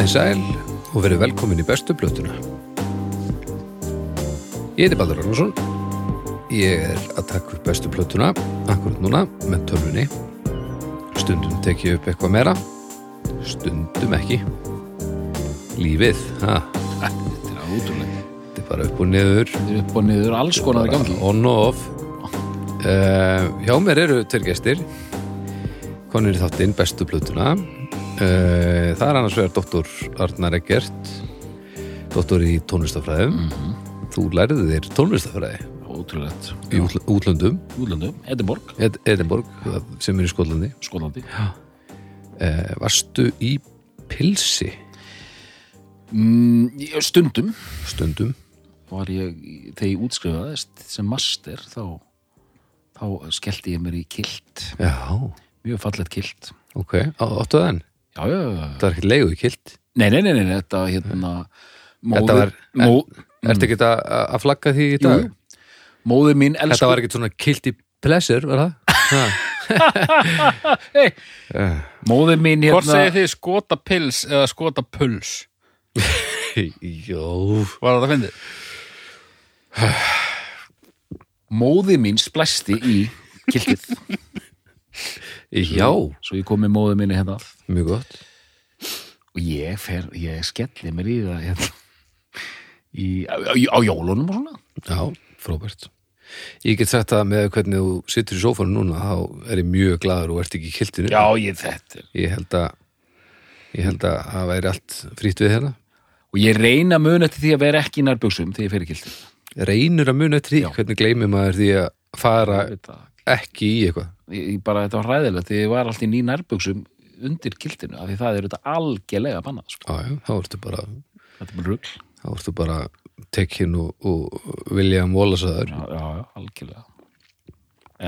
Komið sæl og verið velkomin í bestu blötuna. Ég heiti Baldur Ragnarsson. Ég er að taka upp bestu blötuna akkurat núna með tölvunni. Stundum tek ég upp eitthvað meira, stundum ekki. Lífið, ha, Þetta er útrúlega. þetta er bara upp og niður, Þetta er upp og niður alls konar í gangi. on og off. Uh, hjá mér eru tveir gestir, konur í þáttinn bestu blötuna. Uh, það er annars vegar doktor Arnar Eggert, doktor í tónlistafræðum. Mhm. Þú lærið þér tónlistafræði Útrúlega. í útl- útlöndum, Útlöndum, Edinborg, Ed Edinborg, sem er í Skotlandi. Skólandi. Uh, varstu í pilsi Mm, stundum stundum? var ég, þegar ég útskrifaðist sem master, þá, þá skellti ég mér í kilt. Já, Mjög fallet kilt. ok. Á- Áttu það enn? Já, já, já. Það er ekkert leigu í kilt. Nei, nei, nei, nei, þetta hérna, móðir, Þetta var- mó, Ertu ekki að, að flagga því í Mm. Jú, dag? móðir mín Þetta elsku. var ekkert svona kilt í pleasure, var það? Ha. Hey, Eh, móðir mín Hvort hérna. segir þið skota pils eða skota puls? Jó, Var það að fyndið? Móðir mín splæsti í kiltið. já, Svo ég kom með móðir minni hérna að. Mjög gott. og ég fer, ég skelli mér í það hérna, í, á, á, jólunum og svona Já, frábært. Ég get sagt það með hvernig þú situr í sófanu núna, þá er ég mjög glaður og ert ekki í kiltinu. ég þetta Ég held að, ég held að það væri allt frýtt við hérna. og ég reyna mun eftir því að vera ekki í nærbuxum þegar ég fer í kildi Reynur að muna eftir því, Já. hvernig gleymir maður því að fara ekki í eitthvað. ég bara, þetta var hræðilegt því ég var alltaf í nærbuxum undir kildinu af því það er þetta algjörlega bannað sko. Já, já, þá ertu bara, þetta er bara rugl þá ertu bara tekinn og, og William Wallace að já, já, já, algjörlega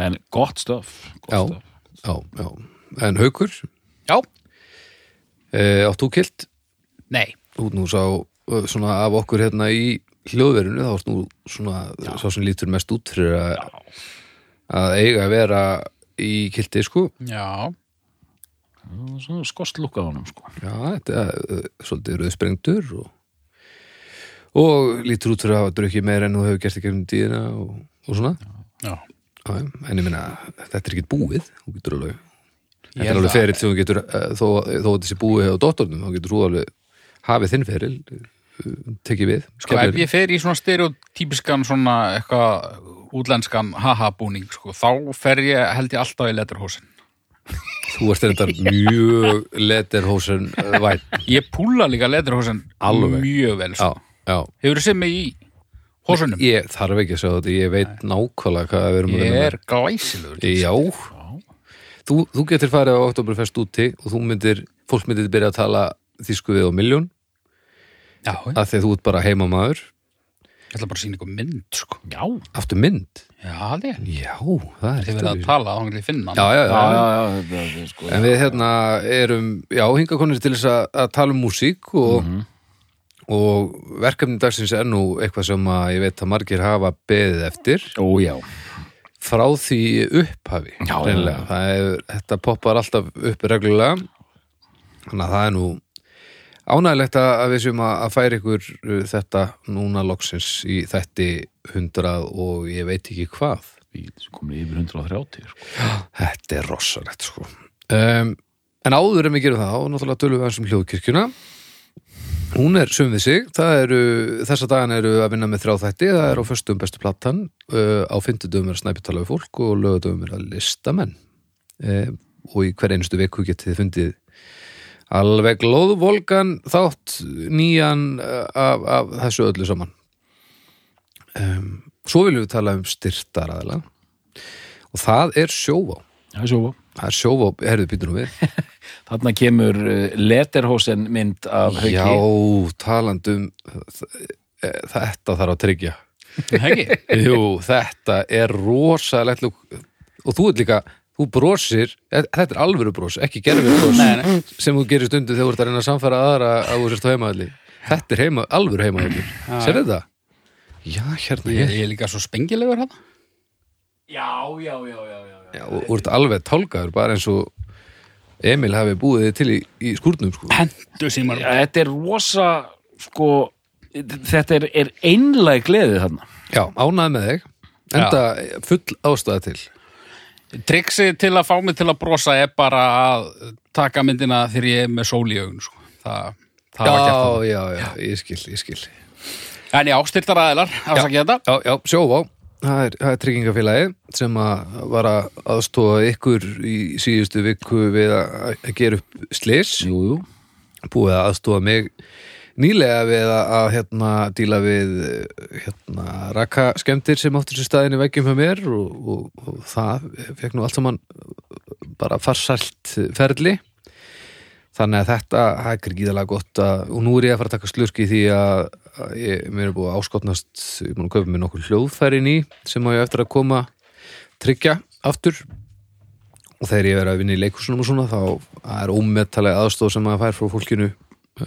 en gott stöf gott Já. Já, já. En haukur, Já. e, áttu kilt, Nei. út nú sá eh, svona af okkur hérna í hljóðverinu, þá ert nú svona sá sem lítur mest út fyrir að, að eiga að vera í kilti, sko. Já. Svona skost lukka á honum sko. Já, þetta er uh, svolítið rauðsprengdur og, og lítur út fyrir að hafa drukkið meira en þú hefur gert í gegnum tíðina og, og svona. Já. Já, en ég meina, þetta er ekki búið, þú getur alveg, þetta Ég er alveg ferill sem þú getur, uh, þó, þó að þessi búið á dóttornum, þá getur þú alveg hafið þinn feril, uh, tekið við. Sko, ef ég fer í svona stereotypiskan svona eitthvað útlenskan haha-búning, sko, þá fer ég, held ég alltaf í letterhosen. Þú ert þetta mjög letterhosen uh, væn. Ég púla líka letterhosen Alveg. mjög vel, Já, sko. já. Hefur þið sem mig í hosunum? Ég þarf ekki að segja þetta, ég veit nákvæmlega hvað við erum að Ég vinna er glæsilegur. Já, þú, þú getur farið á Oktoberfest úti og þú myndir, fólk myndir byrja að tala þýsku við á miljón, Já, af því að þú ert bara heimamaður. Ætla bara að sína ykkur mynd, sko. já, Aftur mynd? Já, það er. Já, það er Þið verið að tala, þá hann finna hann. Já, já, já, já. já, já, er sko En við hérna erum, já, hinga konir til þess að, að tala um músík og, og verkefni dagsins er nú eitthvað sem að ég veit að margir hafa beðið eftir ó já, frá því upphafi. Já, hreinlega. Það er, þetta poppar alltaf upp reglulega, þannig að það er nú ánægilegt að við séum að færa ykkur uh, þetta núna loksins í þætti hundrað og ég veit ekki hvað. við komum yfir 130 sko. Þetta er rossalegt sko. Um, en áður en við gerum það, og náttúrulega tölum við aðeins um hljóðkirkjuna. Hún er sum við sig, eru, þessa dagan eru að vinna með þrjá þætti, það er á föstum bestu platan, uh, á fimmtudöfum er að snæpi tala við fólk og lögadöfum er að listamenn. Um, og í hver einustu viku getið þið fundið alveg glóðvolgan þátt nýjan uh, af, af þessu öllu saman. Um, svo viljum við tala um styrtaraðila og það er sjóvá. já, svo Það er sjóvá, herðu býtur nú við. Þarna kemur uh, letterhosen mynd af hauki. Já, talandum þetta þarf að tryggja. Hegi? Jú, þetta er rosalegt lúk. og þú ert líka, þú brosir þetta er alvöru bros, ekki gerfið bros Nei, nei. sem þú gerir stundu þegar þú ert að reyna að samfæra aðra að þú sérst á heimaðalli þetta er heima, alvöru heimaðalli Sér þetta? Já, hérna Ég, ég er líka svo spengilegur hann. já, já, já, já, já. Já, og þú ert alveg tálkaður bara eins og Emil hafi búið þið til í, í skúrnum sko. hendu símar Já, þetta er rosa sko, þetta er, er einlæg gleðið þarna Já, ánæði með þig enda full ástæða til Triksi til að fá mig til að brosa er bara að taka myndina þegar ég er með sól í augun sko. það, það var gert það Já, já, já, ég skil, ég skil. En já, styrtar aðeilar, afsakið þetta. Já, já, sjóvá Það er, það er tryggingafélagið sem að var að aðstofa ykkur í síðustu viku við að, gera upp slis Jú, jú, búið að aðstofa mig nýlega við að, að hérna díla við hérna rakaskemmtir sem áttur sér staðin í veggjum hjá mér og, og, og það fekk nú allt saman bara farsælt ferli. Þannig að þetta það er gríðalega gott að, og nú er ég að fara að taka slurki því að, að ég, mér er búið að áskotnast ég múin að köpa mér nokkur hljóðfærin í sem á ég eftir að koma tryggja aftur. Og þegar ég verið að vinna í leikursunum og svona þá er ómettalega aðstóð sem maður fær frá fólkinu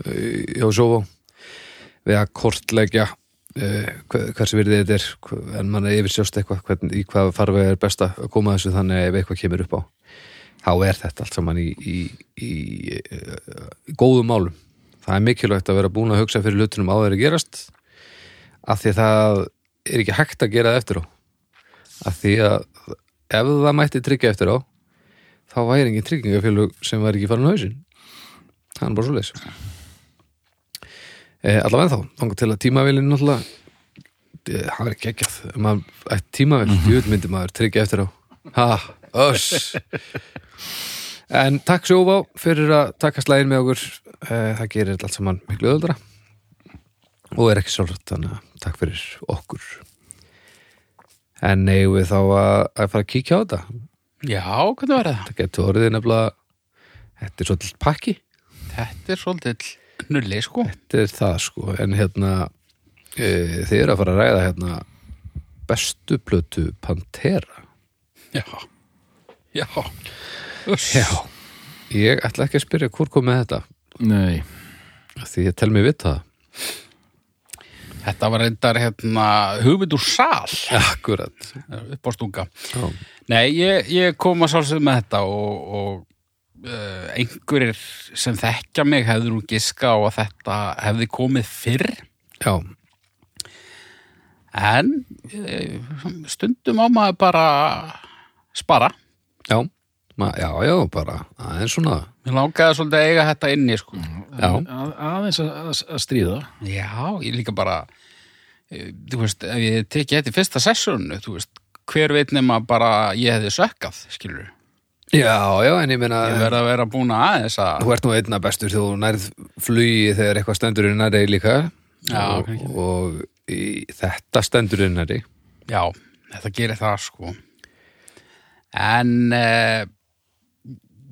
hjá Sjófá við að kortleggja uh, hversu virðið þetta er en mann er yfirsjóst eitthvað hvern, í hvað farveg er best að koma þessu þannig ef eitthvað kemur upp á þá er þetta allt saman í, í, í, í góðum málum. Það er mikilvægt að vera búin að hugsa fyrir hlutunum á þeirri gerast af því að það er ekki hægt að gera það eftir á. Af því að ef það mætti tryggja eftir á þá væri engin tryggingafélug sem var ekki farin á hausinn. Það er bara svo e, allavega þá, þangað til að tímavélinn náttúrulega e, það verið geggjað. Maður ætti tímavél, mm -hmm. myndi maður tryggja eftir á. Ha, öss en takk sjófá fyrir að taka slæðin með okkur. E, það gerir þetta allt saman miklu öðuldra og er ekki sjálfrætt þannig að takk fyrir okkur. En eigum við þá að, að fara að kíkja á þetta? Já, hvernig var það? það getur orðið nefnilega þetta er svolítið pakki. Þetta er svolítið nulli, sko. Þetta er það sko. En hérna e, þið eru að fara að ræða hérna bestu plötu Pantera. Já, já. Uss. já. Ég ætla ekki að spyrja hvort kom með þetta. Nei. Því ég tel mig vita Þetta var reyndar hérna hugmynd úr sal. Það akkurat. Upp á stunga. Já, Nei, ég, ég kom að sálsögð með þetta og, og einhverjir sem þekkja mig hefðu nú giska á að þetta hefði komið fyrr já, en uh, stundum á maður bara spara. já, Ma, já, já bara aðeins svona Mér langaði svolítið að eiga þetta inni, sko. já, að, aðeins að, að, að stríða Já, ég líka bara, uh, þú veist, ef ég teki þetta í fyrsta sessjónu, þú veist, hver veit nema bara ég hefði sökkað, skilur. Já, já, en ég meina Ég verð að vera búin að aðeins að... þú ert nú einna bestur þú nærð flugi þegar eitthvað stendur í næri líka. Já, og, kannski. og í, þetta stendur í næri Já, þetta gerir það sko. En uh,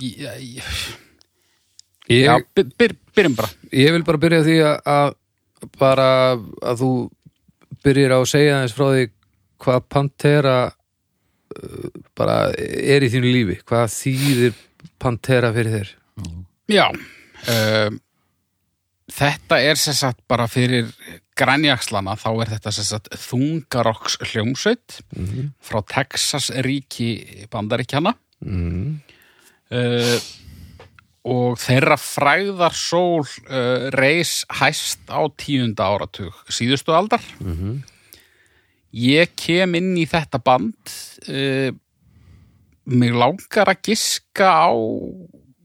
ég, ég, ég, Já, by, byr, byrjum bara. Ég vil bara byrja á því að, að bara að þú byrjir á að segja aðeins frá því hvað Pantera bara er í þínu lífi. Hvað þýðir Pantera fyrir þér? Já uh, Þetta er sem sagt bara fyrir grænjakslana þá er þetta sem sagt þungarokks hljómsveit frá Texas ríki bandaríkjana mm. uh, og þeirra fræðar sól uh, reis hæst á tíunda áratug síðustu aldar. Mhm. Ég kem inn í þetta band uh, mig langar að giska á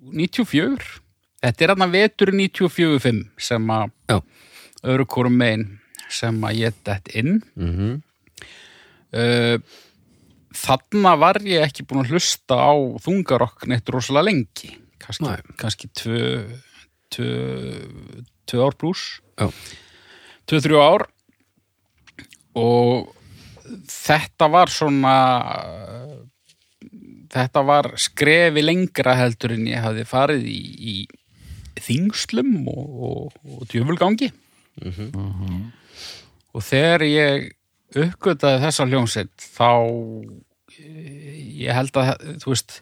94 þetta er hann vetur 94-5 sem að hvorum megin sem að ég dætt inn. Mm uh, þarna var ég ekki búin að hlusta á þungarokk neitt rosalega lengi. Kannski, kannski tvö, tvö, tvö ár pluss Já. tvö, þrjú ár. Og þetta var svona þetta var skrefi lengra heldur en ég hafði farið í, í þingslum og, og, og djöfulgangi og þegar ég uppgötaði þessa hljómsveit þá ég held að þú veist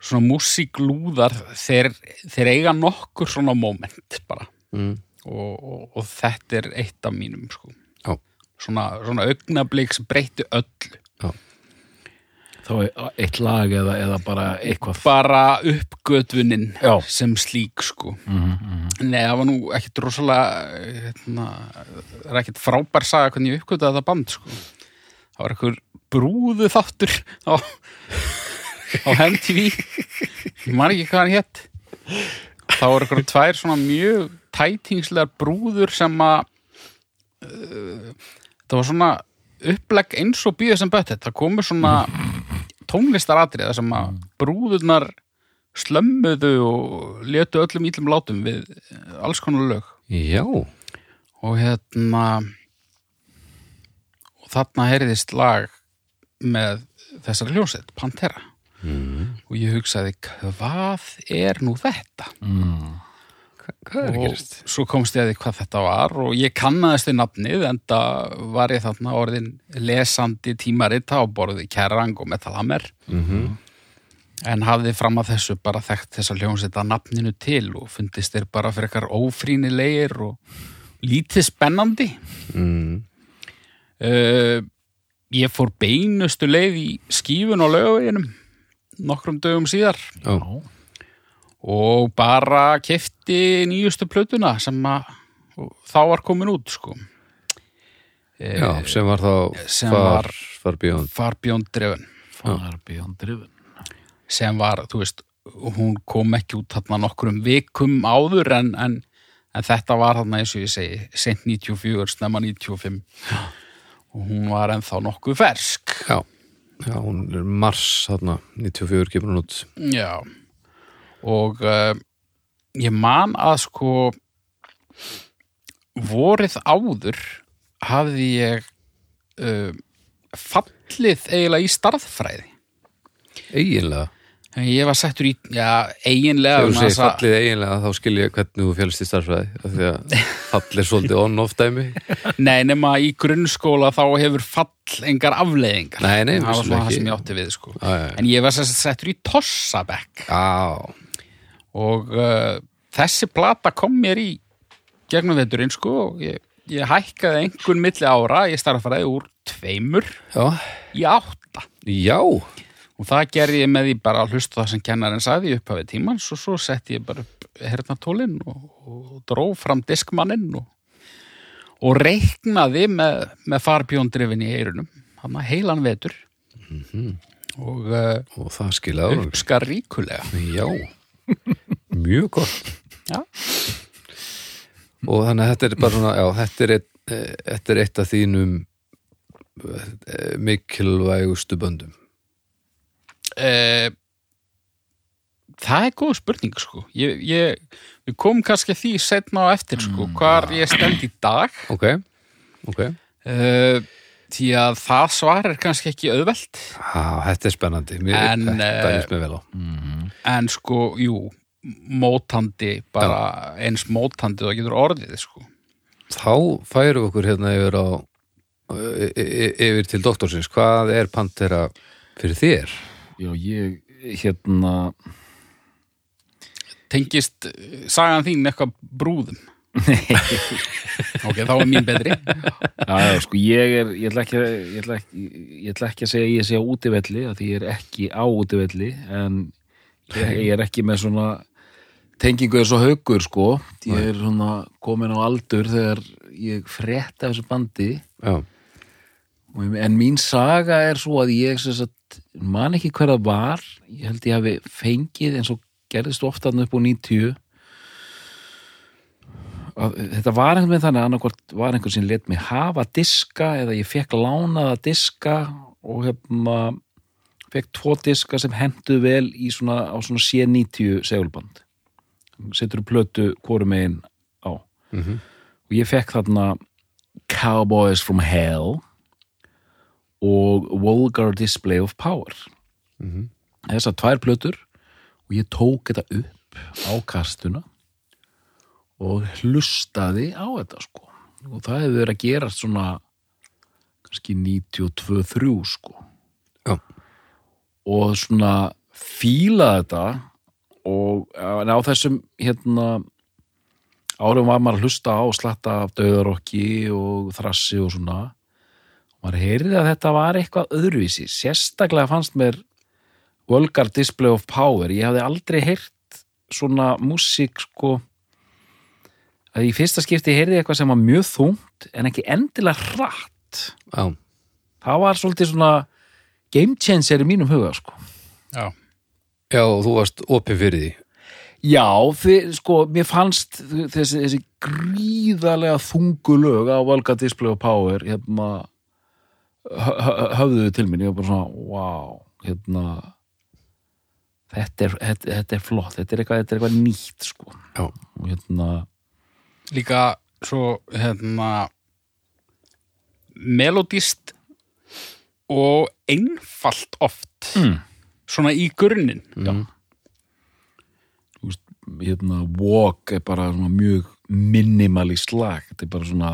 svona músíklúðar þeir, þeir eiga nokkur svona moment bara Mm. og, og, og þetta er eitt af mínum sko. Já. Svona, svona augnablík sem breytti öllu það þá er eitt lag eða, eða bara eitthvað bara uppgötvunin Já. sem slík sko mm -hmm. Nei, það var nú ekkit rosalega hérna, það er ekkit frábær saga hvernig ég uppgötaði þetta band sko. það var einhver brúðu þáttur á, á MTV ég man ekki hvað hann hétt þá var einhver tvær svona mjög tætingslegar brúður sem að uh, það var svona upplegg eins og býða sem bött það komur svona tónlistaratriða sem að brúðurnar slömmuðu og letu öllum ítlum látum við alls konar lög. Já, og hérna og þarna heyrðist lag með þessari hljósett, Pantera. Og ég hugsaði hvað er nú þetta? Mm. Hvað er að og gerast? svo komst ég að því hvað þetta var og ég kannaðist við nafnið en það var ég þarna orðin lesandi tímarita á borði Kerrang og Metal Hammer. Mm en hafði fram að þessu bara þekkt þessa hljómsveita nafninu til og fundist þeir bara fyrir eitthvað ófrínilegir og lítið spennandi. Mm. uh, ég fór beinustu leið í skífun á laugaveginum nokkrum dögum síðar. Já, og bara kefti nýjustu plötuna sem að þá var komin út sko. Já, sem var þá sem far, far beyond. Far Beyond Driven. Far Beyond Driven. Sem var, þú veist, hún kom ekki út þarna nokkrum vikum áður en, en, en þetta var þarna eins og ég segi, sent 94, snemma 95 og hún var ennþá nokkuð fersk. Já, já, hún er mars þarna, 94 kemur hún út. Já og uh, ég man að sko vorið áður hafði ég uh, fallið eiginlega í starðfræði Eiginlega, ég var settur í, já, eiginlega þegar þú vegna segir fallið eiginlega þá skil ég hvernig þú félst í starfræði af því að fall er svolítið on-off dæmi Nei, nema í grunnskóla þá hefur fall engar afleiðingar. Nei, nei, Það var svona það sem ég átti við sko. Já, já, já. En ég var settur í tossabekk. Já, og uh, þessi plata kom mér í gegnum veturinn sko og ég, ég hækkaði einhvern milli ára ég starfaði úr tveimur já, í átta. Já. Og það gerði ég með því bara að hlusta það sem kennarinn sagði upp hafið tímans og svo setti ég bara upp hernatólinn og, og dró fram diskmanninn og, og reiknaði með, með farbjóndrifin í eirunum hann að heilan vetur. Og uh, og það árangur. uppskar ríkulega Já, mjög gott. Já. og þannig að þetta er bara svona já, þetta er eitt, eh, þetta er eitt af þínum eh, mikilvægustu böndum. Uh, það er góð spurning sko. Ég, ég, við komum kannski því setna á eftir sko, hvar ég stend í dag. Ok, ok. Uh, því að það svar er kannski ekki auðvelt. Á, þetta er spennandi, mér, En, þetta eh, líst mér vel á. En sko, jú mótandi, bara eins mótandi og það getur orðið sko. þá færum við okkur hérna yfir á y- y- yfir til doktorsins. Hvað er Pantera fyrir þér? Já, ég hérna tengist eh, sagan þín eitthvað brúðum ok, þá er mín betri. Já, sko, ég er, ég ætla ekki, ég ætla ekki, ég ætla ekki að segja ég sé á útivelli, því ég er ekki á útivelli, en ég, ég er ekki með svona tengingu eins og haugur, sko. Ég er svona komin á aldur þegar ég frétta af þessu bandi, Já, en mín saga er svo að ég sagt, man ekki hver það var, ég held ég hafi fengið eins og gerðist ofta upp á 90 að þetta var einhvern veginn þannig að annarkvort var einhvern sem let mig hafa diska eða ég fekk lánaða diska og hefna fekk tvo diska sem hendu vel svona, á svona C90 segulband setur plötu hvorum megin á Mhm. og ég fekk þarna Cowboys from Hell og Vulgar Display of Power Mhm. þessar tvær plötur og ég tók þetta upp á kastuna og hlustaði á þetta sko. Og það hefur verið að gerast svona kannski 92-3 sko. Já. og svona fíla þetta og en á þessum hérna árum var maður að hlusta á og slatta af döðarokki og þrassi og svona. Maður heyrði að þetta var eitthvað öðruvísi. Sérstaklega fannst mér Vulgar Display of Power. Ég hafði aldrei heyrt svona músík sko að í fyrsta skipti heyrði ég eitthvað sem var mjög þungt en ekki endilega hratt. Já, það var svolítið svona game changer í mínum huga sko. Já, já og þú varst opið fyrir því. Já, fyr, sko, mér fannst þessi, þessi gríðarlega þungu lög á Volga Display of Power hérna hö- hö- höfðuðu til mín, ég var bara svona wow, hérna þetta er, þetta, þetta er flott. Þetta er eitthvað, þetta er eitthvað nýtt sko. Já, og hérna, líka svo hérna melodist og einfalt oft. Mm. svona í grunninn. Já. Þú veist, hérna walk er bara svona mjög minimalist lag, þetta er bara svona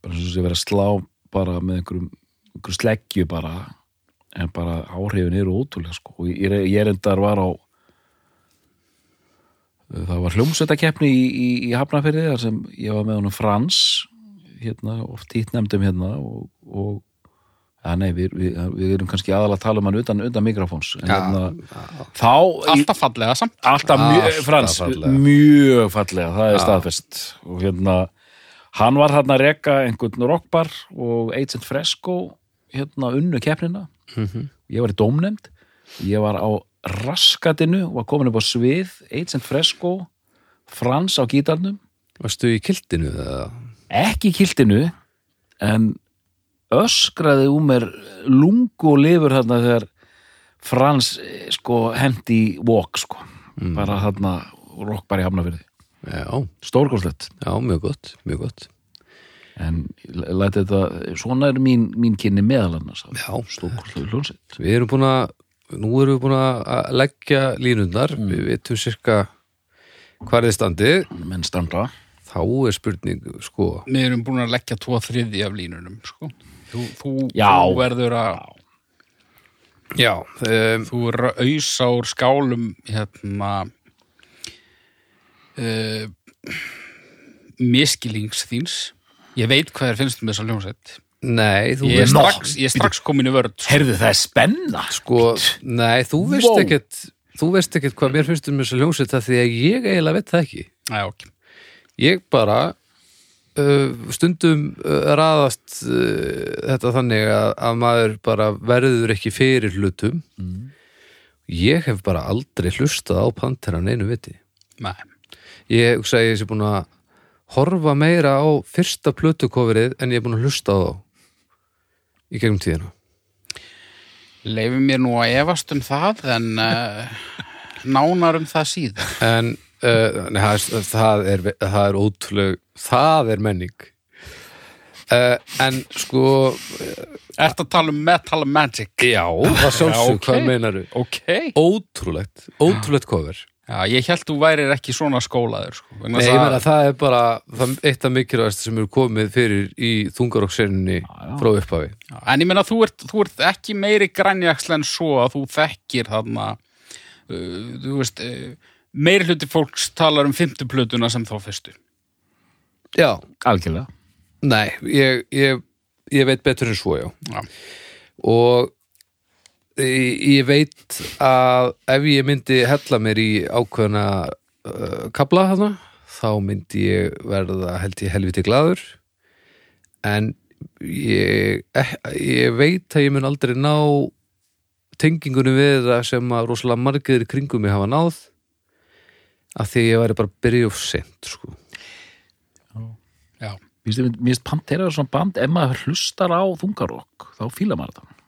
bara svona sem vera að slá bara með einhverjum, einhverjum sleggju bara en bara áhrifin eru ótrúlega sko. Ég, ég reyndar var á það var hljómsveitakeppni í, í, í Hafnafyrði þar sem ég var með honum Frans hérna, oft hitt nefndum hérna og, og ja, nei, við, við, við erum kannski aðalega að tala um hann utan, utan mikrofóns en Já, hérna, þá alltaf fallega samt. Alltaf mjög, Alltaf Frans, fallega. mjög fallega það er staðfest. Og hérna hann var hann að reka einhvern rockbar og Agent Fresco hérna unnu keppnina. Ég var í dómnefnd. Ég var á raskatinu var komin upp á svið Agent Fresco Frans á gítarnum. Varstu í kiltinu eða? ekki í kiltinu en öskraði úr mér lungu og lifur þarna þegar Frans eh, sko hendi walk sko. Bara þarna rockbar í hafnafyrði stórgóðslegt já, mjög gott, mjög gott. En læti þetta, svona er mín, mín kynni meðal annars. Já. Við erum búin að, nú erum við búin að leggja línundar, við vitum sirka hvað er standið, menn standa. Þá er spurning, sko, við erum búin að leggja tvo þriði af línunum sko. þú, þú, þú verður að já, um, þú verður að ausa úr skálum hérna uh, miskilings þíns. Ég veit hvað er finnst um þessa hljómsveit nei, þú ég veist, strax, ég er strax komin í vörð sko. heyrðu það er spenna sko, nei, þú veist Wow. ekkert, þú veist ekkert hvað mér finnst um þessu hljómsveit það því að ég eiginlega veit það ekki. Æ, okay. Ég bara uh, stundum uh, raðast uh, þetta þannig að, að maður bara verður ekki fyrir hlutum. Ég hef bara aldrei hlustað á Panteran einu viti. Nei. Ég hugsa að ég sé búin að horfa meira á fyrsta plötukofrið en ég er búin að hlusta á þá í gegnum tíðina. leifum mér nú að efast um það en uh, nánar um það síðan En uh, nei, það, er- það, er, það er ótrúleg, það er menning. Uh, en sko, Ertu að tala um Metal Magic? já, það sjálfsög, Já, ok. hvað meinaru? Ok. Ótrúlegt, ótrúlegt cover. Já, ég held þú værir ekki svona skólaður sko. Nei, ég að- meina það er bara það, eitt af mikilvægast sem eru komið fyrir í þungarokkserinni frá upphafi. Já, En ég meina þú ert, þú ert ekki meiri grænjaksl en svo að þú þekkir þarna uh, þú veist uh, meiri hluti fólks talar um fimmtuplötuna sem þá fyrstu Já, algjörlega nei, ég, ég, ég veit betur en svo, já. Já, og ég, ég veit að ef ég myndi hella mér í ákveðna uh, kabla þarna þá myndi ég verða held ég helviti glaður. En ég, eh, ég veit að ég mun aldrei ná tengingunum við það sem að rosalega margir kringum mig hafa náð af því ég væri bara að byrja of sent sko. já, Mér finnst- mér finnst Pantera er svona band ef maður hlustar á þungarokk þá fíla maður það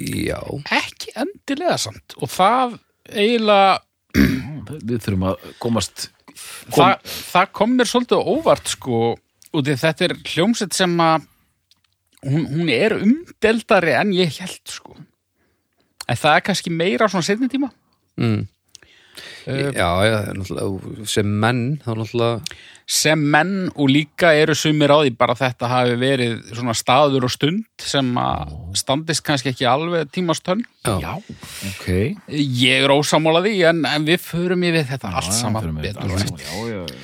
Já, ekki endilega samt. Og það eiginlega við þurfum að komast það, það kom mér svolítið óvart sko, út í þetta er hljómsett sem að hún, hún er umdeldari en ég held sko. En það er kannski meira á svona setni tíma. Mm. uh, já, já, náttúrulega, sem menn þá náttúrulega sem menn og líka eru sumir á því bara þetta hafi verið svona staður og stund sem að standist kannski ekki alveg tímastönn já, já, ok. Ég er ósamála því en, en við förum yfir þetta allt Já, saman förum við betur. já, já, já,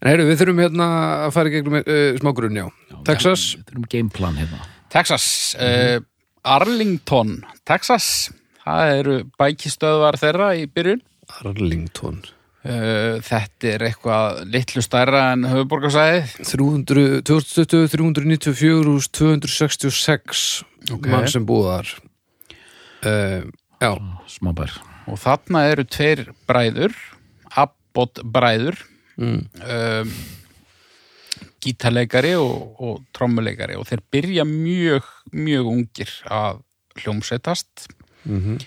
En heyrðu, við þurfum hérna að fara í gegnum uh, smá grunn, já. Texas, við þurfum gameplan hérna. Texas, uh, Arlington, Texas, það eru bækistöðvar þeirra í byrjun. Arlington Uh, þetta er eitthvað litlu stærra en höfuborgarsæðið. 300, 2020, 394 úr 266 Ok. mann sem búðar uh, Já, Smábær. Og þarna eru tveir bræður, Abbott bræður, mm. um, gítarleikari og, og trommuleikari og þeir byrja mjög, mjög ungir að hljómsetast Mm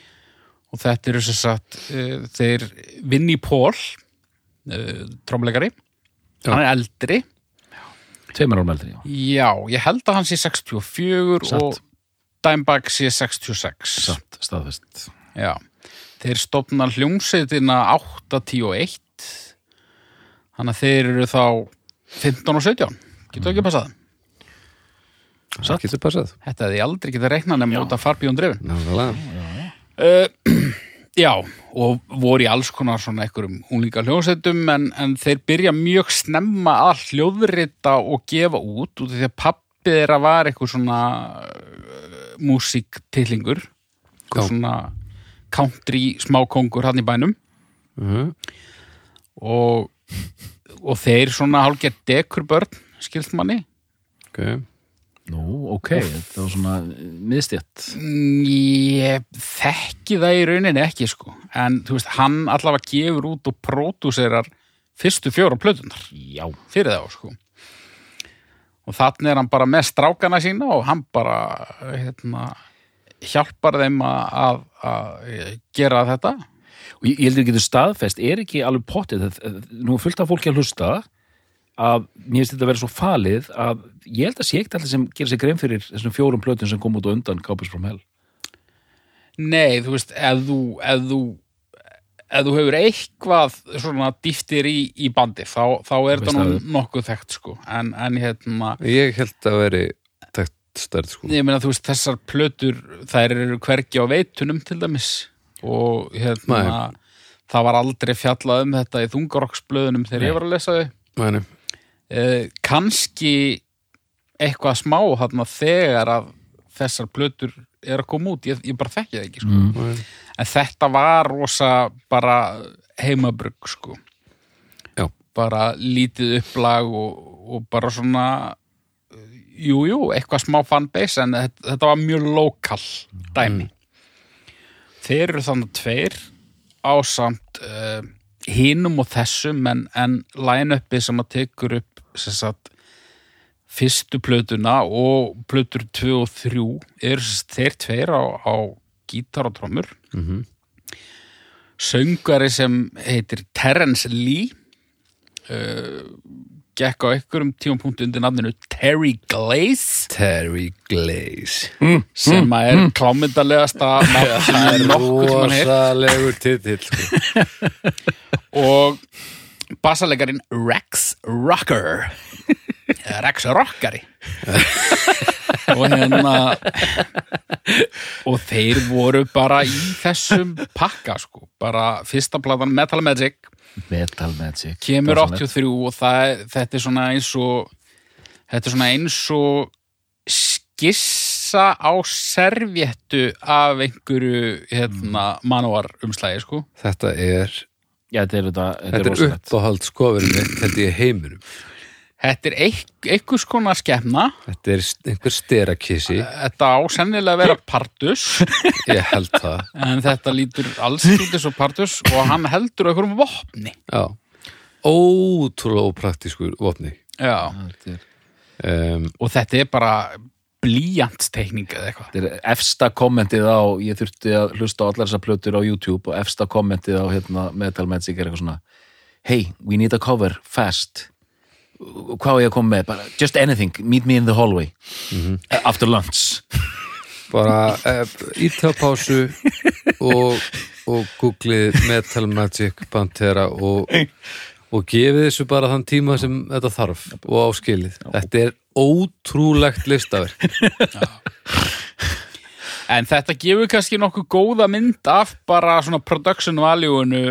og þetta eru sem sagt uh, þeir Vinnie Paul uh, trommuleikari Já. hann er eldri. Tveimur árum eldri, já. já, ég held að hann sé 64 Satt. og Dimebag sé 66 Satt, staðfest. já, þeir stopna hljómsveitina 8-10-1 þannig að þeir eru þá 15 og 17 getur ekki passað? Það getur passað. Þetta hefði ég aldrei getað reiknað nema út af farbíðum drefin. Uh, já, og voru í alls konar svona einhverjum unglinga hljóðsettum en, en þeir byrja mjög snemma að hljóðrita og gefa út út af því að pappi þeirra var eitthvað svona uh, músiktillingur eitthvað svona country smákongur hann í bænum. Mhm. og, og þeir svona hálfgerð dekur börn skilst manni. Ok Nú, ok, þetta var svona miðstjætt. Mm, Ég þekki það í rauninni ekki sko en þú veist, hann allavega gefur út og pródúserar fyrstu fjóra plötunar Já. fyrir þá sko og þannig er hann bara með strákana sína og hann bara hérna, hjálpar þeim að, að, að gera þetta Og ég, ég heldur getur staðfest, er ekki alveg pottið, það- nú af fólki að hlusta að mér finnst þetta að vera svo falið að ég held að sé ekkert allir sem gerir sér grein fyrir þessum fjórum plötum sem kom út á undan Kápus from Hell. Nei, þú veist, ef þú ef þú, ef þú hefur eitthvað svona dýftir í, í bandi þá, þá er þetta nú nokkuð þekkt sko en, en hérna Ég held að veri tækt stærð sko Ég meina, þú veist, þessar plötur, þær eru hvergi á veitunum til dæmis og hérna, það var aldrei fjallað um þetta í þungarokksblöðunum þegar Nei. ég var að lesa þau. Mæni, Eh, kannski eitthvað smá þarna þegar að þessar plötur er að koma út, ég, ég bara þekki það ekki, sko. Mm. En þetta var rosa bara heimabrugg, sko. Já. Bara lítið upplag og, og bara svona, jú, jú, eitthvað smá fanbase, en þetta, þetta var mjög lokal dæmi. Þeir eru þannig tveir ásamt uh, hinum og þessum, en, en line-upið sem að tekur upp sagt, fyrstu plötuna og plötur 2 og 3 eru sem sagt þeir tveir á, á gítar og trommur. Mhm. söngari sem heitir Terence Lee uh, gekk á einhverjum tímapunktu undir nafninu Terry Glaze. Terry Glaze. Sem að er klámyndalegasta nafn sem ég nokkuð tímann heyrt Rosalegur titill sko. og bassalegarinn Rex Rocker Eða Rex Rockari og hérna og þeir voru bara í þessum pakka sko, bara fyrsta platan Metal Magic Metal Magic. kemur Dásamlegt. 83 og það, þetta er svona eins og þetta er svona eins og skissa á servéttu af einhverju hérna, manúar umslægi sko Þetta er Já, þetta er þetta, þetta, Þetta er rosalegt. uppáhald skofurinn mitt held ég í heiminum. Þetta er einhvers konar skefna Þetta er einhver sterakissi Þetta á sennilega að vera Pardus Ég held það. En þetta lítur alls út eins og Pardus og hann heldur á einhverjum vopni. Já. Ótrúlega ópraktískur vopni. Já. Þetta er- um, og þetta er bara blíjantstekning eða eitthvað? Þetta er efsta kommentið á, ég þurfti að hlusta á allar þessar plötur á YouTube og efsta kommentið á hérna, Metal Magic er eitthvað svona Hey, we need a cover, fast. Hvað á ég að koma með? Bara, just anything, meet me in the hallway. After lunch. Bara uh, íta á pásu og, og googlið Metal Magic Pantera og, og gefið þessu bara þann tíma sem þetta þarf og áskilið Þetta er ótrúlegt listaverk. En þetta gefur kannski nokkuð góða mynd af bara svona production value-unu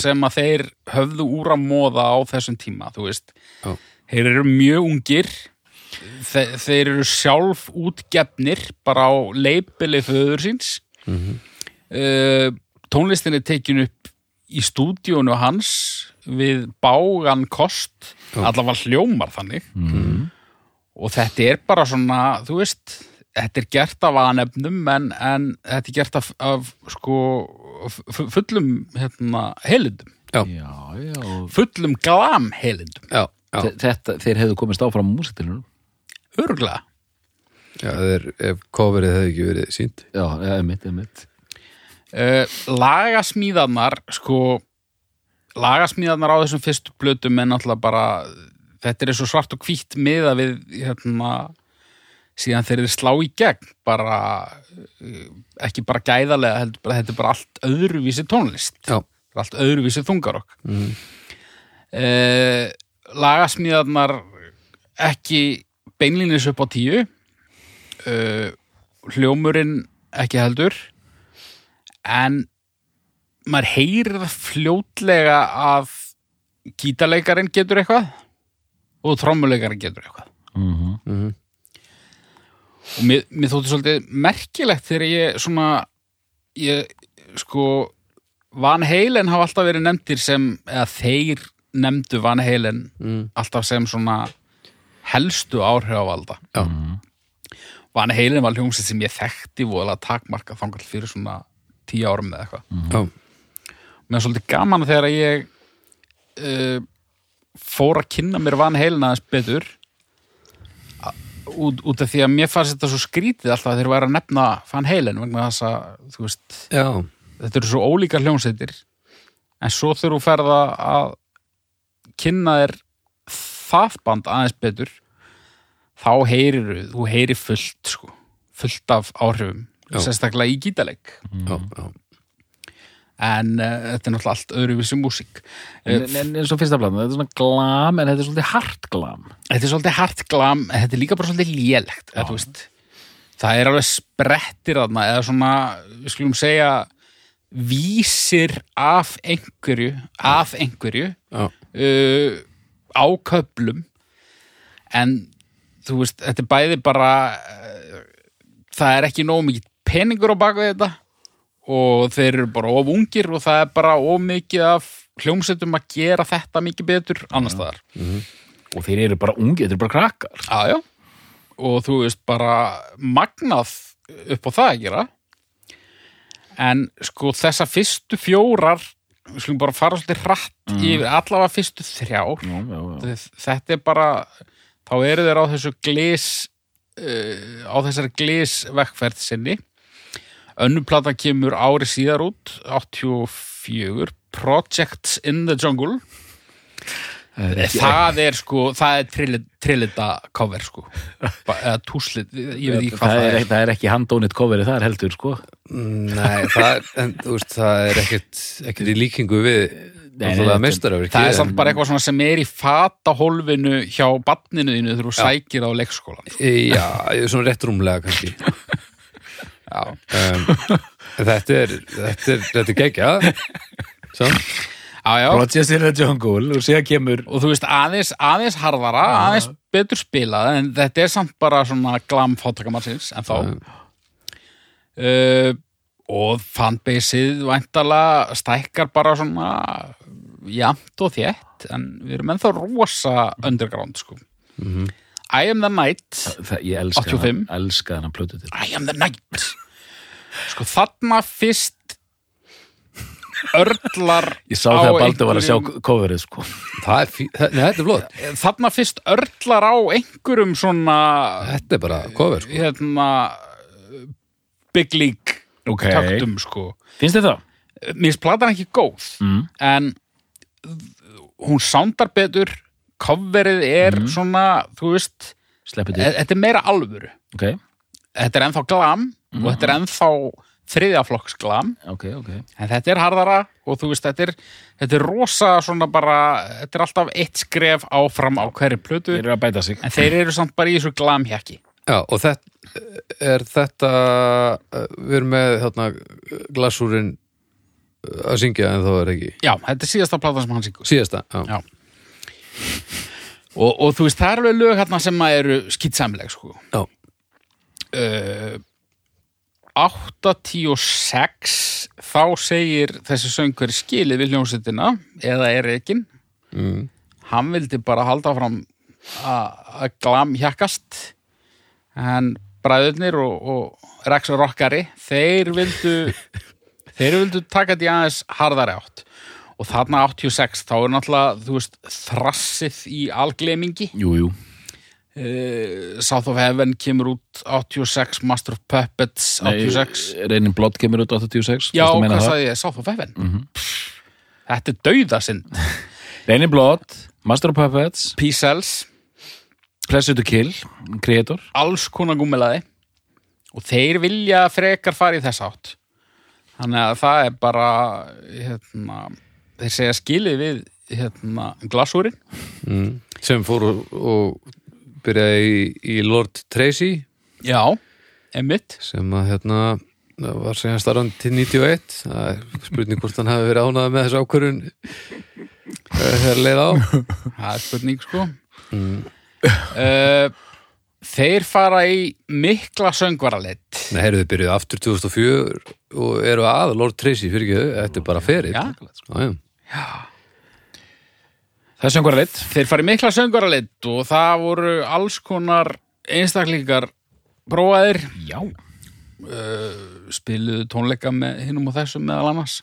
sem að þeir höfðu úr að móða á þessum tíma þú veist, Já. þeir eru mjög ungir. Þe þeir eru sjálf útgefnir bara á leipili föður síns. Uh, tónlistin er tekin upp í stúdíónu hans við bágan kost allavega hljómar þannig og þetta er bara svona þú veist, þetta er gert af anefnum en, en þetta er gert af, af sko fullum hérna, heilindum. Já. Já, já, fullum glam heilindum Já, já, þe- þetta, þeir hefðu komist áfram á músitilunum örgulega já þeir, ef coverið hefði ekki verið sínt Já, eða mitt, eða mitt uh, lagasmíðarnar sko lagasmíðarnar á þessum fyrstu blötum er náttúrulega bara þetta er svo svart og hvítt miða við hérna síðan þeir eru slá í gegn bara uh, ekki bara gæðarlega heldur, bara, þetta er bara allt öðruvísi tónlist. Já, allt öðruvísi þungarokk. Mhm. uh, lagasmíðarnar ekki beinlínis upp á tíu. Uh, hljómurinn ekki heldur. En maður heyrir það fljótlega að gítarleikarin getur eitthvað og trommuleikarin getur eitthvað. Mm mhm, og mér, mér þótti svolítið merkilegt þegar ég svona ég sko Van Halen hafa alltaf verið nefndir sem eða þeir nefndu Van Halen mm, alltaf sem svona helstu áhrifavalda. Já, Van Halen var hljómsið sem ég þekkti voðalega takmarka þangar fyrir svona tíu árum eða eitthvað. Já, mér er svolítið gaman þegar ég uh, fór að kynna mér Van Halen aðeins betur. Út, út af því að mér fannst þetta svo skrítið alltaf að þeir væri að nefna Van Halen vegna þess að veist, já, þetta eru svo ólíkar hljómsveitir. En svo þegar þú ferða að kynna þér það band aðeins betur þá heyrir þú heyrir fullt sko, fullt af áhrifum sérstaklega í gítaleg já, já. En uh, þetta er náttúrulega allt öðruvísi músík. En, en, eins og fyrsta blanna, þetta er svona glam en þetta er svolítið hart glam. Þetta er svolítið hart glam en þetta er líka bara svolítið lélegt eða, þú veist, það er alveg sprettir þarna eða svona, við skulum segja vísir af einhverju af einhverju uh, á köplum en þú veist, þetta er bæði bara uh, það er ekki nóg mikið peningur á baka þetta og þeir eru bara of ungir og það er bara of mikið af hljómsveitum að gera þetta mikið betur annars staðar og þeir eru bara ungi, þetta eru bara krakkar Já, já. Og þú veist bara magnað upp á það að gera. En sko þessa fyrstu fjórar, við skulum bara fara svolítið hratt yfir allavega fyrstu þrjár. já, já, já. Þetta er bara, þá eru þeir á þessu glis, uh, á þessari glisvekkferð sinni. Önnumplata kemur ári síðar út, 84, Projects in the Jungle. Það er ekki- Það er sko, það er trillit, trillita cover sko. Eða túslit, ég veit ekki hvað það, það er, er, það er ekki handónit coverið það er heldur sko. Nei, það er, en, veist, það er ekkert, ekkert í líkingu við nei, náttúrulega þetta- meistarafriki það er samt bara eitthvað svona sem er í fatahólfinu hjá badninu þínu þegar þú sækir á leikskólan Já, ég er svona rétt rúmlega kannski. Já, um, Þetta er þetta er, þetta er gegja já, já. Projects in the Jungle og síðan kemur og þú veist aðeins, aðeins harðara aðeins betur spilað en þetta er samt bara svona glam fátakamannsins en þá. Uh, og fanbaseið væntalega stækkar bara svona jamt og þétt en við erum ennþá rosa underground sko I am the night það, ég elska 85. hana, elska hana plötu til I am the night sko þarna fyrst örlar ég sá þegar á Baldur var að sjá einhverjum- coverið sko það er, fí, það, nei, þetta er flott þarna fyrst örlar á einhverjum svona Þetta er bara cover sko. hérna big league ok, taktum sko finnst þið það? mér finnst platan ekki góð Mm. en hún sándar betur coverið er Mhm. svona þú veist, e- þetta er meira alvöru. Ok, þetta er ennþá glam og þetta er ennþá þriðjaflokks glam. Ok, ok. En þetta er harðara og þú veist þetta er, þetta er rosa svona bara þetta er alltaf eitt skref áfram á hverju plötu. Þeir eru að bæta sig. En þeir eru samt bara í þessu glamhjaki Já, og þetta er þetta uh, við erum með þarna glasúrin að syngja en þá er ekki. Já, þetta er síðasta platan sem hann syngur. Síðasta, já, Já. Og, og þú veist, það eru alveg lög hérna sem að eru skýtsamleg sko. Já. uh, 86 þá segir þessi söngur skilið við hljómsveitina eða er ekkin mm. hann vildi bara halda fram að glam hjakkast en bræðurnir og, og Rex og Rockari þeir vildu þeir vildu taka því aðeins harðari átt og þarna 86 þá er náttúrulega þú veist þrassið í algleimingi Jú, jú. Uh, South of Heaven kemur út 86, Master of Puppets 86 Reinin Blood kemur út 86 Já, hvað sagði ég? South of Heaven? Þetta er dauðasind Reinin Blood, Master of Puppets. P-Cells, Pleasure to Kill, Creator. Alls konar gúmilaði og þeir vilja frekar fara í þess átt. Þannig að það er bara hérna, þeir segja skilið við hérna, glasúrin. Mm. sem fór og, byrjaði í, í Lord Tracy. Já, emitt sem að hérna var segjast starfandi til 91 það er spurning hvort hann hafi verið ánæða með þessu ákvörun þegar leið á. Það er spurning sko. Mm. Þeir fara í mikla söngvaralett Nei, heyrðu þið byrjuðu aftur 2004 og eru að Lord Tracy fyrir ekki þetta er bara ferið Já. já, já. Það er lit Þeir fara í mikla söngvaralett og það voru alls konar einstaklingar prófaðir. Já. Spiluðu tónleika með hinnum og þessum meðal annars.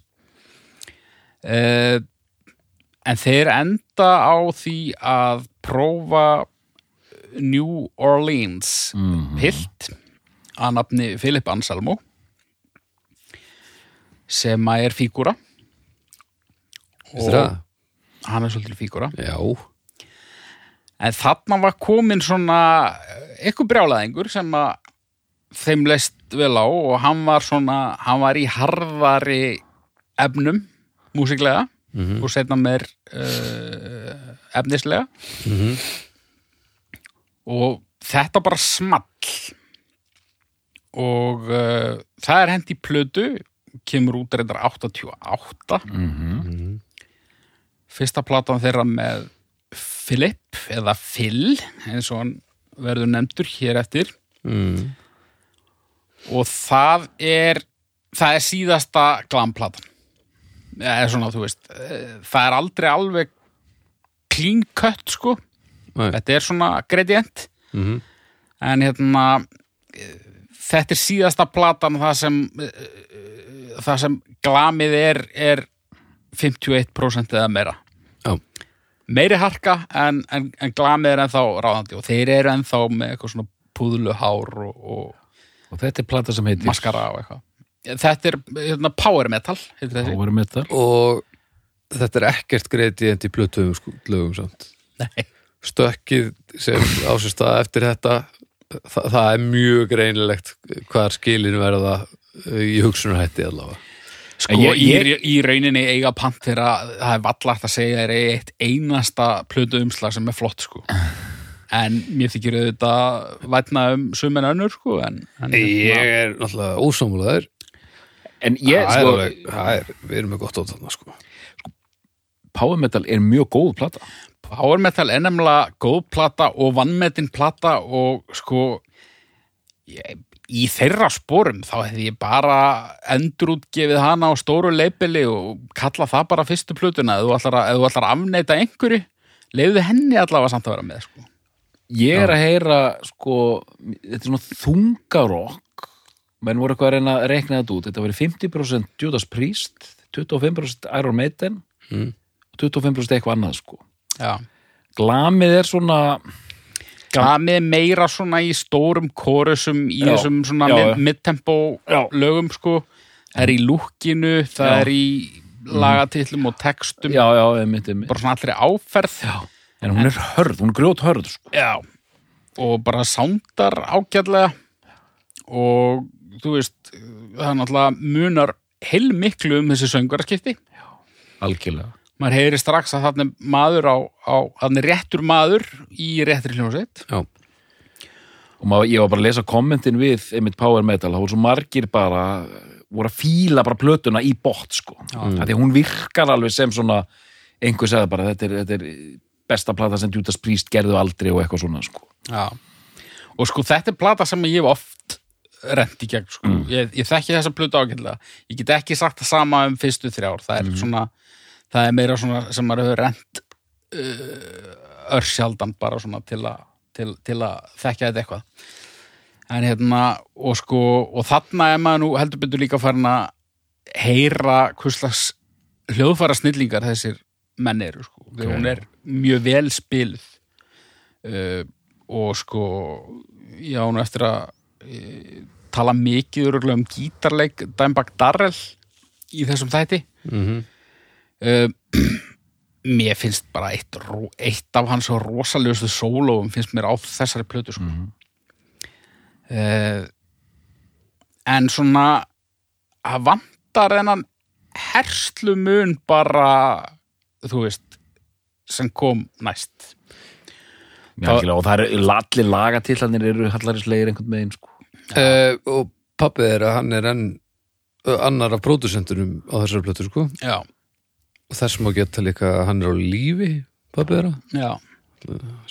Uh, en þeir enda á því að prófa New Orleans Mhm. pilt að nafni Philip Anselmo sem að er fígúra Veistu það? hann er svolítið fígúra Já, En þarna var komin svona eitthvað brjálæðingur sem að þeim leist vel á og hann var svona, hann var í harðari efnum, músiklega Mhm. og setna meir uh, efnislega Mhm. og þetta bara small og uh, það er hent í plötu kemur út reyndar 88 Mhm. Fyrsta platan þeirra með Philip eða Phil eins og hann verður nefndur hér eftir mm. og það er það er síðasta glamplatan eða svona þú veist eh, það er aldrei alveg clean cut sko Nei. þetta er svona gradient Mhm. en hérna eh, þetta er síðasta platan það sem eh, það sem glamið er er 51% eða meira. Meiri harka en, en, en glamið er ennþá ráðandi og þeir eru ennþá með eitthvað svona púðluhár og, og Og þetta er plata sem heitir maskara og eitthvað. Þetta er hérna, power metal Power Metal. Og þetta er ekkert greiti en til plötuðum sko, lögum samt. Nei. stökkið sem á sér stað eftir þetta það, það er mjög greinilegt hvað skilin verða í hugsunarhætti allavega sko, ég- ég- í, í rauninni eiga Pantera það er vallart að segja er eitt einasta plötu umslag sem er flott sko. En mér þykir auðvitað vætna um sumin önnur sko en, en ég er náttúrulega ósámúlaður En ég, er sko, alveg, það er, við erum með gott á þarna sko. Power Metal er mjög góð plata. Power Metal er nefnilega góð plata og vannmetin plata og sko ég, í þeirra sporum þá hefði ég bara endurútgefið hana á stóru leipili og kalla það bara fyrstu plötuna ef þú ætlar að, afneita einhverju leiðu henni allavega samt að vera með sko. Ég er að heyra, sko, þetta er svona þungarokk menn voru eitthvað að reyna að reikna þetta út þetta verið 50% Judas Priest 25% Iron Maiden Mm. og 25% eitthvað annað, sko Já. Glamið er svona Glamið meira svona í stórum kórusum í Já, þessum svona já, mid- já. midtempo lögum sko. Það er í lúkinu, það Já. er í lagatillum og textum. Einmitt, einmitt. Bara svona allri áferð. En hún er hörð, hún er grjót hörð, sko. Og bara sándar ágætlega. Og þú veist, það er náttúrulega munar heilmiklu um þessi söngvaraskipti. Algjörlega Maður heyri strax að þannig maður á, á þannig réttur maður í réttri hljómsveit. já, og maður, ég var bara að lesa kommentin við einmitt Power Metal, það voru svo margir bara voru að fíla bara plötuna í bótt sko, Já. mm. því hún virkar alveg sem svona einhver sagði bara, þetta er, þetta er besta plata sem Judas Priest gerðu aldrei og eitthvað svona sko. Já. Og sko þetta er plata sem ég hef oft rent í gegn, sko. Ég, ég þekki þessa plötu ágætlega. Ég get ekki sagt það sama um fyrstu þrjár. Það er svona, það er meira svona sem maður hefur rent uh, örsjaldan bara svona til að, til, til að þekka þetta eitthvað. En hérna, og sko, og þarna er maður nú heldur betur líka farin að heyra hvurslags hljóðfæra snillingar þessir menn eru, sko. Okay. Hún er mjög vel spiluð uh, og sko já, nú eftir að uh, tala mikið um gítarleik Dimebag Darrell í þessum þætti Mhm. Uh, mér finnst bara eitt, eitt af hans rosalegustu sólóum finnst mér á þessari plötu sko. uh, en svona að vantar þennan herslu mun bara þú veist sem kom næst Mjög algjörlega, og það er allir lagatillanir eru hallarislegir einhvern veginn sko. uh, og pappi er að hann er enn annar af pródusentunum á þessari plötu sko já, og þess má geta líka að hann er á lífi pappi er að, já,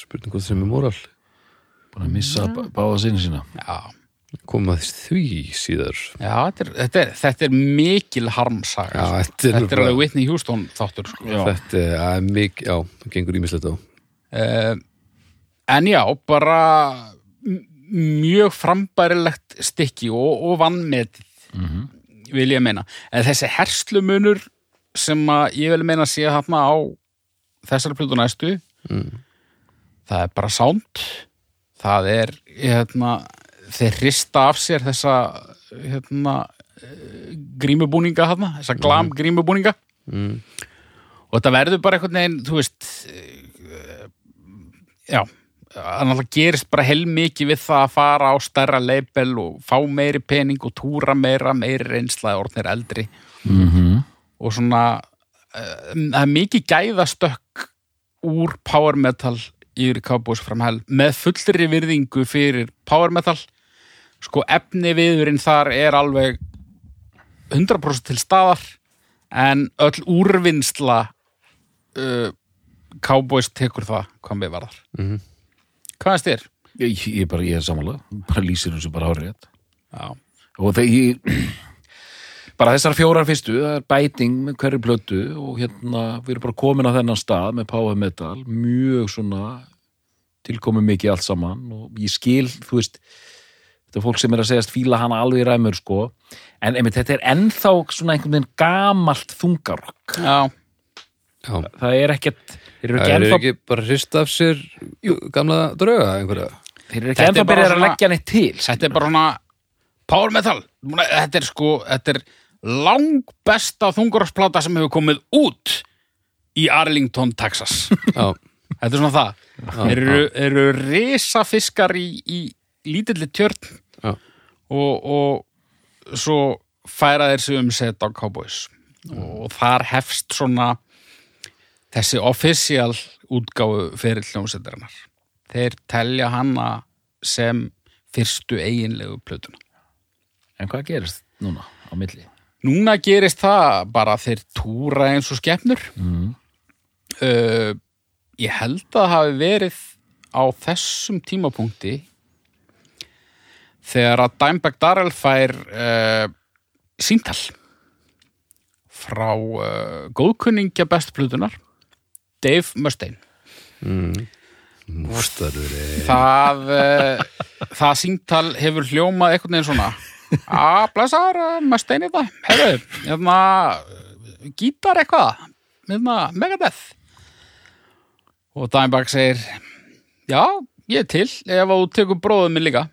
spurning hvað sem er moral búin að missa mm. báða sinni sína já koma því síðar Já, þetta er, þetta er, þetta er mikil harmsaga. Já, sko. þetta er þetta er bara- alveg Whitney Houston þáttur. Sko. þetta er mikið, já, það gengur ímislegt á Uh, en já, bara m- mjög frambærilegt stykki og, og vannmetið, vil ég meina. En þessi herslumunur sem að ég vil meina að sé þarna á þessari plötu næstu, það er bara sound. Það er, hérna, þeir hrista af sér þessa, hérna, eh, grímubúninga þarna, þessa glam grímubúninga. mm. og þetta verður bara einhvern veginn þú veist eh, já það gerist bara heilmikið við það að fara á stærra leipel og fá meiri pening og túra meira meiri reynslaði orðnir eldri mm -hmm. Og svona uh, það er mikið gæðastökk úr power metal yfir Cowboys from Hell með fullri virðingu fyrir power metal. Sko efni viðurinn þar er alveg 100% til staðar en öll úrvinnsla uh, Cowboys tekur það hvað við varðar. Mhm. hvað er styr? ég, ég, er bara, ég er samanlega, bara lýsir þessu bara árið og það ég bara þessar fjórar fyrstu, það er bæting með hverju plötu og hérna við erum bara komin á þennan stað með power metal mjög svona tilkomi mikið allt saman og ég skil, þú veist þetta er fólk sem er að segjast fíla hana alveg í ræmur sko, en einmitt þetta er ennþá svona einhvern veginn gamalt þungarokk, já, já, það er ekkert þeir eru ekki ennþá, ekki bara hrist af sér gamla drauga einhverja? Þeir eru ekki ennþá bara byrjað að leggja neitt til þetta er bara svona power metal. Þetta er sko, þetta er langbesta þungarásplata sem hefur komið út í Arlington, Texas já, Þetta er svona það. Þeir eru, eru risafiskar í, í lítilli tjörn Já. og, og svo færa þeir sig um set á Cowboys og þar hefst svona þessi official útgáfu fyrir hljómsveitarinnar. Þeir telja hana sem fyrstu eiginlegu plötuna. en hvað gerist núna á milli? Núna gerist það bara þeir túra eins og skepnur. Mm. uh, ég held að það hafi verið á þessum tímapunkti þegar að Dimebag Darrell fær uh, síntal frá uh, góðkunningja bestplutunar Dave Mustaine mústarður það, uh, það síntal hefur hljómað einhvern veginn svona að blessaður uh, Mustaine þetta hefur, hérna gítar eitthvað? Hérna, Megadeth. Og Dimebag segir já, ég er til ef þú tekur bróðum minn líka.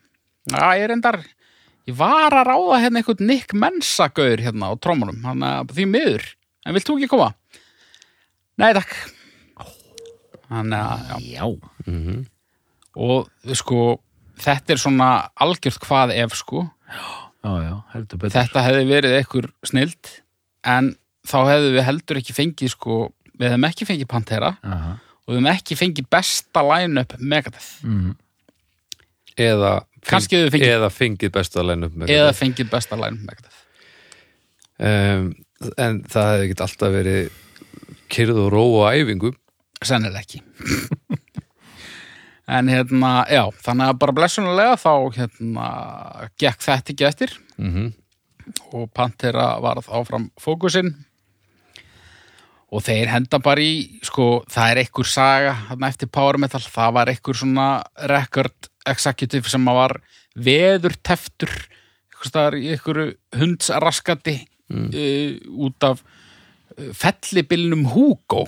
Já, ég er endar ég var að ráða hérna einhvern Nick Mensa gaur hérna á trómunum, hann að því miður. En vilt þú ekki koma? Nei, takk. Hann að, já. Já, og sko þetta er svona algjört hvað ef sko. Já, já, heldur betur. Þetta hefði verið einhver snild en þá hefðu við heldur ekki fengið sko, við hefðum ekki fengið Pantera Aha. og við hefðum ekki fengið besta line-up Megadeth. Mm. eða, Kannski hefðu fengið- eða fengið besta line upp með eða fengið besta line-up Megadeth. Um, en það hefði ekki alltaf verið kyrð og ró og æfingu. Sennilega ekki en hérna, já þannig að bara blessunulega þá hérna, gekk þetta ekki eftir. Mm og Pantera varð áfram fókusinn. Og þeir henda bara í sko, það er einhver saga þarna eftir Power Metal, það var einhver svona record executive sem var veður teftur í einhverju hundsraskati mm. út af uh, fellibilnum Hugo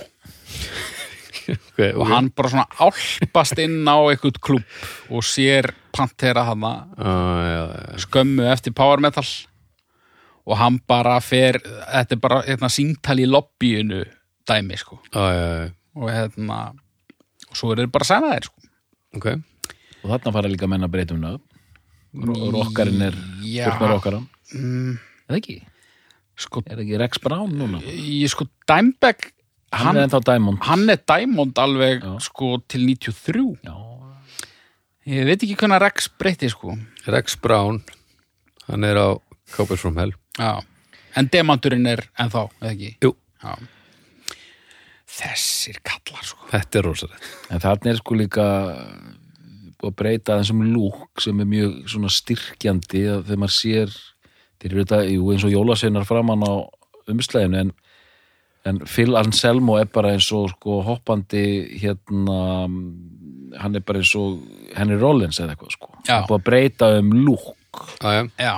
okay, og hann bara svona álpast inn á einhvern klubb og sér Pantera hana já. skömmu eftir Power Metal. Og hann bara fer þetta er bara hérna, síntal í lobbyinu dæmi sko. Já. og hérna og svo er þeir bara að sæna þeir sko. Ok. Og þarna fara líka menn að breyta um nöfn. Og rokkarinn er með rokkaran mm, eða ekki, sko, er það ekki Rex Brown núna? Ég sko Dimebag hann, hann, er ennþá Diamond hann er Diamond alveg Já. sko til 93 já, ég veit ekki hvernig Rex breyti sko Rex Brown hann er á Cowboys from Hell Já. en demandurinn er ennþá, eða ekki Jú. Já. þessir kallar sko þetta er rosalegt en þarna er sko líka að breyta þessum lúk sem er mjög svona styrkjandi að þegar maður sér þeir eru þetta, jú, eins og jólasveinar framann á umslæðinu en, en Phil Anselmo er bara eins og sko hoppandi hérna hann er bara eins og Henry Rollins eða eitthvað sko. Það er búið að breyta um lúk. Já. Já,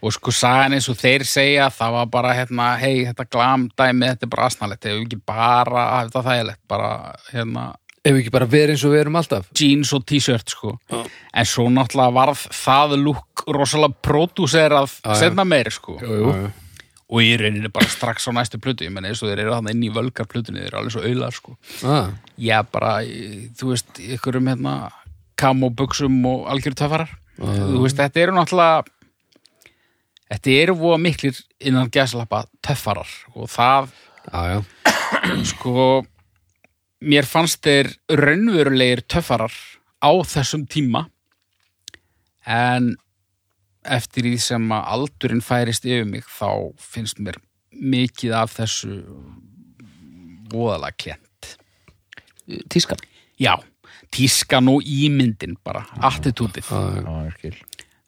og sko sagan eins og þeir segja það var bara hérna, hei, þetta glamdæmi þetta er bara asnalegt, ef við ekki bara að þetta þægilegt, bara hérna. Ef við ekki bara verið eins og við erum alltaf? Jeans og t-shirt sko. Já. en svo náttúrulega varð það lúk rosalega pródúserað setna meir sko. Jú. Og í rauninni bara strax á næstu plötu ég menn eins og þeir eru þannig inn í völgar plötunni þeir eru alveg svo auðlar sko. Ah, já bara, þú veist, ykkur um hérna kamóbuxum og algjör töfarar þú veist, þetta eru náttúrulega þetta eru voða miklir innan gæslappa töffarar. Og það já, já. sko mér fannst þeir raunverulegir töffarar á þessum tíma. En eftir því sem að aldurinn færist yfir mig þá finnst mér mikið af þessu voðalega klent. Tískan? Já, tískan og ímyndin bara, attitútið.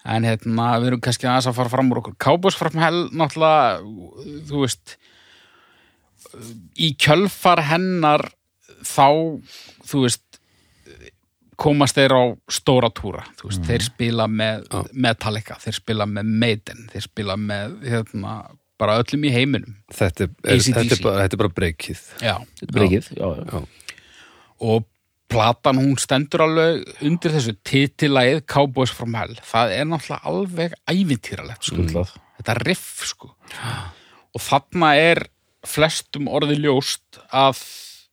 En hérna, við erum kannski aðeins að fara fram úr okkur. Kábos fram hell, náttúrulega þú veist í kjölfar hennar þá, þú veist komast þeir á stóra túra þú veist, þeir spila með Já. Metallica, þeir spila með Maiden þeir spila með, hérna bara öllum í heiminum Þetta, er, er, þetta, er bara, þetta er bara breykið já. Þetta er breykið, já, já. og platan hún stendur alveg undir þessu titilæð Cowboys from Hell það er náttúrulega alveg ævintýralegt sko. Skuldlað. þetta riff sko og þarna er flestum orði ljóst að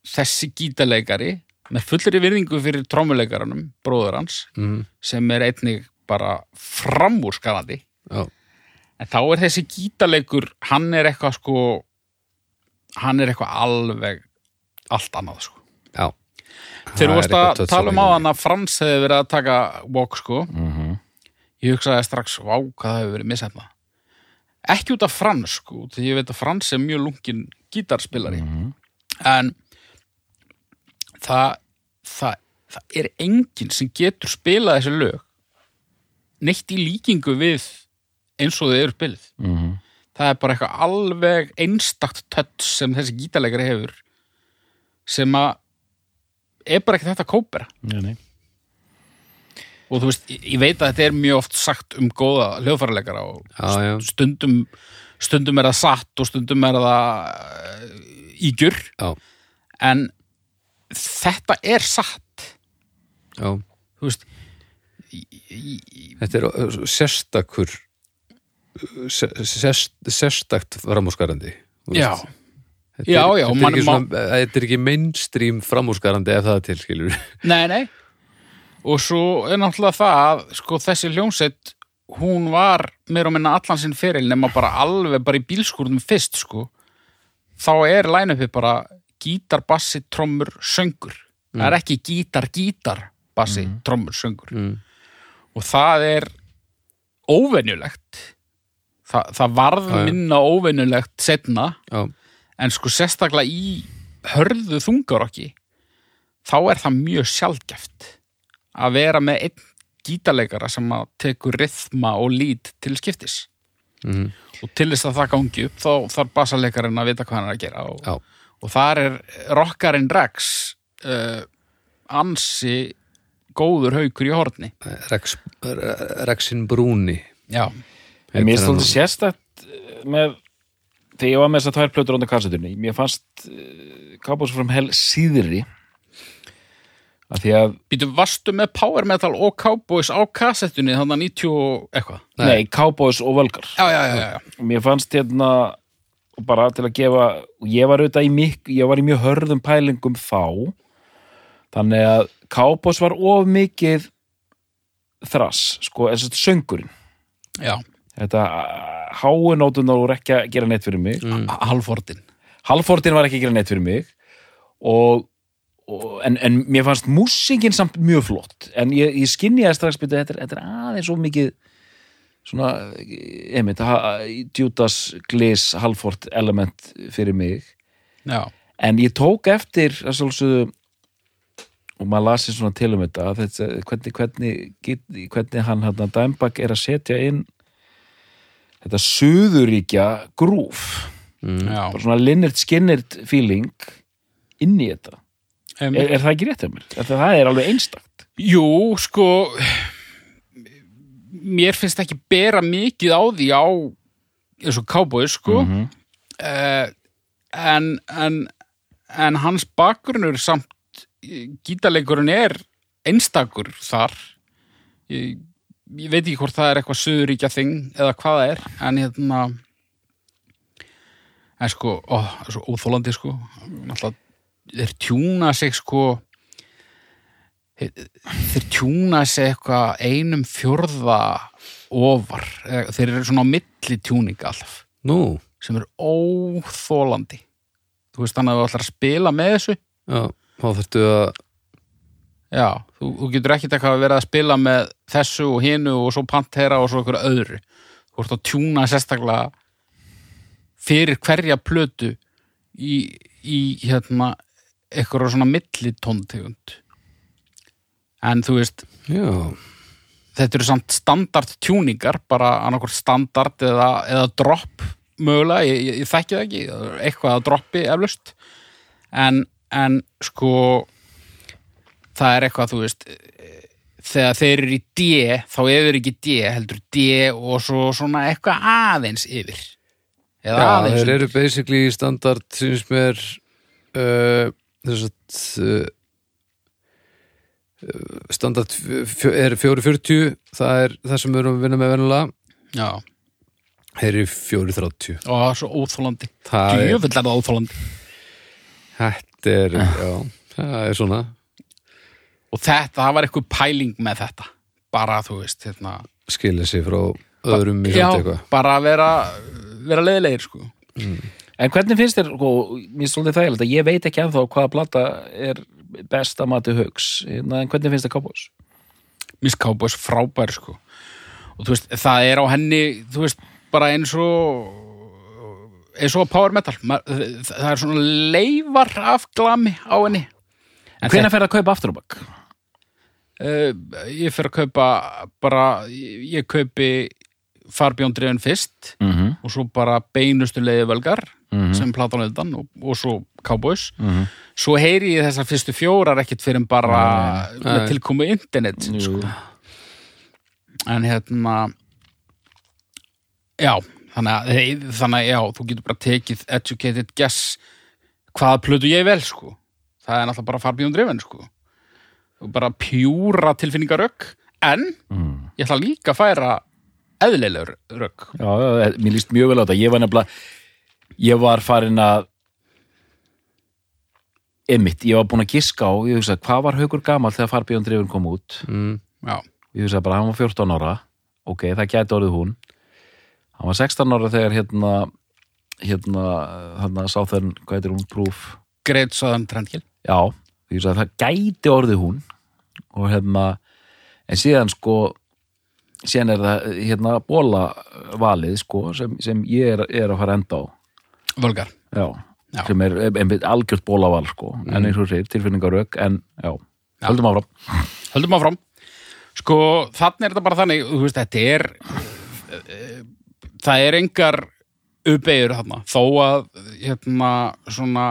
þessi gítarleikari með fullri virðingu fyrir trómuleikaranum, bróður hans mm, sem er einnig bara framúrskarandi. Já, en þá er þessi gítarleikur hann er eitthvað sko hann er eitthvað alveg allt annað sko. Já. Þegar þú eitthvað að tala um á hann að Frans hefði verið að taka walk sko, Mhm. ég hugsaði strax vá, hvað það hefur verið missefna ekki út af Frans sko, því ég veit að Frans er mjög lungin gítarspilari Mhm. en það, það það er enginn sem getur spilað þessi lög neitt í líkingu við eins og þau eru spilið Mhm. það er bara eitthvað alveg einstakt tött sem þessi gítarleikari hefur sem að er bara ekki þetta að kópera Nei, nei. og þú veist, ég ég veit að þetta er mjög oft sagt um góða hljóðfæraleikara og Já, já. stundum stundum er það satt og stundum er það uh, ígjur en þetta er satt. Já. Veist Þetta er sérstakur sérst, sérstakt framúrskarandi þú já. Þetta Já, er, já, þetta, er ekki svona, þetta er ekki mainstream framúrskarandi ef það er til, skilur? Nei, nei. Og svo er náttúrulega það að sko þessi hljómsett hún var meira og minna allan sinn feril nema bara alveg bara í bílskúrnum fyrst sko. Þá er line-upi bara gítar, bassi, trommur, söngur það er ekki gítar, gítar bassi, trommur, söngur mm. og það er óvenjulegt Þa, það varð Já, já. minna óvenjulegt setna Já, en sko sérstaklega í hörðu þungarokki þá er það mjög sjálfgeft að vera með einn gítarleikara sem að tekur rithma og lít til skiptis Mhm. og til þess að það gangi upp þá þarf bassalekarinn að vita hvað hann er að gera og. Og þar er rockarinn Rex uh, ansi góður haukur í horni Rex, Rexin Brúni já, En mér hann. sérstætt eh, með þegar ég var með þessar tvær plötur undir kassetunni, mér fannst uh, Cowboys from Hell síðri að því að býtu vastu með Power Metal og Cowboys á kassettunni þannig að 90 og eitthvað Nei. nei, Cowboys og Völgar já, já, já, já, já. mér fannst hérna bara til að gefa ég var auðvitað í mik ég var í mjög hörðum pælingum þá. Þannig að Cowboys var of mikið þrass, sko, þess að söngurinn. Já. þetta háunótunar voru ekki að gera neitt fyrir mig. Mm. Halfordin Halfordin var ekki að gera neitt fyrir mig. Og, og en, en mér fannst músingin samt mjög flott. En ég, ég skinniði strax byrja þetta, er- þetta er aðeins svo mikið svona, einmitt Judas Gliss Halford element fyrir mig. Já, en ég tók eftir að svolsögðu og maður lasi svona til um þetta hvernig, hvernig, hvernig hann hann Dæmbak er að setja inn þetta suðuríkja grúf. Mm. bara svona Linnert Skinnert feeling inn í þetta. Er, er það ekki rétt hjá mér? Er það, það er alveg einstakt? Jú, sko mér finnst ekki bera mikið á því á eins og Cowboys, sko. Mhm. uh, en, en en hans bakgrunnur samt gítarleikurinn er einstakur þar. Ég, ég veit ekki hvort það er eitthvað suðuríkja þing eða hvað það er en hérna en sko, ó, það er svo óþólandi sko. Náttúrulega þeir tjúna sig sko þeir tjúna sig eitthvað einum fjórða ofar, Eða þeir eru svona á milli tjúninga alltaf Nú, sem er óþólandi þú veist þannig að þú ætlar að spila með þessu. Já, þá þurftu að já, þú, þú getur ekkert eitthvað að vera að spila með þessu og hinu og svo pantera og svo einhverju öðru. Þú ert að tjúna sérstaklega fyrir hverja plötu í, í hérna eitthvað svona millitóntegund en þú veist Já, þetta eru samt standard tjúningar bara annarkvort standard eða, eða drop mögulega, ég, ég, ég þekki það ekki eitthvað að droppi eflust en, en sko það er eitthvað þú veist þegar þeir eru í D þá yfir ekki D, heldur D og svo svona eitthvað aðeins yfir. Eða já aðeins þeir eru basically standard syns mér uh, þess að uh, standard er 440 það er það sem við erum að vinna með venulega já, þeir eru 430 og það er svo óþólandi það er, það óþólandi þetta er já, það er svona. Og þetta, það var eitthvað pæling með þetta. Bara þú veist, hérna. Skilja sig frá öðrum í Já, bara vera, vera leiðilegir sko. En hvernig finnst þér, sko, mér er svolítið þægilegt að ég veit ekki ennþá hvaða plata er best að mati hugs en hvernig finnst þér Cowboys? Miss Cowboys frábær sko. og þú veist, það er á henni þú veist, bara eins og eins og power metal það er svona leifar af glami á henni en Hvenær fer að kaupa aftur á bakk? uh, ég fer að kaupa bara, ég, ég kaupi Farbjón fyrst Mm -hmm. og svo bara beinustu leiði völgar Mhm. sem platan auðvitaðan og, og svo Cowboys Mhm. svo heyri ég þessar fyrstu fjórar ekkit fyrir bara Nei. með tilkomu internet sko. en hérna já þannig að, þannig að já, þú getur bara tekið educated guess hvaða plötu ég vel sko það er náttúrulega bara farbíðum drifin sko bara pjúra tilfinningarögg en Mm. ég ætla líka að færa eðlilegur rögg Já, já, mér líst mjög vel á þetta. Ég var nefnilega, ég var farin að emitt, ég var búin að giska á ég hugsaði, hvað var haugur gamall þegar Farbjörn Drifun kom út? Mm. já, ég hugsaði bara, hann var 14 ára. Ok, það gæti orðið hún. Hann var 16 ára þegar hérna hérna, hérna Southern, hvað heitir hún, Proof Great Southern Trendkill já, ég hugsaði, það gæti orðið hún. Og hérna en síðan sko síðan er það hérna bóla valið sko, sem, sem ég er, er að fara enda á. Völgar. Já, Já. sem er einmitt algjört bólaval sko. en eins og sér, tilfinningarök en já, höldum áfram. Höldum áfram. Sko þannig er þetta bara þannig þú veist, þetta er eh, það er engar uppeyður þarna þó að hérna svona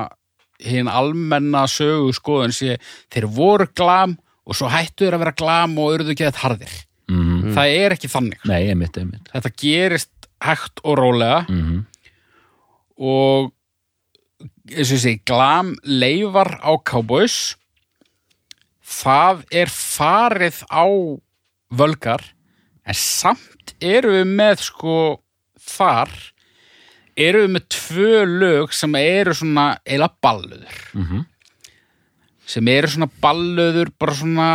hinn almenna sögu skoðun sé þeir voru glam og svo hættu þeir að vera glam og urðu ekki þetta harðir mm. það er ekki þannig Nei, einmitt, einmitt þetta gerist hægt og rólega mm. og eins og segi, glam leifar á Cowboys það er farið á völgar en samt eru við með sko þar eru við með tvö lög sem eru svona eila balluður Mhm. sem eru svona balluður bara svona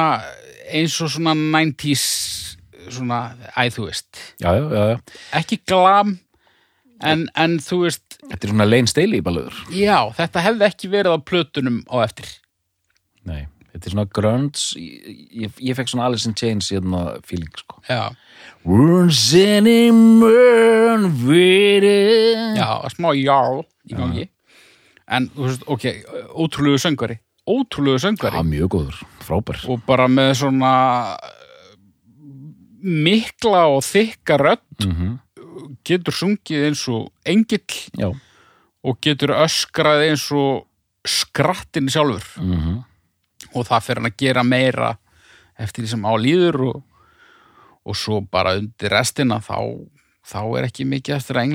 eins og svona 90s svona, æ þú veist Já, já, já, já ekki glam en, en þú veist Þetta er svona Lane Staley balluður Já, þetta hefði ekki verið á plötunum á eftir. Nei, þetta er svona grunts ég, ég, fekk svona Alice in Chains hérna feeling sko Já, já smá jarl í gangi. En, þú veist, ok, ótrúlegu söngvari. Ótrúlegu söngvari. Já, mjög góður, frábær Og bara með svona mikla og þykka rödd mm getur sungið eins og engill Já. og getur öskrað eins og skrattin sjálfur. Mm og það fyrir hann að gera meira eftir því sem á líður og, og svo bara undir restina þá, þá er ekki mikið eftir að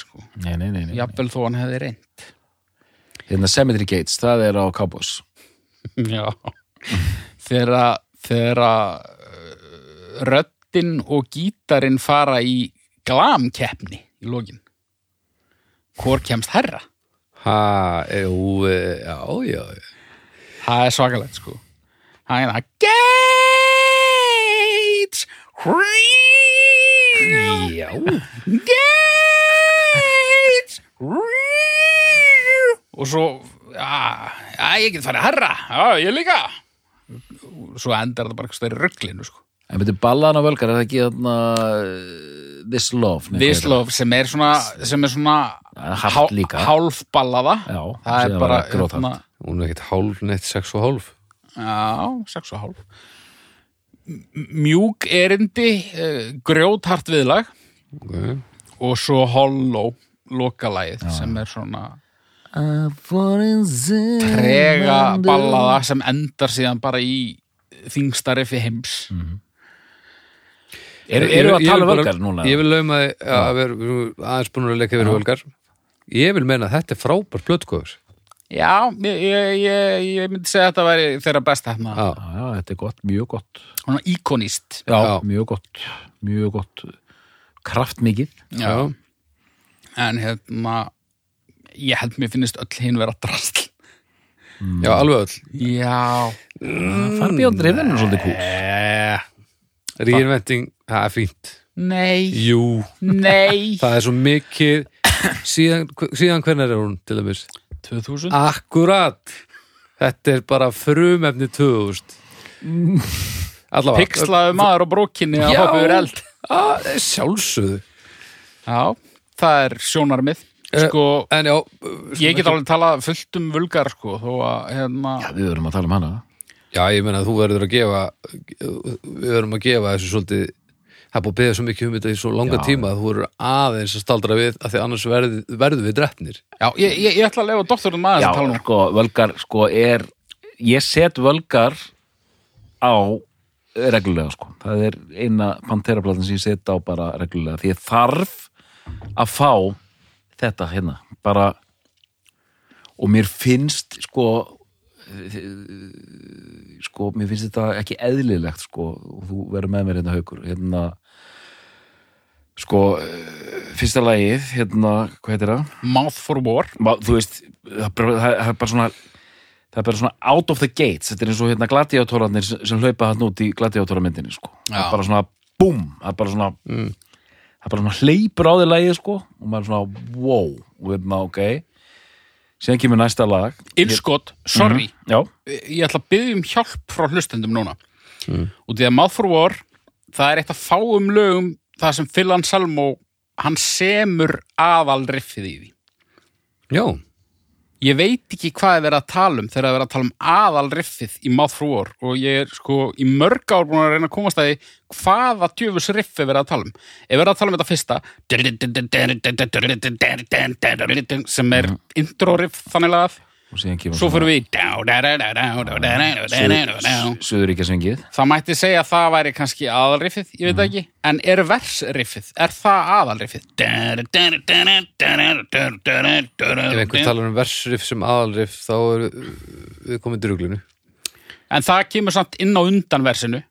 sko. Nei, nei, nei. jafnvel þó hann hefði reynd Hérna Cemetery Gates, það er á Cowboys. Já. Þegar að- þegar röddin og gítarinn fara í glamkeppni í lokin. Hvor kemst herra Ha, jú, e, já, já, já. það er svakalegt sko. Það er það Gates Já. Gates og svo já, ég get farið herra já, ég líka. Svo endar þetta bara stærri rugglinu sko. En betur ballaðan á völgar, er það ekki þarna uh, This Love nei, This Love sem er svona sem er svona Það hart líka. hálfballaða Já, það er bara hérna, Hún er ekkert hálf, neitt sex og hálf. já, sex og hálf. Mjúk erindi uh, grjóthart viðlag. Okay. og svo hollow lokalægið sem er svona Trega ballaða sem endar síðan bara í þingstari fyrir heims Eru er, að ég tala bara- völgar núna? Ég vil lauma að við erum aðeins búin að leika verið völgar. Ég vil meina að þetta er frábær blötkóður. já, ég, ég, ég, myndi segja að þetta væri þeirra besta Já, Já, já, þetta er gott, mjög gott svona íkonist Já, Já. mjög gott, mjög gott Kraftmikið já. en hérna ég held mér finnist öll hinn vera drastl Já, alveg öll. já, drifin er svolítið kúl Eh, Reinventing, það er fínt. nei. Jú, nei, það er svo mikið. Síðan, síðan hvernig er hún til dæmis? 2000 Akkurat. Þetta er bara frumefni 2000 Allavega. Pixlaðu maður á brókinni að Já. hoppa yfir eld. Ah, Sjálfsögðu. Já, það er sjónarmið sko, En já ég get alveg talað fullt um vulgar sko, þó að hérna Já, við verum að tala um hana Já, ég meina að þú verður að gefa við verðum að gefa þessu svolítið það er búið að beða svo mikið um þetta í svo langa Já. tíma að þú verður aðeins að staldra við af því annars verð, verður við drefnir já, ég, ég, ég ætla að lefa doktorinn maður Já, að tala nú sko, völgar, sko, er Ég set völgar á reglulega, sko Það er eina panteraplatin sem ég set á bara reglulega Því ég þarf að fá þetta hérna bara og mér finnst sko sko, mér finnst þetta ekki eðlilegt sko, og þú verður með mér hérna haukur. Hérna sko, eh, fyrsta lagið hérna, hvað heitir það? Mouth for War. Ma- þú veist, það er bara, svona það er bara svona out of the gates. Þetta er eins og hérna gladiátorarnir sem, hlaupa hann út í gladiátoramyndinni sko. það er bara svona búm það er bara svona bara svona hleypur á því lagið sko og maður er svona wow og við erum ok síðan kemur næsta lag. Illskot, sorry. Já, ég ætla að byggja um hjálp frá hlustendum núna. Og því að Mouth for War það er eitt af fáum lögum það sem Phil Anselmo hann semur aðal riffið í því. Já, ég veit ekki hvað er verið að tala um þegar það er verið að tala um aðal riffið í War og ég er sko í mörg ár búin að reyna að komast að því hvaða djöfus riff er verið að tala um. Er verið að tala um þetta fyrsta sem er intro riff þannig lagað og síðan kemur svo fyrir við Suðuríkjasvingið það mætti segja að það væri kannski aðalriffið, ég veit ekki en er versriffið, er það aðalriffið Ef einhver talar um versriff sem aðalriff þá er við komið druglinu en það kemur samt inn á undan versinu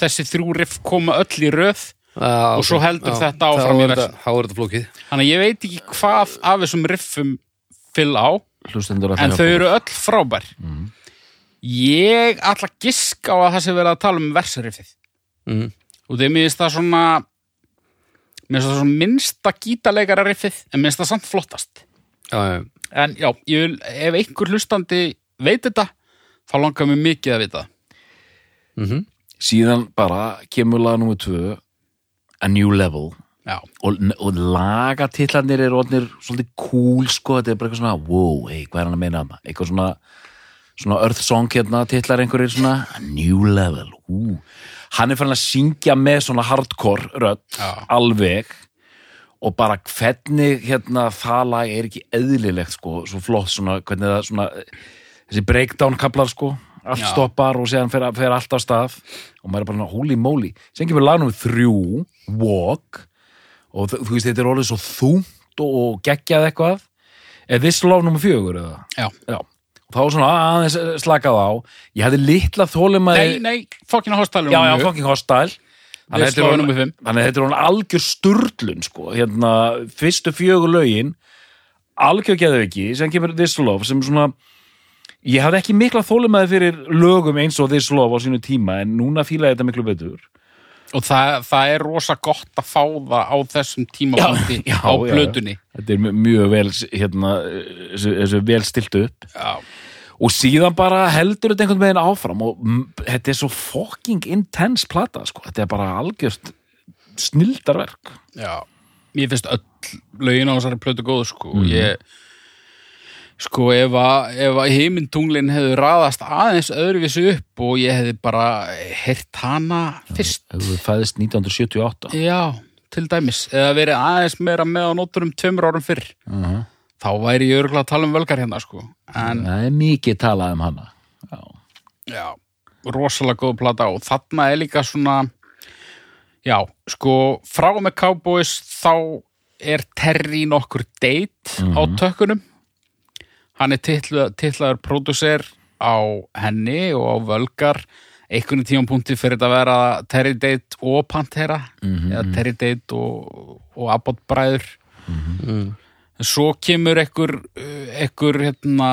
þessi þrjú riff koma öll í röð ah, Og svo heldur þetta áfram í er flókið þannig að ég veit ekki hvað af þessum riffum fyll á, Hlustendur að en það þau eru öll frábær. Ég ætla að giska á að það sé verið að tala um versriffið. Mm. og þeir minnst það svona mér finnst það svona minnsta gítarleikara riffið en minnst það samt flottast. Já, já. en já, ég vil, ef einhver hlustandi veit þetta, þá langar mér mikið að vita. Mm Síðan bara kemur lag nummer tvö A New Level og, og lagatillarnir eru orðnir svolítið cool sko, þetta er bara eitthvað svona wow, hey, hvað er hann að meina þarna eitthvað svona, svona earth song hérna tillar einhverjir svona New Level ú. hann er fann að syngja með svona hardcore Já. alveg og bara hvernig hérna það lag er ekki eðlilegt sko, svo flott svona, hvernig það svona þessi breakdown kaplar sko allt Já. stoppar og séðan fer, fer allt á stað og maður er bara svona, holy moly sem kemur lag nummer þrjú, walk og þú veist, þetta er orðið svo þungt og, geggjað eitthvað. Er This Love nummer fjögur eða? já. Já, og þá var svona aðeins slakað á. Ég hefði litla þólimaði Nei, nei, fokkin hostælum. já, já, fucking hostile. Þannig að þetta er að hún algjör sturlun sko, hérna, fyrstu fjögur lögin algjör geðu ekki sem kemur This Love sem svona ég hafði ekki mikla þólimaði fyrir lögum eins og This Love á sínu tíma en núna fíla ég þetta miklu betur Og það, það er rosa gott að fá það á þessum tímapunkti Já, á já, já. plötunni. þetta er mjög- vel hérna, þessu, vel stilt upp Já. og síðan bara heldur þetta einhvern veginn áfram og þetta er svo fucking intense plata sko. þetta er bara algjört snildarverk Já. Mér finnst öll lögin á þessari plötu góðu, sko. Mm Ég, sko, ef að, ef að heimintunglin hefði raðast aðeins öðruvísi upp og ég hefði bara heyrt hana fyrst. þú fæðist 1978 Já, til dæmis. Eða verið aðeins meira með á nóturum tveimur árum fyrr. uh -huh. Þá væri ég örgulega að tala um völgar hérna, sko. En, það er mikið talað um hana já, já, rosalega góð plata og þarna er líka svona, já, sko, frá með Cowboys þá er Terry nokkur date á tökkunum. Hann er titla, titlaður pródusser á henni og á völgar. Einhvern tímapunkti fyrir þetta að vera Terry Date og Pantera eða Terry Date og, og Abbott bræður Mm. En svo kemur ekkur, ekkur hérna,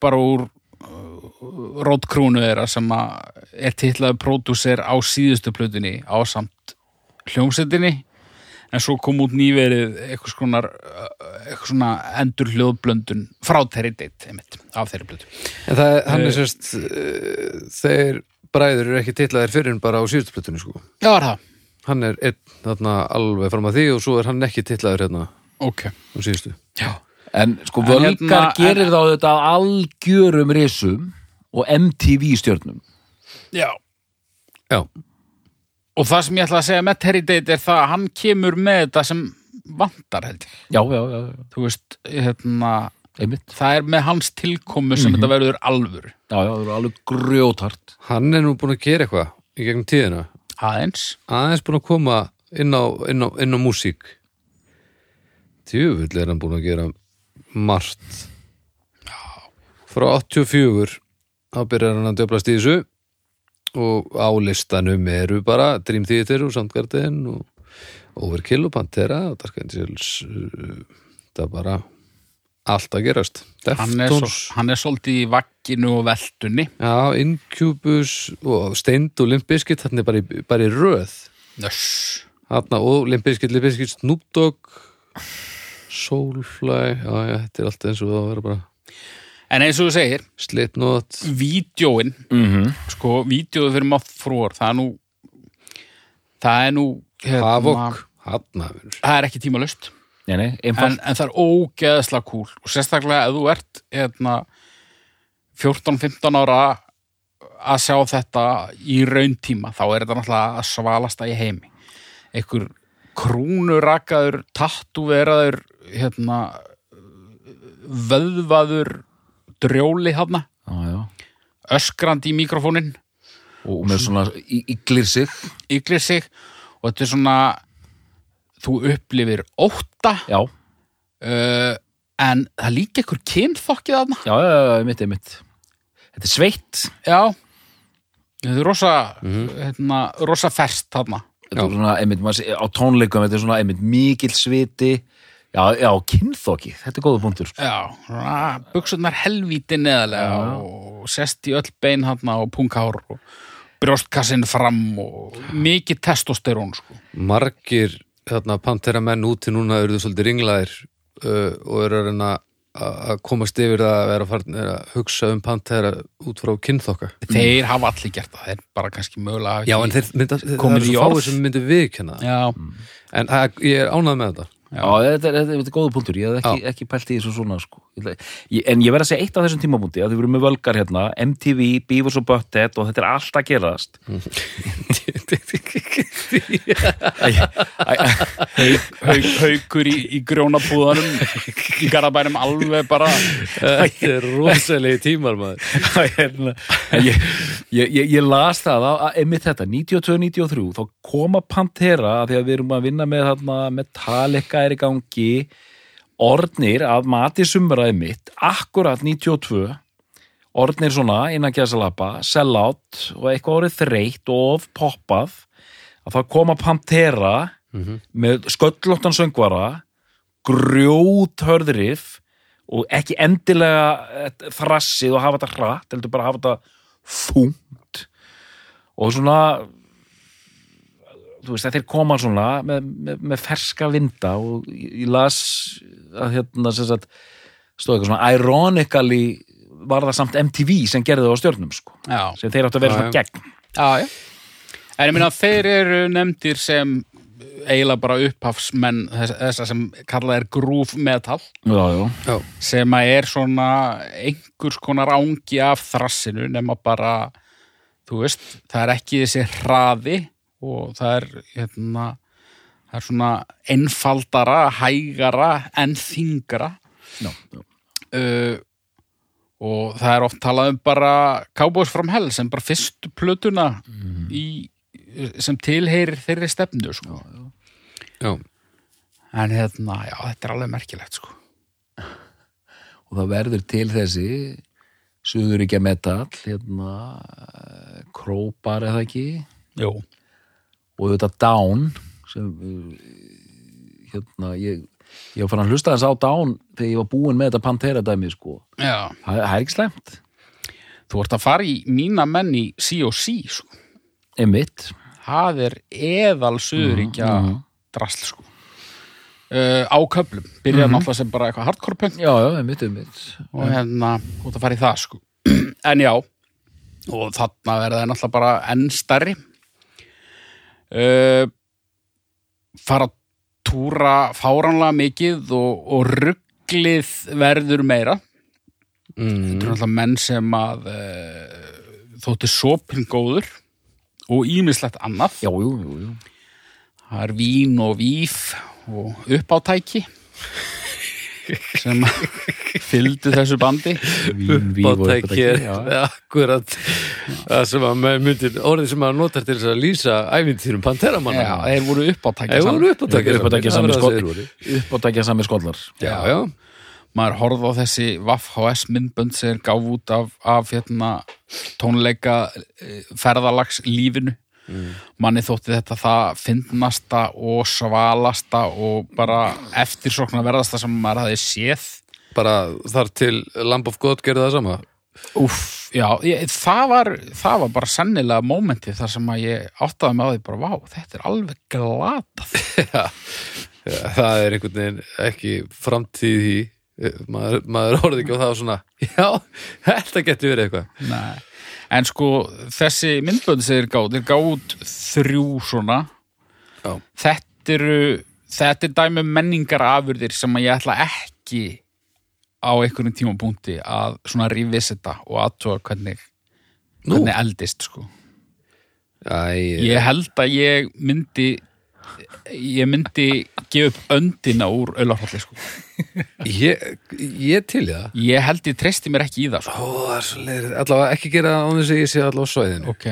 bara úr uh, rótkrúnu þeirra sem er titlaður pródúser á síðustu plötunni á samt hljómsettinni en svo kom út nýverið eitthvað skonar uh, eitthvað svona endur hljóðblöndun frá þeirri deitt einmitt, af þeirri plötu En það, hann Eh. er sérst uh, þeir bræður eru ekki titlaðir fyrir en bara á síðustu plötunni sko. Já, er það? hann er einn þarna alveg fram að því og svo er hann ekki titlaður hérna. Ok. Á síðustu. Já, en sko En völgar hérna- gerir þá þetta algjörum risum og MTV stjörnum. Já. Já, Og það sem ég ætla að segja með Terry Date er það að hann kemur með þetta sem vantar held ég. Já, já, já, já, Þú veist, hérna einmitt. það er með hans tilkomu sem þetta verður alvöru. Já, já, það eru alveg grjótart hann er nú búin að gera eitthvað í gegnum tíðina. Aðeins. Aðeins búin að koma inn á, inn á, inn á músík. Tjöfull er hann búin að gera margt. Frá 84 þá byrjar hann að döflast í þessu og á listanum eru bara Dream Theater og Soundgarden og Overkill og Pantera og Dark Angels uh, það er bara allt að gerast. Hann er, svo, hann er svolítið í vagginu og veltunni. Já, Incubus og Steind og Limp Bizkit þarna er bara í, bara í röð. Nöss. Þarna og Limp Bizkit, Limp Bizkit, Snoop Dogg Soulfly já, já, þetta er allt eins og það að vera bara en eins og þú segir, Slipknot. vídjóin mm -hmm. sko, vídjóðu fyrir Moth Frúar það er nú það er nú hérna, það er ekki tímalust nei, nei, en, en það er ógeðslega kúl og sérstaklega ef þú ert hérna, 14-15 ára að sjá þetta í rauntíma þá er þetta náttúrulega að svalasta í heimi. Einhver krúnurakaður tattúveraður hérna vöðvaður drjóli já. öskrandi í mikrofónin og með svona í- íglir sig. Ygglir sig. Og þetta er svona þú upplifir ótta. Já, uh, en það líka einhver kynþokkið þarna. Já, já, já, mitt, mitt þetta er sveitt. Já. Þetta er rosa, hérna, rosa ferst þarna. Þetta er svona, einmitt, á tónleikum þetta er svona, einmitt, mikil sviti já, já, kynþóki, þetta er góða punktur sko. já, svona buksunar helvíti neðarlega og sest í öll bein þarna og punkhár og brjóstkassin fram og mikið testosterón sko. margir þarna pantera menn úti núna eru svolítið ringlaðir uh, og eru að reyna að að komast yfir það að vera farin að hugsa um pantera út frá kynþokka þeir hafa allir gert það, þeir bara kannski mögulega Já, en þeir mynda, það er svo fáið sem myndu viðkjanna það. já, En það, ég er ánægð með þetta Já, þetta er, þetta er, þetta er góða punktur, ég hef ekki, ekki pælt í þessu svona sko. En ég verð að segja eitt á þessum tímapunkti að þið voru með völgar hérna, MTV, Beavis og Butthead og þetta er allt að gerast. Haukur í, í grjónapúðanum í garabænum alveg bara. Þetta er rosalegi tímar maður. Hérna, ég, ég, ég, ég las það að, að einmitt þetta, 92-93 þá koma Pantera að því að við erum að vinna með þarna, Metallica er í gangi orðnir að mati sumraði mitt, akkurat 92 orðnir svona innan gæsalapa, sell out og eitthvað orðið þreytt og of poppað að það koma Pantera með sköllóttan söngvara grjót hörðrif og ekki endilega eh, þrassið og hafa þetta hratt heldur bara hafa þetta þungt og svona þú veist, þeir koma svona með, með, með ferska vinda og ég, las að hérna sem sagt stóð eitthvað svona ironically var það samt MTV sem gerði það á stjörnum sko, já, sem þeir áttu að vera Já, svona gegn. Já, já. En ég meina þeir eru nefndir sem eiginlega bara upphafsmenn þess, þessa sem kallað er groove metal. Já, já, Já, sem að er svona einhvers konar ángi af þrassinu nema bara þú veist, það er ekki þessi hraði og það er hérna, það er svona einfaldara, hægara en þingra já, já. uh, og það er oft talað um bara Cowboys from Hell sem bara fyrstu plötuna í, sem tilheyrir þeirri stefnu sko. já, en hérna, já, þetta er alveg merkilegt sko. og það verður til þessi Suðuríkja metal hérna Krópar eða ekki Jú. Og þetta Down sem uh, hérna ég, ég var fann að hlusta þess á Down þegar ég var búinn með þetta Pantera dæmi sko Já, það, er ekki slæmt þú ert að fara í mína menn í C.O.C. Sko. Einmitt það er eðal suðuríkja Mhm, mhm. drasl sko. uh, á köflum byrjaði náttúrulega sem bara eitthvað hardcore punk Já, já, einmitt, einmitt og hérna, þú ert að fara í það sko. en já og þarna verða það náttúrulega bara enn stærri uh, fara að túra fáranlega mikið og, og rugglið verður meira. Þetta mm, eru náttúrulega menn sem að uh, þótti sopin góður og ímislegt annað. Já, jú, jú, jú. Það er vín og víf og uppátæki sem fylgdu þessu bandi. Já. akkurat. Það sem að myndir, orðið sem maður notar til þess að lýsa ævintýrum Panteramanna Já, þeir voru uppátæki Þeir saman. Uppátækja saman, að voru. Uppátækja sami skóllar Já, já, maður horfði á þessi Vaff HS myndbönd sem er gáf út af, af hérna, tónleika eh, ferðalags lífinu manni þótti þetta það fyndnasta og svalasta og bara eftirsokna verðasta sem maður hafði séð bara þar til Lamb of God gerði það sama Úff, já, ég, það, var, það var bara sennilega mómenti þar sem að ég áttaði mig á því bara, vá, þetta er alveg glatað. Já, það er einhvern veginn ekki framtíð í maður, maður orðið ekki á það og svona já, þetta getur verið eitthvað Nei. En sko, þessi myndbönd sem þeir gáð, þeir gáð út þrjú svona. Já. Þetta eru þetta er dæmi um menningar afurðir sem ég ætla ekki á einhverjum tímapunkti að svona revisita og aðtóa hvernig, Nú. hvernig eldist sko. Æ, Ég held að ég myndi ég myndi gefa upp öndina úr auðlarfalli sko. ég, ég til í það. Ég held ég treysti mér ekki í það sko. Ó, það er svo leiðir Allavega ekki gera það án þess að ég sé allavega á svæðinu. Ok.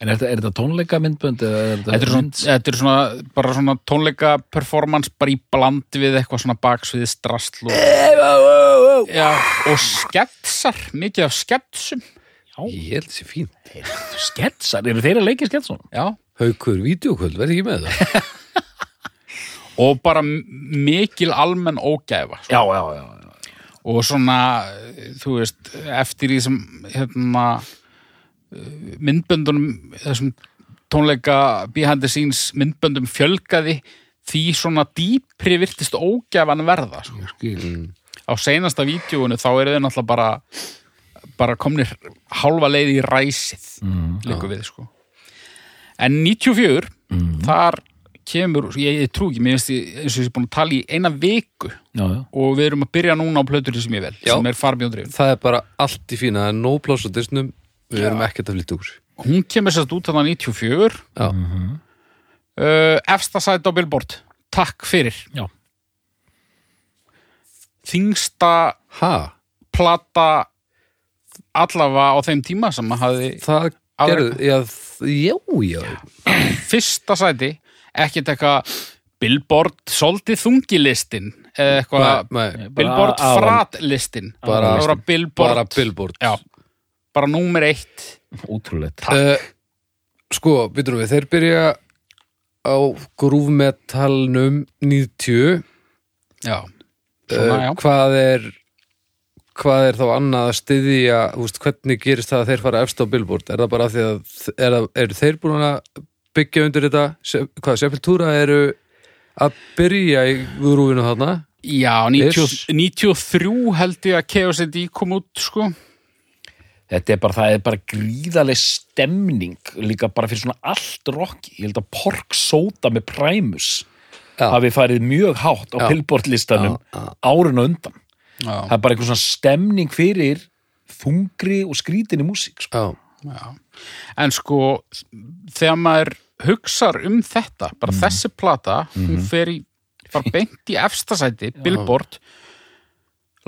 En er þetta, er þetta tónleika myndbönd eða er Þetta er, svona, þetta er svona, bara svona tónleika performance bara í bland við eitthvað svona baksviði strastl og, já, og sketsar, mikið af sketsum. Ég held þessi fín sketsar, eru þeir að leika í sketsum? já. Haukur, vídeokvöld, verð ekki með það og bara mikil almenn ógæfa sko. Já, já, já, já. og svona, þú veist eftir því sem hérna, myndböndunum þessum tónleika behind the scenes myndböndum fjölgaði því svona dýpri virtist ógæfan verða sko. Skil. á seinasta vídjóinu þá eru þau náttúrulega bara bara komnir hálfa leið í ræsið mm, líka við sko en 94 þar kemur, ég, ég trú ekki mér finnst ég, eins og ég er búin að tala í eina viku Já, já. og við erum að byrja núna á plötur sem ég vel, Já. sem er farbjóndrifin Það er bara allt í fína, það er no pláss á disnum Við erum ekkert að flytta úr. Hún kemur sérst út þarna 94 Já, uh, efsta sæti á Billboard. Takk fyrir. Já. þingsta ha, plata allavega á þeim tíma sem að hafi það gerðu Já, þ- já, já. Fyrsta sæti ekkert eitthvað Billboard svolítið þungilistin eða eitthvað Billboard fratlistin. Bara- bara Billboard. Bara Billboard. Já, bara númer eitt. Ótrúlegt. uh, Sko, býtum við, þeir byrja á grúfmetalnum 90 já, uh, svona já. Hvað er hvað er þá annað að styðja veist, hvernig gerist það að þeir fara efst á Billboard? Er það bara af því að er, eru þeir búin að byggja undir þetta? Se- hvað, Sepultura eru að byrja í grúfinu þarna? Já, 90, Yes. 93 held ég að KOCD kom út sko. Þetta er bara, það er bara gríðaleg stemning líka bara fyrir svona allt rock. Ég held að Pork Soda með Primus hafi farið mjög hátt á já. árun og undan það er bara einhver svona stemning fyrir þungri og skrítinni músík sko. Já, já. en sko þegar maður hugsar um þetta bara þessi plata hún fer í, bara beint í efstasæti Billboard.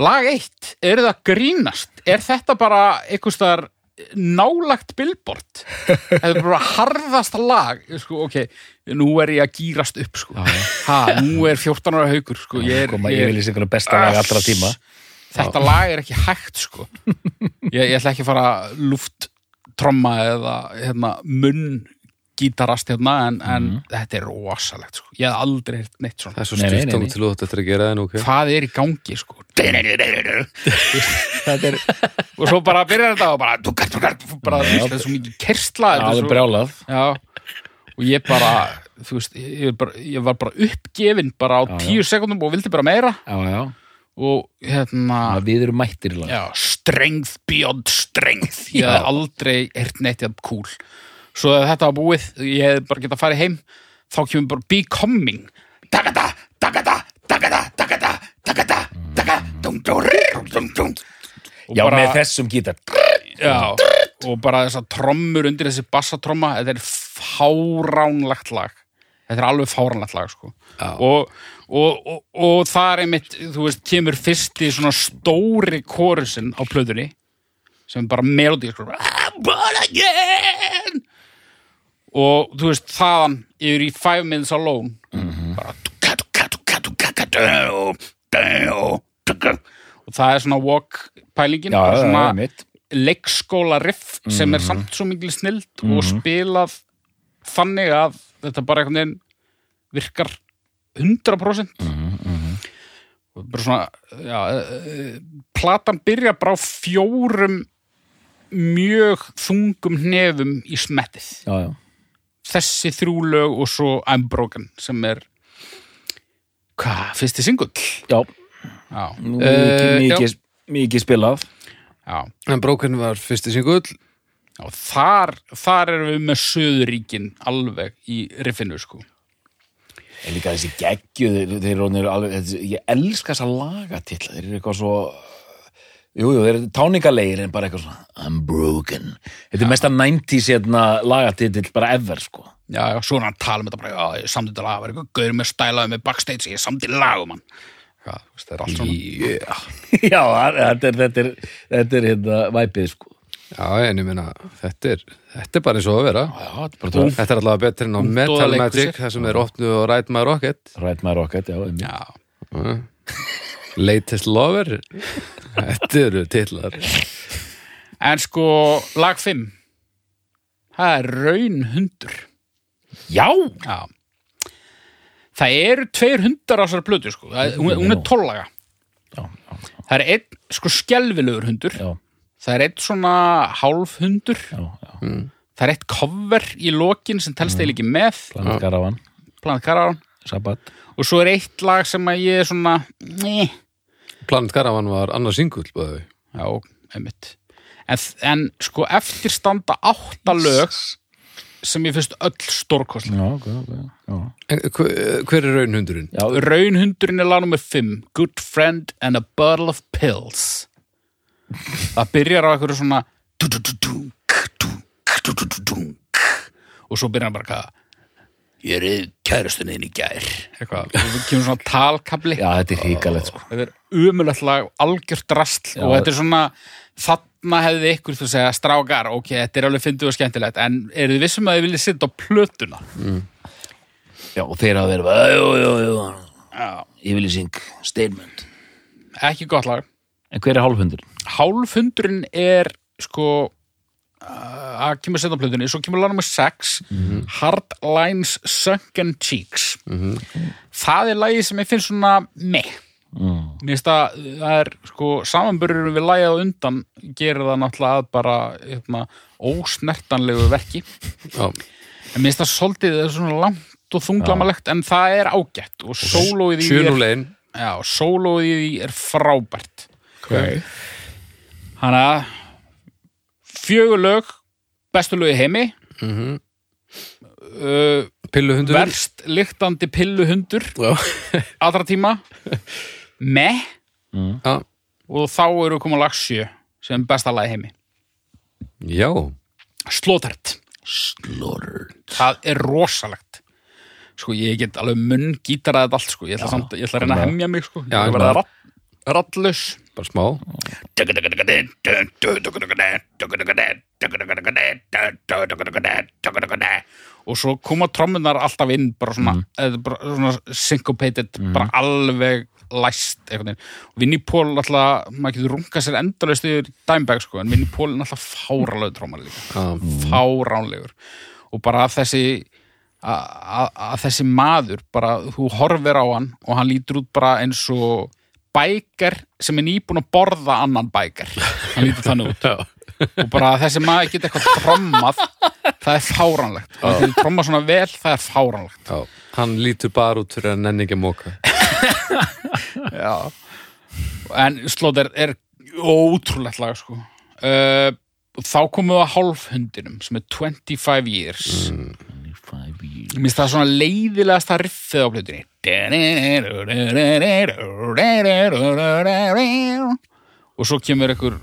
Lag eitt, er það grínast? Er þetta bara einhvers staðar nálagt Billboard? Þetta er bara harðasta lag sko, ok, nú er ég að gýrast upp sko. ha, nú er 14 ára haukur sko. ég er, koma ég, yfirlýsingur besta lag allra tíma. Þetta lag er ekki hægt sko. ég, ég ætla ekki að fara lufttromma eða hérna, munn gítarast hérna en, en þetta er rosalegt sko. ég hef aldrei heyrt neitt svona. Það er svo nei. til þú þetta að gera það nú, ok. Hvað er í gangi sko? Þetta er, og svo bara byrjar þetta og bara, bara þetta er svo mikið kersla það er brjálað. Já, og ég bara þú veist, ég, bara, ég var bara uppgefin bara á Já, já. tíu sekundum og vildi bara meira. Já, já. og hérna við erum mættir í lag. Já, strength beyond strength ég Já. hef aldrei heyrt neitt jafn cool. Svo þetta var búið ég hef bara getað að fara heim þá kemur bara becoming. Dagada, dagada, dagada, dagada dagada, dagada dung, dung, dung, dung, já, bara- með þessum gítar Já, og bara þessar trommur undir þessi bassatromma, þetta er fáránlegt lag. Þetta er alveg fáránlegt lag sko. Og, og, og, og það er einmitt þú veist, kemur fyrst í svona stóri kórusin á plöðunni sem bara melodí sko, og þú veist, þaðan yfir í Five Minutes Alone bara dau, dau, tuka. og það er svona walk pælingin já, bara svona já, mitt leikskóla riff sem Mhm. er samt svo mikil snild og spilað þannig að þetta bara einhvern veginn virkar 100% Mhm, og bara svona já, uh, platan byrja bara á fjórum mjög þungum hnefum í smettið. Já, já. þessi þrjú lög og svo I'm Broken sem er hvað, fyrsti singull? Já. já, Nú, mikið, mikið, mikið spilað já En Broken var fyrsti singull Já, þar, þar erum við með Suðuríkin alveg í riffinu sko. En líka þessi geggju, þeir, þeir eru alveg, ég elska þessa lagatitla, þeir eru eitthvað svo, jú, jú, þeir eru táningalegir en bara eitthvað svona, I'm broken. Þetta er mesta 90s hérna lagatitill bara ever, sko. Já, já, svo hann að tala um þetta bara, já, ég samdi þetta lag, var eitthvað gauður með stælaði með backstage, ég samdi lag um veist, það er allt svona. yeah. Já, þetta er, þetta er, þetta er hérna væpið, sko. Já, en ég meina, þetta er, þetta er bara eins og að vera Já, þetta er bara tóð. Þetta er allavega betur en á Metal Magic það sem er opnu og Ride My Rocket Right My Rocket, já. Já, Latest Lover Þetta eru titlar en sko, lag 5, það er raun hundur. Já! Já. Það eru tveir hundar á þessari plötu, sko. Það, er- hún, hún er tollaga. Já, já, Það er einn, sko, skelvilegur hundur. já, Það er einn svona hálfhundur. já, já. Það er eitt cover í lokin sem telst eða ekki með, Planet Caravan, Planet Caravan. Og svo er eitt lag sem að ég er svona, nee. Planet Caravan var annars singull bæði. Já, einmitt. En, en sko eftir standa átta lög sem ég finnst öll stórkostlega. Já, ok, ok, já. Hver, er raunhundurinn? Já, Raunhundurinn er lag nummer 5, Good Friend and a Bottle of Pills. Það byrjar á einhverju svona og svo byrjar hann bara hvað ég er í kærustunni inn í gær eitthvað, og það kemur svona talkabli já, þetta er hrikalegt, sko. þetta er umulegt lag, algjört drastl Já. og þetta er svona þarna hefði ykkur þú segja strákar, ok, þetta er alveg fyndið og skemmtilegt, en eru þið vissum að þið viljið sitta á plötuna? Já, og þeir hafa verið, jú, jú, jú, Já. yfirlýsing, statement. Ekki gott lag. En hver er hálfhundur? Hálfhundurinn er sko uh, að kemur setna á plötunni, svo kemur lag nummer 6 Hard Lines Sunken Cheeks það er lagið sem ég finn svona meh Mm. Mér finnst að það er sko samanburður við á undan gerir það náttúrulega að bara hérna, ósnertanlegu verki. En mér finnst það svolítið það er svona langt og þunglamalegt en það er ágætt. Og sólóið í því er, 7-0 ein já, sólóið í því er frábært. Okay. Hanna fjögur lög bestu lög í heimi. Mhm. uh, Pilluhundur verst lyktandi pilluhundur. Allra tíma meh já, og þá eru komið lag sjö sem besta lag í heimi. Já. Slótert það er rosalegt. Sko ég get alveg munn gítarað þetta allt sko. Ég ætla, samt, ég ætla að reyna að hemja mig sko. Ég Já, ætla að ég verða bara- ratt, rattlus bara smá. Og svo koma trommunar alltaf inn bara svona, mm. bara svona syncopated, bara alveg læst veginn. Og Vinnie Paul alltaf, maður getur runga sér endalaust yfir Dimebag sko, en Vinnie Paul er alltaf fáralegu trommar líka. Já, fáránlegur. Og bara að þessi að, þessi maður bara, þú horfir á hann og hann lítur út bara eins og bækar sem er nýbúin að borða annan bækar hann lítur þannig út. Og bara þessi maður geta eitthvað trommað það er fáránlegt. Og hann getur trommað svona vel, það er fáránlegt. Já. Hann lítur bara út fyrir að nenni ekki að móka. en Slóter er ótrúlegt lag sko. Uh, þá komum við að hálfhundinum sem er 25 years. Five years. Mér finnst það svona leiðilegasta riffið á plötunni. Og svo kemur ykkur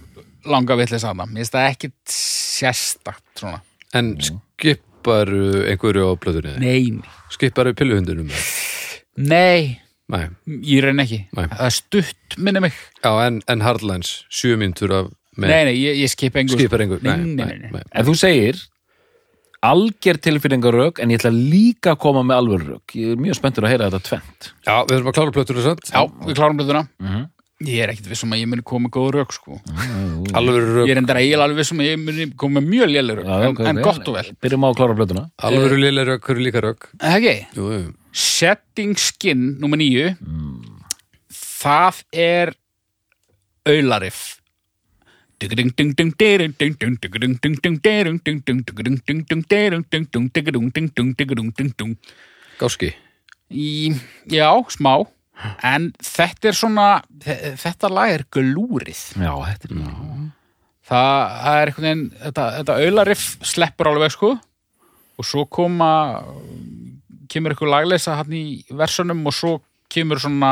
langa vitlega saman mér finnst það ekkit sérstakt svona. En skiparu einhverju á plötunni? Nei, Skiparu pilluhundunum? nei, Nei, ég reyn ekki Nei. það er stutt minni mig já, en, en Hardlines, sjö mínútur af með Nei, nei, ég, ég skipa engur skipar einhver Nei, nei, nei, nei. En þú segir alger tilfinningarök en ég ætla líka að koma með alveg rök. Ég er mjög spenntur að heyra þetta tvent. Já, við þurfum að klára plötunum samt Já, við klárum plötuna Mhm. Ég er ekkit vissum að ég muni koma með góð rök sko. Alveg Ég rök, er endara eiginlega alveg vissum að ég muni koma með mjög léleg rök en, ok, en gott og vel. Byrjum á að klára blötuna. alveg liðlega rök, hverju líka Er? Jú, jú, Setting Skin nummer nýju það er aulariff. Gáski. Í- Já, smá en þetta er svona þe- þetta lag er glúrið. Já, þetta er já. það, það er einhvern veginn þetta, þetta aulariff sleppur alveg sko. Og svo koma kemur eitthvað lagleysa hann í versunum og svo kemur svona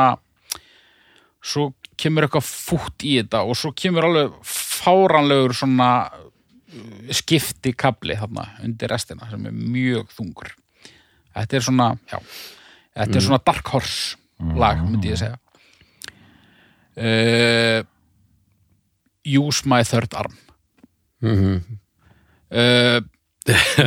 svo kemur eitthvað fútt í þetta og svo kemur alveg fáranlegur svona uh, skipti kabli þarna undir restina sem er mjög þungur. Þetta er svona já, þetta er svona Dark Horse lag myndi ég segja. Uh, Use My Third Arm. Mhm. uh,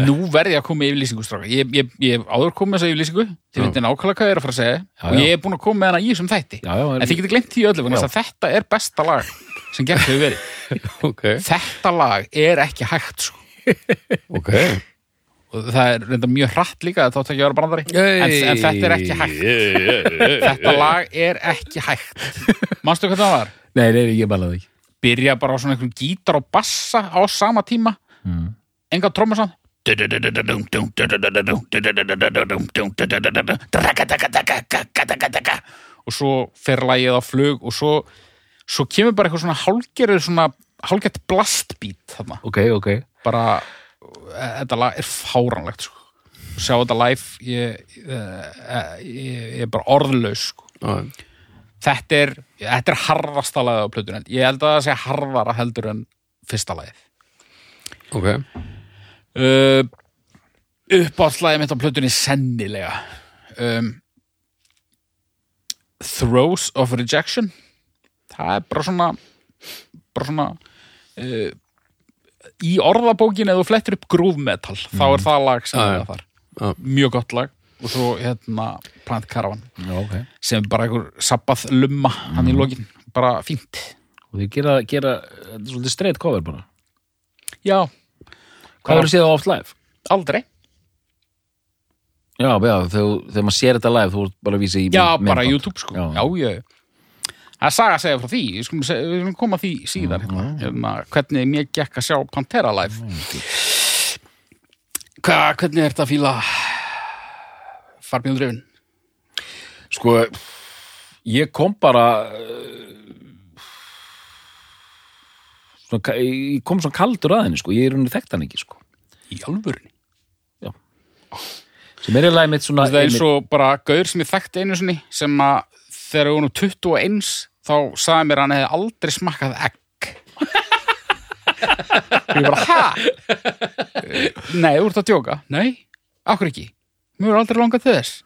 nú verði ég að koma í yfirlýsingu stráka ég, hef áður komið þessa yfirlýsingu. Þið Já. veitir nákvæmlega hvað ég er að fara að segja. Já, og ég er búin að koma með hana í þessum þætti. Já, já, en þið getur glemt því öllu þess að þetta er besta lag sem gert hefur verið. Ok, þetta lag er ekki hægt sko. ok og það er reynda mjög hratt líka þetta átt ekki að vera brandari. En, en þetta er ekki hægt. Þetta lag er ekki hægt. Manstu hvað það var? Nei, nei, ég bæla það ekki. Byrja bara á svona einhverjum gítar og bassa á sama tíma. Mm. enga trómasan og svo fer lagið á flug og svo, svo kemur bara eitthvað svona hálgerður svona hálgert blastbeat þarna. Ok, ok. Bara, þetta lag er fáránlegt sko. sjá þetta live ég, ég, ég, ég er bara orðlaus sko. Þetta er þetta er harðasta lagið á plötunni ég held að það sé harðara heldur en fyrsta lagið Ok, uh, uppáhaldslæði mitt á plötunni sennilega um, Throws of Rejection það er bara svona bara svona uh, í orðabókin eða þú flettir upp groove metal þá er það lag sem Já, er þar. Já. mjög gott lag. Og svo hérna Planet Caravan Já, ok. sem bara einhver sabbað lumma hann í lokin, bara fínt. Og þið gera, gera er svolítið straight cover bara. Já, Hvað verður séð á oft live? aldrei. Já, já, þegar, þegar maður sér þetta live þú ert bara að vísa í Já, bara YouTube sko. Já. Já, já, Það er saga að segja frá því. Við skulum, seg- við skulum koma því síðar hérna. Hérna, Hvernig mér gekk að sjá Pantera live. Hva, Hvernig er þetta að fíla Farbjörn Drifin? Sko, ég kom bara uh, svona, ég kom svona kaldur að henni sko, ég er henni þekkt hann ekki sko. Í alvörunni? Sem er í lagi mitt svona Það er eins og bara gaur sem ég þekkti einu sinni sem að þegar var nú 21 þá sagði mér að hann hefði aldrei smakkað egg. Ég bara, ha? Nei, þú ert að djóka. Nei, akkur ekki? Mér er aldrei langað þess.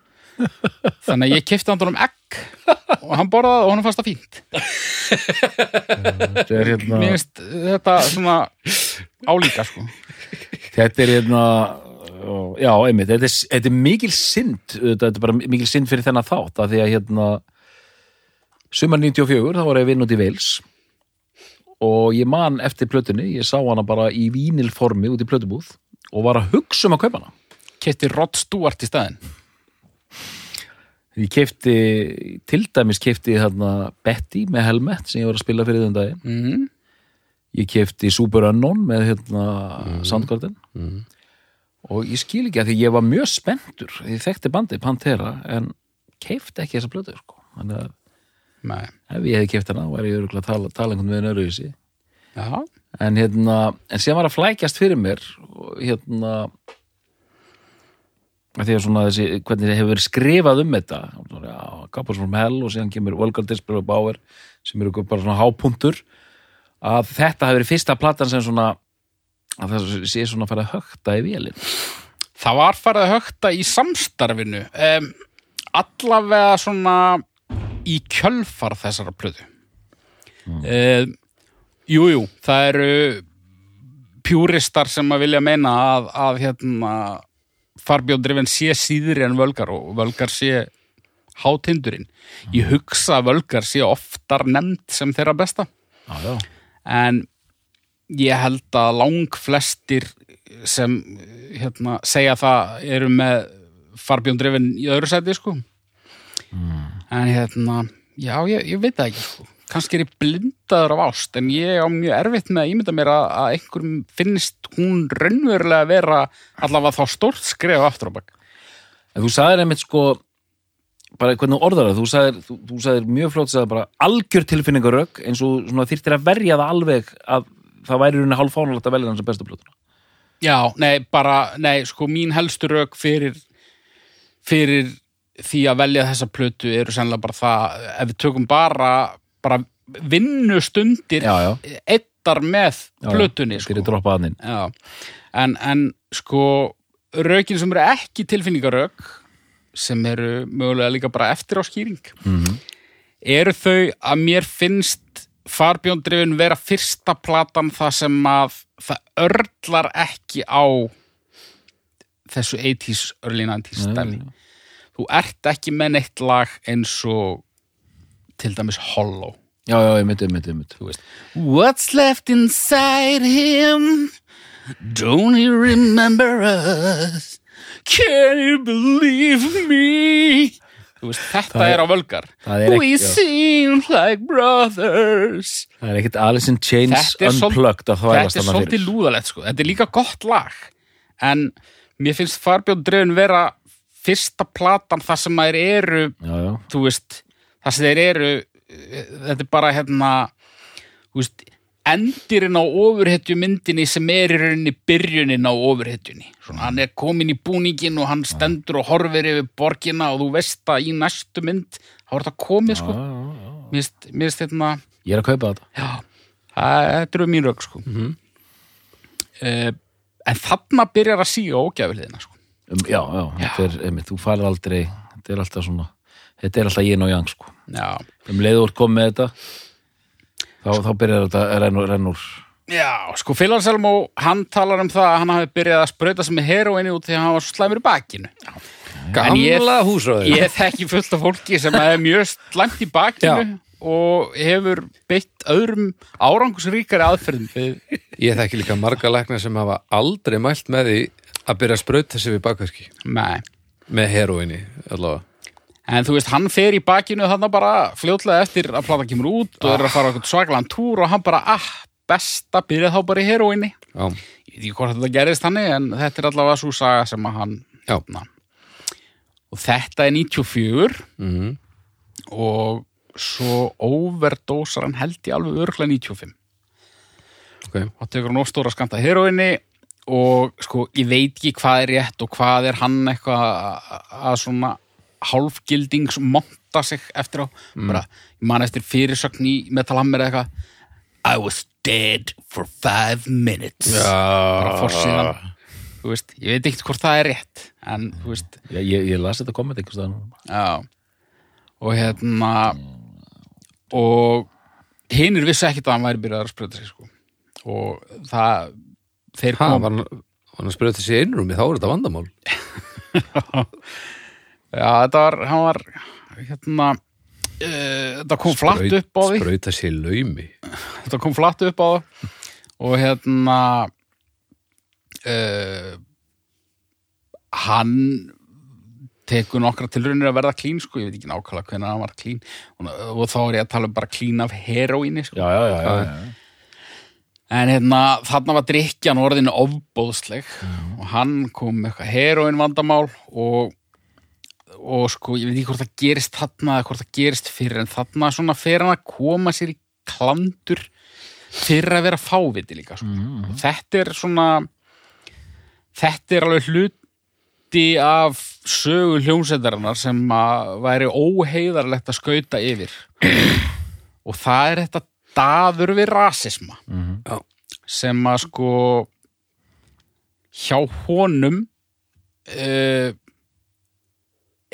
Þannig að ég kefti hann um egg og hann borðaði og hann fannst það fínt. Þetta er, hérna, Mér finnst þetta svona álíka sko. Þetta er hérna já, einmitt, þetta er, þetta er mikil synd þetta er bara mikil synd fyrir þennan þátt að því að hérna sumar 94, þá var ég að vinna út í Vils og ég man eftir plötunni, ég sá hana bara í vínilformi út í plötubúð og var að hugsa um að kaupa hana Kefti Rod Stewart í staðinn Ég kefti, til dæmis kefti hérna Betty með Helmet sem ég var að spila fyrir þenn daginn. mm. Ég kefti Super Unknown með hérna Soundgarden. Og ég skil ekki að því ég var mjög spenntur. Ég þekkti bandið Pantera en kefti ekki þessa blötu, sko. Þannig að Nei, ef ég hefði keft hana, væri ég örugglega að tala, tala einhvern veginn öruvísi. já En hérna, en sem var að flækjast fyrir mér, hérna, að því að svona þessi, hvernig þið hefur verið skrifað um þetta, Gappars from Hell og síðan kemur Volgar Display og Bauer, sem eru bara svona hápuntur, að þetta hefur verið fyrsta platan sem svona, að það sé svona fara að högta í vélinn. Það var farið að högta í samstarfinu um, allavega svona í kjölfar þessara plöðu um, Jú, jú, það eru pjúristar sem að vilja meina að, að hérna farbjóndrifin sé síðri en völgar og völgar sé hátindurinn. Ég hugsa að völgar sé oftar nefnd sem þeirra besta. Já. en ég held að lang flestir sem hérna, segja það eru með farbjóndrifin í öðru sæti sko en hérna já, ég, ég veit það ekki sko kannski er ég blindaður af ást en ég á mjög erfitt með að ímynda mér að, að einhverjum finnist hún raunverulega vera allavega þá stórt skref aftur á bak En þú sagðir einmitt sko bara hvernig orðar það, þú sagðir, þú, þú sagðir mjög fljótt sagðir bara algjör tilfinningarögg eins og þyrftir að verja það alveg að það væri rauninni hálf fánulegt að velja hans að bestu plötuna. Já, nei, bara, nei, sko mín helstu rauk fyrir fyrir því að velja þessa plötu eru sennilega bara það ef við tökum bara, bara vinnustundir eittar með plötunni sko. en, en sko rökin sem eru ekki tilfinningarök sem eru mögulega líka bara eftir á skýring Mhm. eru þau að mér finnst farbjóndrifin vera fyrsta platan það sem að það örlar ekki á þessu 80s, early 90s stæli. Þú ert ekki með neitt lag eins og til dæmis Hollow. Já, já, ég myndi, ég myndi, ég myndi What's left inside him? Don't he remember us? Can you believe me? Veist, þetta Það er- á völgar. er We seem like brothers. Það er ekkit Alice in Chains unplugged Þetta er svolítið lúðalegt, sko. Þetta er líka gott lag. En mér finnst Farbjörn Dreifin vera fyrsta platan þar sem þær eru Já, já, þú veist, það sem þeir eru eh, þetta er bara hérna veist, endirinn á ofurhetju myndinni sem er í rauninni byrjunin á ofurhetjunni. Hann er komin í búningin og hann stendur og horfir yfir borgina og þú veist að í næstu mynd þá er þetta komið sko. Já, já, já. mér finnst- þetta Ég er að kaupa þetta. Já, það, þetta eru mín rauk sko. Mhm. uh, en þarna byrjar að síga ógæfiliðina sko um, Já, já, þetta er, einmitt, þú farir aldrei Þetta er alltaf svona Þetta er alltaf yin og yang, sko. Já, Um leiður kom með þetta þá, þá byrjar þetta að renna úr- renna úr. Já, sko Phil Anselmo, hann talar um það að hann hafi byrjað að sprauta sig með heroinni út því að hann var svo slæmur í bakinu. En ég- Gamla húsráður Ég þekki fullt af fólki sem er mjög slæmt í bakinu og hefur beitt öðrum árangusríkari aðferðum. Ég þekki líka marga lækna sem hafa aldrei mælt með því að byrja að sprauta sig við bakverki? Nei. með heroinni allavega. En þú veist, hann fer í bakinu þarna bara fljótlega eftir að plata kemur út og er að fara eitthvað svakalan túr og hann bara, ah, best að byrja þá bara í heroinni. Já, Ég veit ekki hvort þetta gerist þannig, en þetta er allavega svo saga sem að hann já, Na. og þetta er 94 mhm. og svo overdósar hann held ég alveg örglega 95 ok. Og tekur hann ofstóra skamta heroinni og sko ég veit ekki hvað er rétt og hvað er hann eitthvað að- svona hálfgildings monta sig eftir á. Bara, ég man eftir fyrirsögn í Metal Hammer eða eitthvað. I was dead for five minutes. Bara forsíðan. Þú veist, ég veit ekki hvort það er rétt en þú veist. Ég, ég, ég las þetta komment einhvers. Já. Og hérna og hinnir vissi ekkit að hann væri byrjað að spröta sig sko. Og það þeir Ha, kom var hann, að sprauta sig í einrúmi, þá er þetta vandamál. Já þetta var, hann var hérna uh, þetta kom flatt upp á því. Sprauta sig í laumi. Þetta kom flatt upp á það. Og hérna uh, hann tekur nokkra tilraunir að verða klín sko, ég veit ekki nákvæmlega hvernig hann var klín og, og þá er ég að tala um bara klín af heroíni sko. já, já, já, já, já. En hérna þarna var drikkjan orðinu ofbóðsleg og hann kom með eitthvað heroín vandamál og, og sko, ég veit ekki hvort það gerist þarna eða hvort það gerist fyrir en þarna svona fer hann að koma sér í klandur fyrir að vera fáviti líka sko. og þetta er svona þetta er alveg hluti af sögu hljómsveitarinnar sem að væri óheiðarlegt að skauta yfir. Og það er þetta daður við rasisma Já. sem að sko hjá honum uh,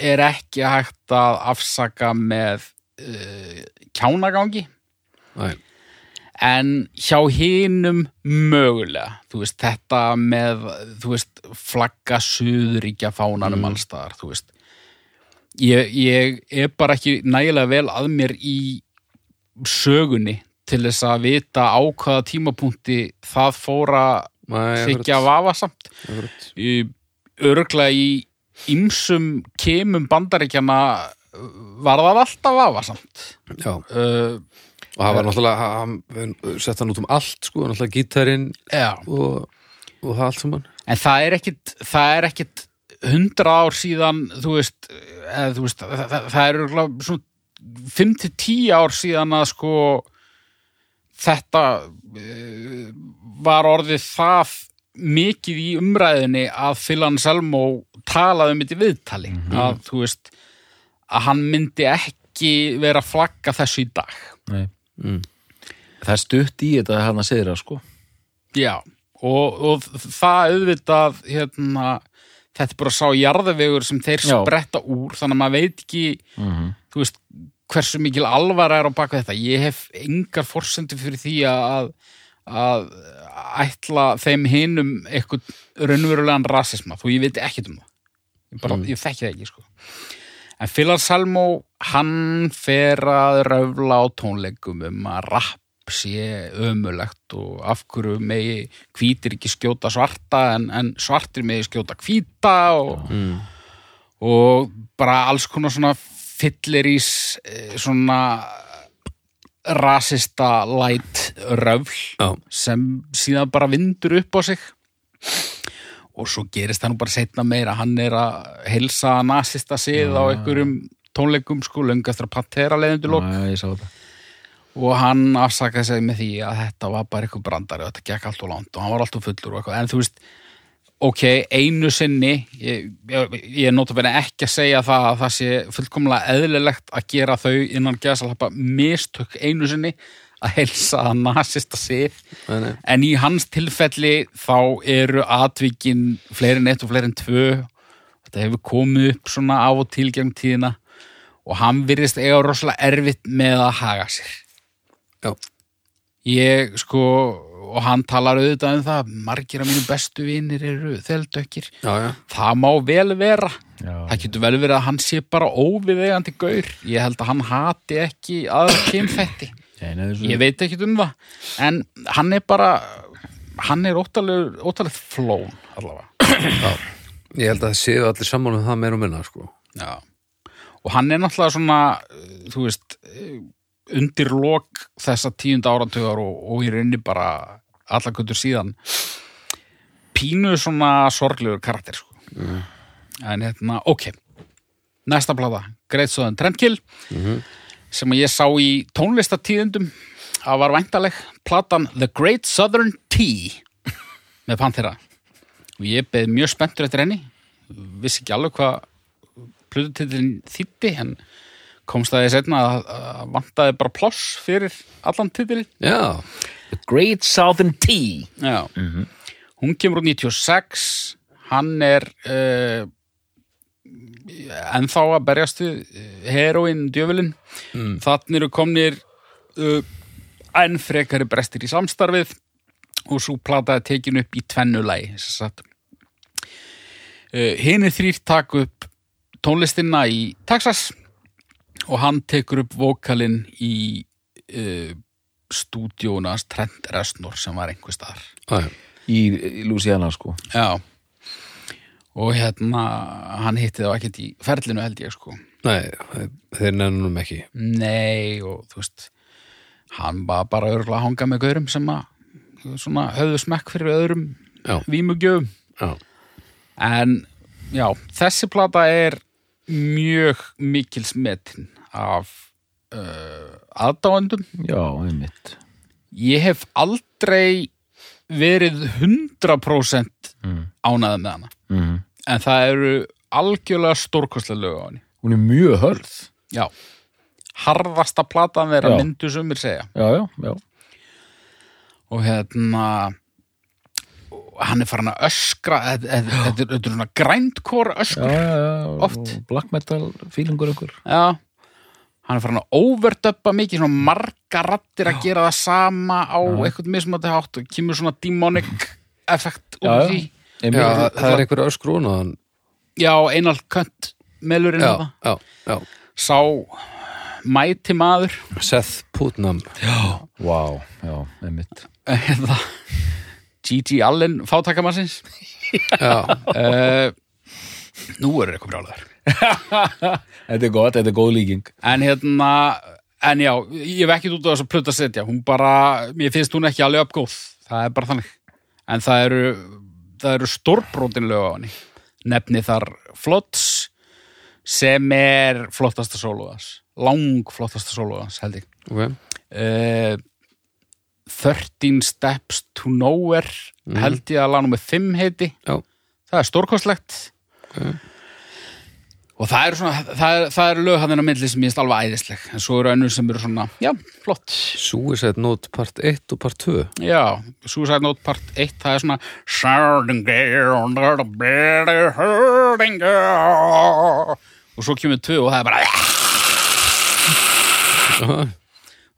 er ekki hægt að afsaka með uh, kjánagangi. Næ, en hjá hinum mögulega, þú veist, þetta með, þú veist, flagga suðuríkja fánanum mm. allstaðar, þú veist. Ég, ég er bara ekki nægilega vel að mér í sögunni til þess að vita á hvaða tímapunkti það fóra þykja vafasamt akkurat. í, örglega í ymsum kemum bandaríkjana var það alltaf vafasamt Já, uh, og það var náttúrulega hann sett hann út um allt sko, náttúrulega gítarinn já. og, og það allt saman. En það er ekkit, það er ekkit hundra ár síðan, þú veist, eða, þú veist það, það, það er örugglega svona 5-10 ár síðan að sko þetta uh, var orðið það mikið í umræðinni að Phil Anselmo talaði um þetta í viðtali að þú veist að hann myndi ekki vera að flagga þessu í dag Nei. Mm. Það er stutt í þetta hann að segja sko. Já, og, og það auðvitað hérna, þetta er bara sá jarðavegur sem þeir spretta úr þannig að maður veit ekki Mm þú veist, hversu mikil alvara er á baka þetta. Ég hef engar forsendur fyrir því að, að ætla þeim hinum eitthvað raunverulegan rasisma, þó ég veit ekkert um það. Ég, bara, ég þekki það ekki, sko. En Phil Anselmo, hann fer að röfla á tónleikum um að rapp sé ömulegt og af hverju megi hvítir ekki skjóta svarta en, en svartir megi skjóta hvíta og, Mm. og bara alls konar svona fyllerís eh, svona rasista light röfl Já. sem síðan bara vindur upp á sig. Og svo gerist það nú bara setna meira. Hann er að heilsa nasista sið á einhverjum tónleikum sko löngu eftir að Pantera leiðundu lók og hann afsakaði sig með því að þetta var bara eitthvað brandari og þetta gekk allt og langt og hann var alltaf fullur og eitthvað. En þú veist, ok, einu sinni ég, ég, er notabene ekki að segja það að það sé fullkomlega eðlilegt að gera þau innan geðsalappa mistök einu sinni að helsa að nasista sig Nei, en í hans tilfelli þá eru atvikin fleiri en eitt og fleiri en tvö. Þetta hefur komið upp svona af og til gegn tíðina og hann virðist eiga rosalega erfitt með að haga sér. Já. ég sko og hann talar auðvitað um það margir af mínu bestu vinir eru þeldökkir Já, já. það má vel vera Já. það getur vel verið að hann sé bara óviðegandi gaur ég held að hann hati ekki að kynfetti Nei, nei, þessu... ég veit ekki um það en hann er bara hann er óttalega flón allavega Ég held að það séu allir saman um það meir og minna, sko. Já. og hann er náttúrulega svona þú veist undir lok þessa tíunda áratugar og, og í rauninni bara alla kvöldur síðan pínu svona sorglegur karakter sko. en hérna, ok. Næsta plata, Great Southern Trendkill sem að ég sá í tónlistatíðendum að var væntaleg platan The Great Southern Tea með Panthera og ég beð mjög spenntur eftir henni. Vissi ekki alveg hvað plötutillin þýtti en komst að því setna að, að vantaði bara ploss fyrir allan titilin Já, The Great Southern Tea. Já. Hún kemur úr 96, hann er uh, ennþá að berjast við heroin djöfulinn. Mm. Þannig eru komnir uh, enn frekari brestir í samstarfið og svo plataði tekin upp í tvennulægi. Uh, Hinn er þrýrt tak upp tónlistina í Texas og hann tekur upp vokalinn í uh, stúdíónas Trent Reznor sem var einhver staðar. já, já. Í, í Louisiana, sko. Já. Og hérna, hann hitti þá ekkert í ferlinu held ég sko. Nei, þeir nefnum ekki. Nei, og þú veist, hann var bara örgulega að hanga með gaurum sem að svona höfðu smekk fyrir öðrum vímugjöfum. Já, En já, þessi plata er mjög mikil smetin af uh, aðdáendum. Já, einmitt. Ég hef aldrei verið 100% Mm. ánæðið með hana. Mm. En það eru algjörlega stórkostlega lög á henni. Hún er mjög hörð. Já. Harðasta platan þeirra Já. myndu sumir segja. Já, já, já. Og hérna hann er farin að öskra þetta er þetta er svona grændkór Já, öskur. já, já. Oft. Black metal feelingur ykkur. Já. Hann er farin að overdöppa mikið, svona marga rattir að gera það sama á eitthvað mismöndi hátt og kemur svona demonic effekt já. því. Já það er einhver öskrún og hann Já, einal könt melurinn Já, það. Sá mæti maður. Seth Putnam Já. Vá, já, einmitt. Hérna, Gigi Allen fátakamannsins. Uh, nú er eitthvað brjálæður. Þetta er gott, þetta er góð líking. En hérna, en já, ég hef ekkert út á þess að plöta setja. Hún bara, mér finnst hún ekki alveg uppgóð. Það er bara þannig. En það eru, eru stórbrotin lög á henni. Nefni þar Floods sem er flottasta sólóðans. Lang flottasta sólóðans, held ég. ok uh, 13 Steps to Nowhere held ég að lag nummer 5 heiti Já. það er stórkostlegt. Ok. og það eru svona það er, það er lög hann á milli sem ég er alveg æðisleg en svo eru önnur sem eru svona, já, flott. Suicide Note part 1 og part 2 já, Suicide Note part 1 það er svona og svo kemur 2 og það er bara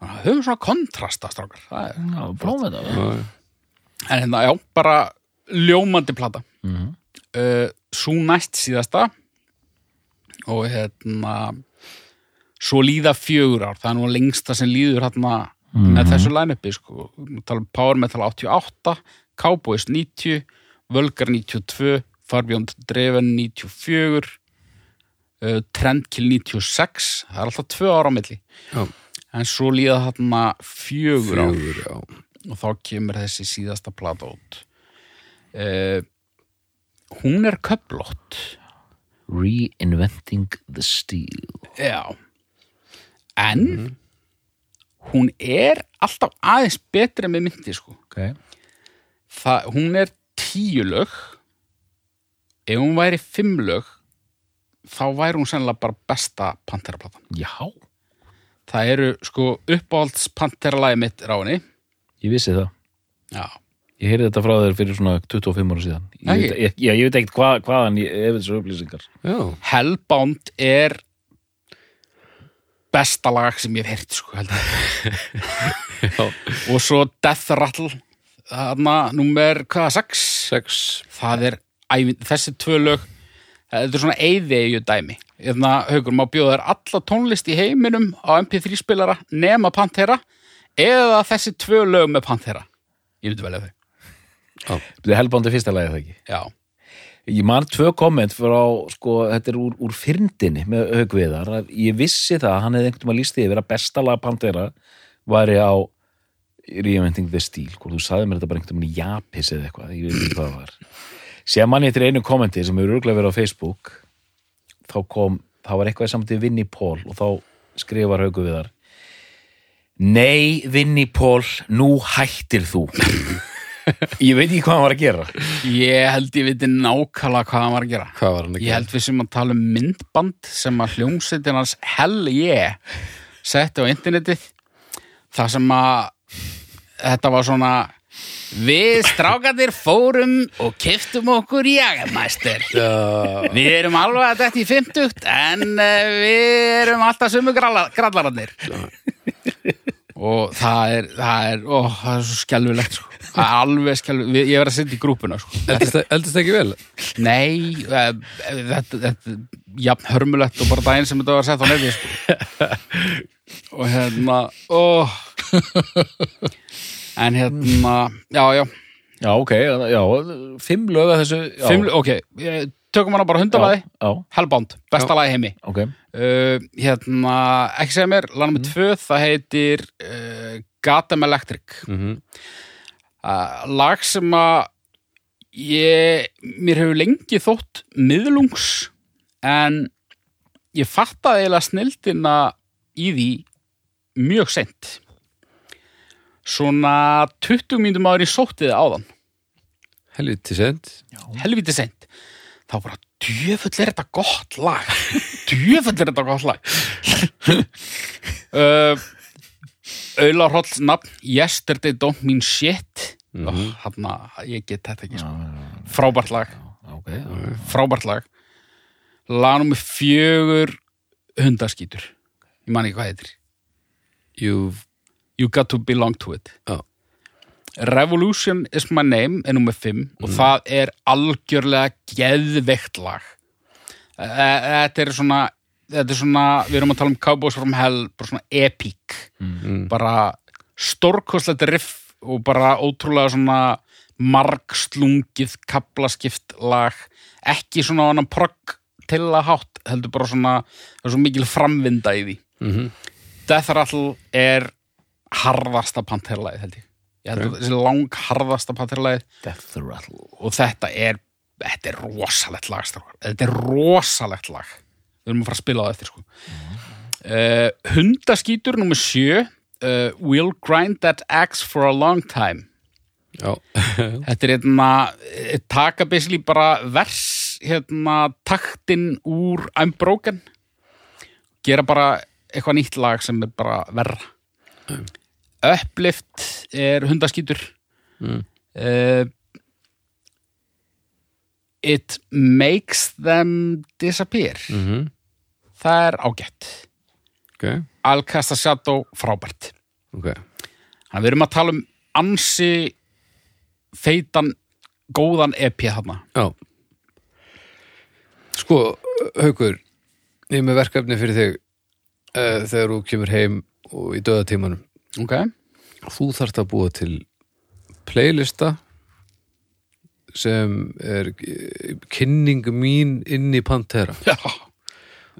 það höfum svona kontrasta strákar það er Já, þetta. Já, En hérna, já, bara ljómandi plata. Mhm. Uh, svo næst síðasta og hérna svo líða fjögur ár, það er nú lengsta sem líður hérna með þessu line-upi, sko. Um Power Metal 88, Cowboys 90, Völgar 92, Farbjörn Dreven 94, uh, Trendkill 96, það er alltaf tvö ára á milli. Já. En svo líða hérna fjögur já. Og þá kemur þessi síðasta plata út. Uh, hún er köplótt Reinventing the Steel. já. En hún er alltaf aðeins betri með myndi sko. Ok. Það, hún er tíu lög. Ef hún væri fimm lög þá væri hún sennilega bara besta Pantera-platan Já, það eru sko uppáhalds Pantera-lagi mitt ráni ég vissi það. já, Ég heyrði þetta frá þér fyrir svona 25 ára síðan. Ég veit, ég, já, ég veit ekkert hvað, hvaðan ég hef þessu upplýsingar. Já, Hellbound er besta lag sem ég hef heyrt sko, held ég. og svo Death Rattle þarna, númer, hvað, 6 sex það er, ævin, þessi tvö lög þetta er svona eyðeigju dæmi. Þarna, haugur, má bjóða þér alla tónlist í heiminum á MP3 spilara nema Pantera eða þessi tvö lög með Pantera? Ég veit vel ef þau Þetta er helbándi fyrsta lagið það ekki. já, Ég man tvö komment frá, sko, þetta er úr, úr fyrndinni með haugviðar, að ég vissi það að hann hefði einhvern veginn að lísti yfir að besta lag Pantera væri á Reinventing the Steel, þú sagði mér þetta bara einhvern veginn í Japis eða eitthvað, ég veit ekki hvað það var. Sér manni eftir einu kommenti sem hefur örgulega verið á Facebook, þá kom, þá var eitthvað samt við Vinnie Paul og þá skrifar haugviðar Nei, Vinnie Paul, nú hættir þú. ég veit ekki hvað hann var að gera. ég held ég viti nákvæmlega hvað hann var að gera Hvað var hann að Ég gera? held við sem að tala um myndband sem að hljómsveitin hans Hell Yeah setti á internetið þar sem að þetta var svona við strákandir fórum og kiftum okkur jagamæstur Já, við erum alveg að þetta í 50 en uh, við erum alltaf sumu grallararnir og það er það er, ó, það er svo skelfilegt sko. það er alveg skelfilegt, ég verð að setja í grúpuna sko. eldist, eldist ekki vel? Nei, eh, þetta, er jafn hörmulegt og bara daginn sem þetta var sett á nefið sko. og hérna ó. En hérna já, já, Já, ok, já, fimm lög að þessu já, Fimm, ok tökum hana bara hundabaði, Já, Hellbound besta lagi heimi. Ok. Uh, hérna, ekki segja mér lag nummer tvö, það heitir uh, Gotham Electric. Mm uh, lag sem að ég, mér hefur lengi þótt miðlungs en ég fattaði eiginlega snildina í því mjög sent svona 20 mínútum áður ég sótti þið áðan. Helviti sent helviti sent þá bara djöfull er þetta gott lag. Djöfull er þetta gott lag. Uh, Auðla Hrolls nafn Yesterday Don't Mean Shit. Mm Mhm. hann ég get þetta ekki sko. frábært lag. Ok, já. frábært lag. Lag nummer fjögur hundaskítur. Ég man ekki hvað heitir. You've You Got To Belong To It. Já. Revolution is my name er nummer 5 og það er algjörlega geðveikt lag. Þetta er svona þetta er svona, við erum að tala um Cowboys from Hell bara svona epic. Mm. bara stórkostlegt riff og bara ótrúlega svona margslungið kaplaskipt lag. Ekki svona annan progg til að hátt heldur bara svona það er svo mikil framvinda í því. Mm Death Rattle er harðasta panterlæði held ég. Ég held þessi lang harðasta panterlæði Death Rattle. Og þetta er þetta er rosalegt lag strákar. þetta er rosalegt lag. Við erum að fara að spila á eftir sko. uh, hundaskítur nummer sjö uh, We'll grind that axe for a long time. Þetta er hérna eh, taka basically bara vers hérna taktin úr I'm Broken. Gera bara eitthvað nýtt lag sem er bara verra Uplift er hundaskítur. Mm. uh, It makes them disappear. Mhm, það er ágætt. Ok, Alcasta Shadow frábært. Ok. Þannig að við erum að tala um ansi feitan góðan EP þarna. Já. Sko, Haukur ég er með verkefni fyrir þig uh, þegar þú kemur heim og í döðatímanum Ok. Þú þarft að búa til playlista sem er kynning mín inn í Pantera. Já.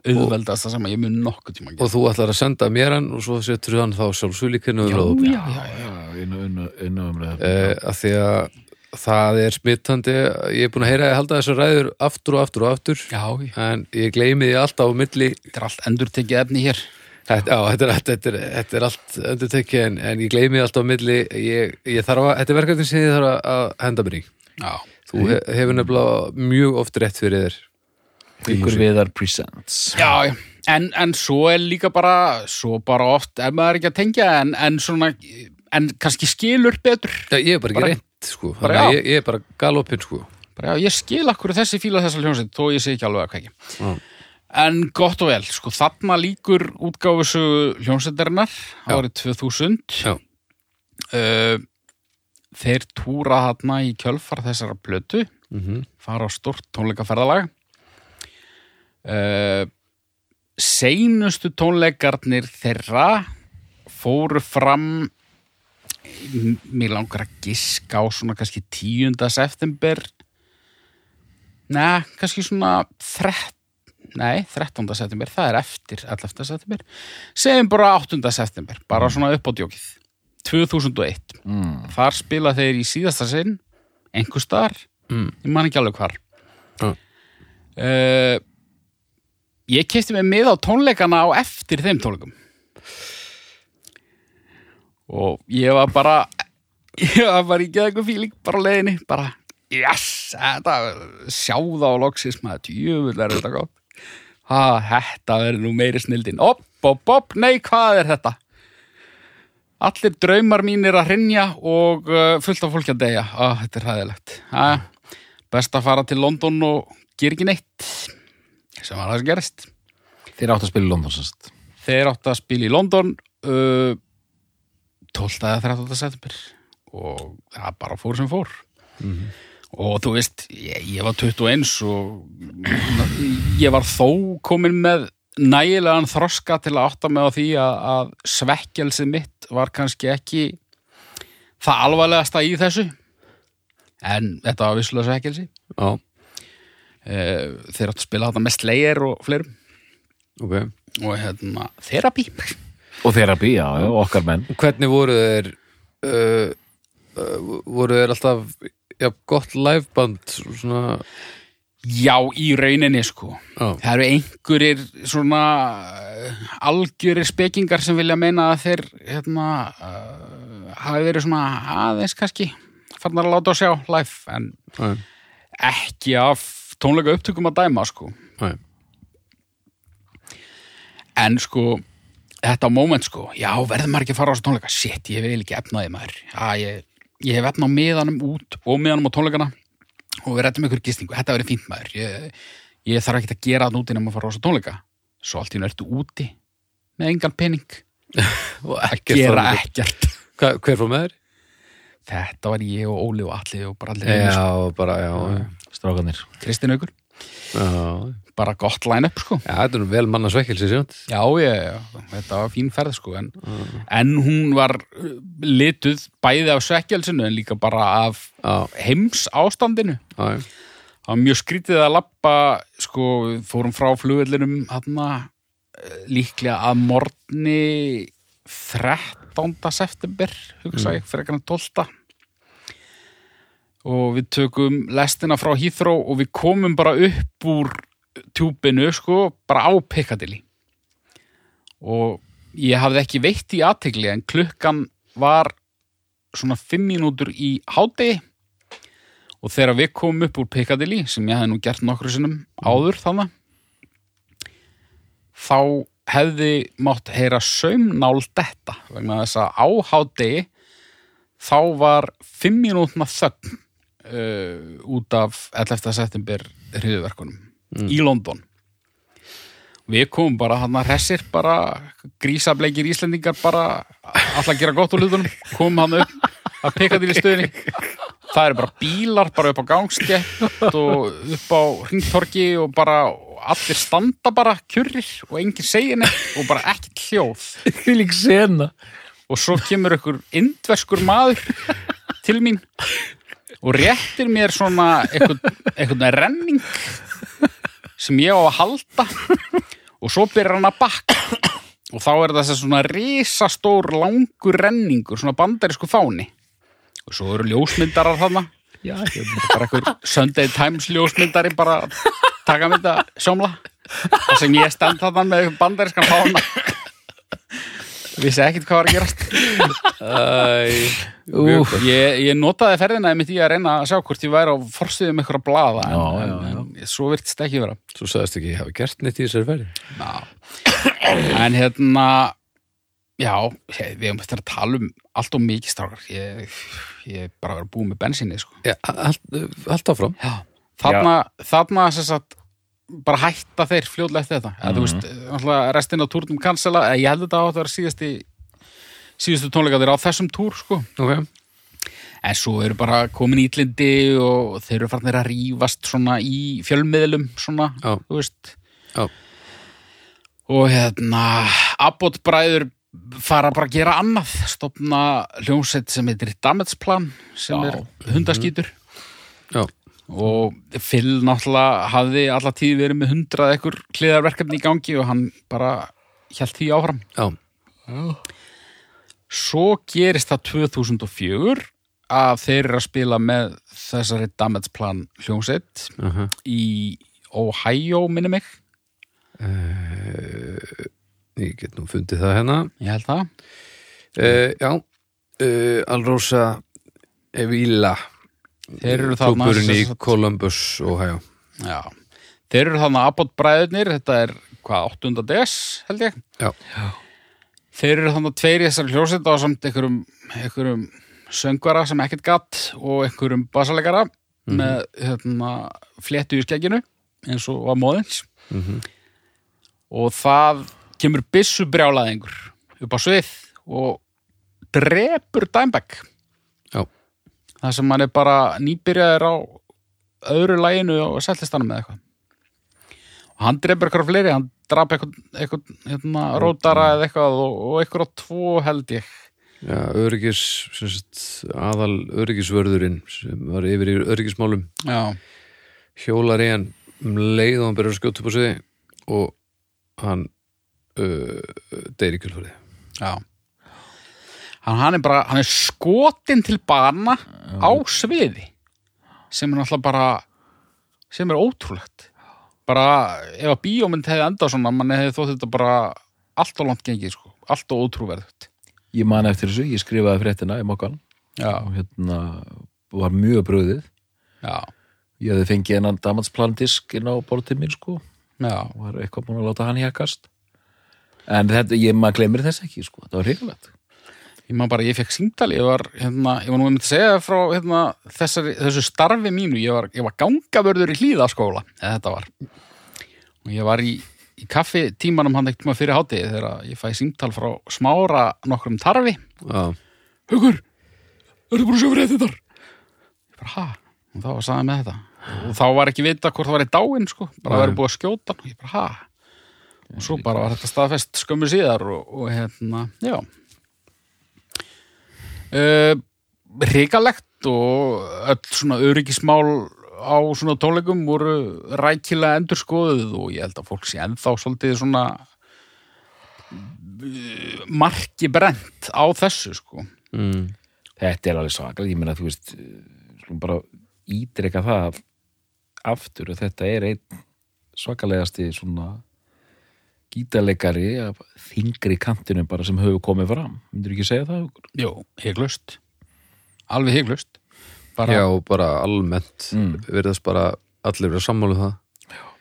Auðveldast það sem ég mun nokkuð tíma og þú ætlar að senda mér hann og svo setur hann þá sjálfsvílikinu já, já, já, já. innu, innu, innu umræðu Eh, að því að það er smittandi ég er búin að heyra að halda þessar ræður aftur og aftur og aftur. Já, já. en ég gleymi því alltaf á milli. Þetta er allt endur tekið efni hér Þetta, já, þetta er, þetta er, þetta er allt endur tekið en, en ég gleymi alltaf á milli ég, ég þarf að, þetta er verkefni sem ég þarf að- að henda mér í Já, þú he, hefur nefnilega mjög oft rétt fyrir þér Ykkur viðar presents já. En, en svo er líka bara svo bara oft, er maður ekki að tengja en, en svona, en kannski skilur betur Já, ég er bara ekki Bara- reynt sko. bara ég, ég er bara galopinn sko. bara, já, ég skil akkur þessi fíla þessa hljómsveit þó ég sé ekki alveg að Já. En gott og vel, sko, þarna líkur útgáfusu hljómsveitarinnar Já. árið 2000 Já. uh, Þeir túra þarna í kjölfar þessara plötu mm fara á stort tónleikaferðalag uh, Seinustu tónleikarnir þeirra fóru fram mér langar að giska á svona kannski 10. september Nei, kannski svona 13 Nei, 13. september, það er eftir 11. september segjum bara 8. september, bara svona upp á djókið 2001 mm. þar spila þeir í síðasta sinn einhver staðar, Mm. ég man ekki alveg hvar Já. uh, ég kefti mig með á tónleikana á eftir þeim tónleikum og ég var bara ég var bara í geða eitthvað fíling bara á leiðinni, bara yes, þetta, sjá það á loksis maður, djöfull er þetta gott ha, þetta verður nú meiri snildin op, op, op, nei, hvað er þetta Allir draumar mínir að hrinja og uh, fullt af fólki að deyja. Á, þetta er hæðilegt. Ha, best að fara til London og gera ekki neitt. Sem var það sem gerist. Þeir áttu að spila í London sannst Þeir áttu að spila í London uh, 12. eða 13. september og það bara fór sem fór. Og þú veist, ég, ég var 21 og ég var þó komin með nægilegan þroska til að átta mig á því að, að svekkjelsið mitt var kannski ekki það alvarlegasta í þessu. En þetta var vissulega svekkelsi Já, Eh, þeir áttu að spila þetta með Slayer og fleirum. Ok. Og hérna, therapy. Og therapy, já, já, okkar menn. Hvernig voru þeir uh, uh, voru þeir alltaf já, gott liveband svona, já, í rauninni sko. Já, það eru einhverjir svona uh, algjörir spekingar sem vilja meina að þeir hérna, uh, hafi verið svona aðeins kannski farnar að láta á sjá live en já, ekki af tónleika upptökum að dæma sko. Já, en sko þetta moment sko, já verður maður ekki að fara á þessu tónleika? Shit, ég vil ekki efna því maður. Já, ég, ég hef efna á miðanum út og miðanum á tónleikana og við rettum ykkur gistingu, þetta verður fínt maður. Ég, ég þarf ekki að gera það úti nema að fara á þessu tónleika. Svo allt í nú ertu úti með engan pening. Og að gera ekkert. Hva, Hver fór með þér? þetta var ég og Óli og Alli og bara allir Já, sko. Strákanir Kristinn Aukur, já, bara gott line-up sko. Já þetta er vel manna svekkelsi sér Já, já, já, þetta var fín ferð sko en, en hún var uh, lituð bæði af svekkjálsinu en líka bara af heims ástandinu já, já, það var mjög skrítið að lappa sko, fórum frá flugvellinum þarna eh, líklega að morgni 13. september hugsa ég, fyrir ekki 12. og við tökum lestina frá Heathrow og við komum bara upp úr tjúpinu sko, bara á Piccadilly. Og ég hafði ekki veitt í aðtegli en klukkan var svona fimm mínútur í hádegi. Og þegar við komum upp úr Piccadilly sem ég hefði nú gert nokkru sinnum áður þannig þá hefði mátt heyra saumnál detta. Vegna þess að á hádegi þá var fimm mínútna þögn uh, út af 11. september hriðverkunum í London. Við komum bara hann að hressir bara grísableikir Íslendingar bara alltaf gera gott úr hlutunum komum hann upp að peka til í stöðinni. Það eru bara bílar bara upp á gangskett og upp á hringtorki og bara allir standa bara kjurrir og enginn segir neitt og bara ekkert hljóð. Og svo kemur ykkur indverskur maður til mín og réttir mér svona einhvern renning sem ég á að halda. Og svo byrjar hann að bakka. Og þá er það svona risastór langur renningur, svona bandarísku fáni. Og svo eru ljósmyndarar þarna. Já, bara einhver Sunday Times ljósmyndari bara að taka mynda sjómla. Og sem ég stend þarna með bandarískan fána. Vissi ekkert hvað var að gerast. Úf. Ég, ég notaði ferðina mitt í að reyna að sjá hvort ég væri á forstuðum eitthvað að blaða en, Já, já, en, en svo virtist ekki vera Svo sagðist ekki, ég hafi gert neitt í þessari ferði. en hérna já, ég, við höfum eftir að tala um allt og mikið strákar ég, ég er bara að vera búið með bensinni sko. Já, allt, allt áfram. já. þarna, þarna sem sagt bara hætta þeir fljóðlega eftir þetta mm. þú veist, restin á túrnum cancela eh, ég held þetta á að vera síðasti síðustu tónleikaðir á þessum túr sko Ok. En svo eru bara komin ítlindi og þeir eru farnir að rífast svona í fjölmiðlum svona, Já. þú veist. Já. Og hérna, Abbott bræður fara bara að gera annað, stopna hljómsett sem heitir Damage Plan, sem Já. er hundaskítur. Já. Og Phil náttúrulega hafði alla tíð verið með hundrað ekkur hliðarverkefni í gangi og hann bara hjælt því áfram. Já. Svo gerist það 2004 að þeir eru að spila með þessari Damage Plan hljómsveit Uh -huh. í Ohio, minni mig. Ég get nú fundið það hérna. Ég held það. Uh, já, uh, Alrosa Evila. Þarna Klúburinn í Columbus, Ohio. Já. Þeir eru þannig Abbott bræðurnir, þetta er hvað, 8. des, held ég. Já. Þeir eru þannig tveir í þessari hljómsveit á samt einhverjum, einhverjum söngvara sem ekkert gatt og einhverjum basalegara með hérna, fléttu í skegginu eins og var móðins. Mhm. og það kemur byssu brjálaðingur upp á svið og drepur Já. það sem hann er bara nýbyrjaður á öðru læginu og sellistanum með eitthvað og hann drepur eitthvað fleiri hann drap eitthvað, hérna, rótara eða eitthvað og, og eitthvað á tvo held ég. Já, öryggis, sagt, aðal öryggisvörðurinn sem var yfir í öryggismálum. Já, hjólar í hann um leið og hann byrjar að skjóta upp á sig og hann uh, deyri kjölfarið. já. Hann, hann er bara, hann er skotin til bana á sviði sem er náttúrulega bara sem er ótrúlegt bara ef að bíómynd hefði endað svona manni hefði þótt þetta bara allt og langt gengið sko, allt og ótrúverðut Ég man eftir þessu, ég skrifaði fréttina í mokkan. Og hérna var mjög bröðið já, Ég hefði fengið hennan damansplandisk inn á bortið minn sko. Já. Og var eitthvað búin að láta hann hjakast En þetta, ég maður glemir þess ekki sko, það var hrikalegt ég man bara, ég fekk símtali ég var, hérna, ég var nú einmitt að segja frá hérna, þessari, þessu starfi mínu ég var, ég var gangavörður í hlýðaskóla eða þetta var og ég var í, í kaffi tímanum hann ekkert maður fyrir hátegi þegar ég fæ símtal frá smára nokkrum tarfi Já, Haukur, ertu búin að sjá fyrir þetta? Ég bara, ha? Og þá var sagði með þetta. Og þá var ekki vita hvort það var í dáin, sko. Bara verið búið að skjóta. Og ég bara, ha? Og svo bara var þetta staðfest skömmu síðar og, og hérna, já. Uh, Ríkalegt og öll svona öryggismál á svona tónleikum voru rækilega endurskoðuð og ég held að fólk sé ennþá svolítið svona uh, marki brent á þessu, sko. mm, Þetta er alveg svaklega, ég meina þú veist slum bara ítreka það aftur og þetta er einn svakalegasti svona gítarleikari af þingri kantinu bara sem hefur komið fram myndir ekki segja það? Jú, hygglust Alveg hygglust bara Já, bara almennt Mm. virðast bara allir vera sammálu það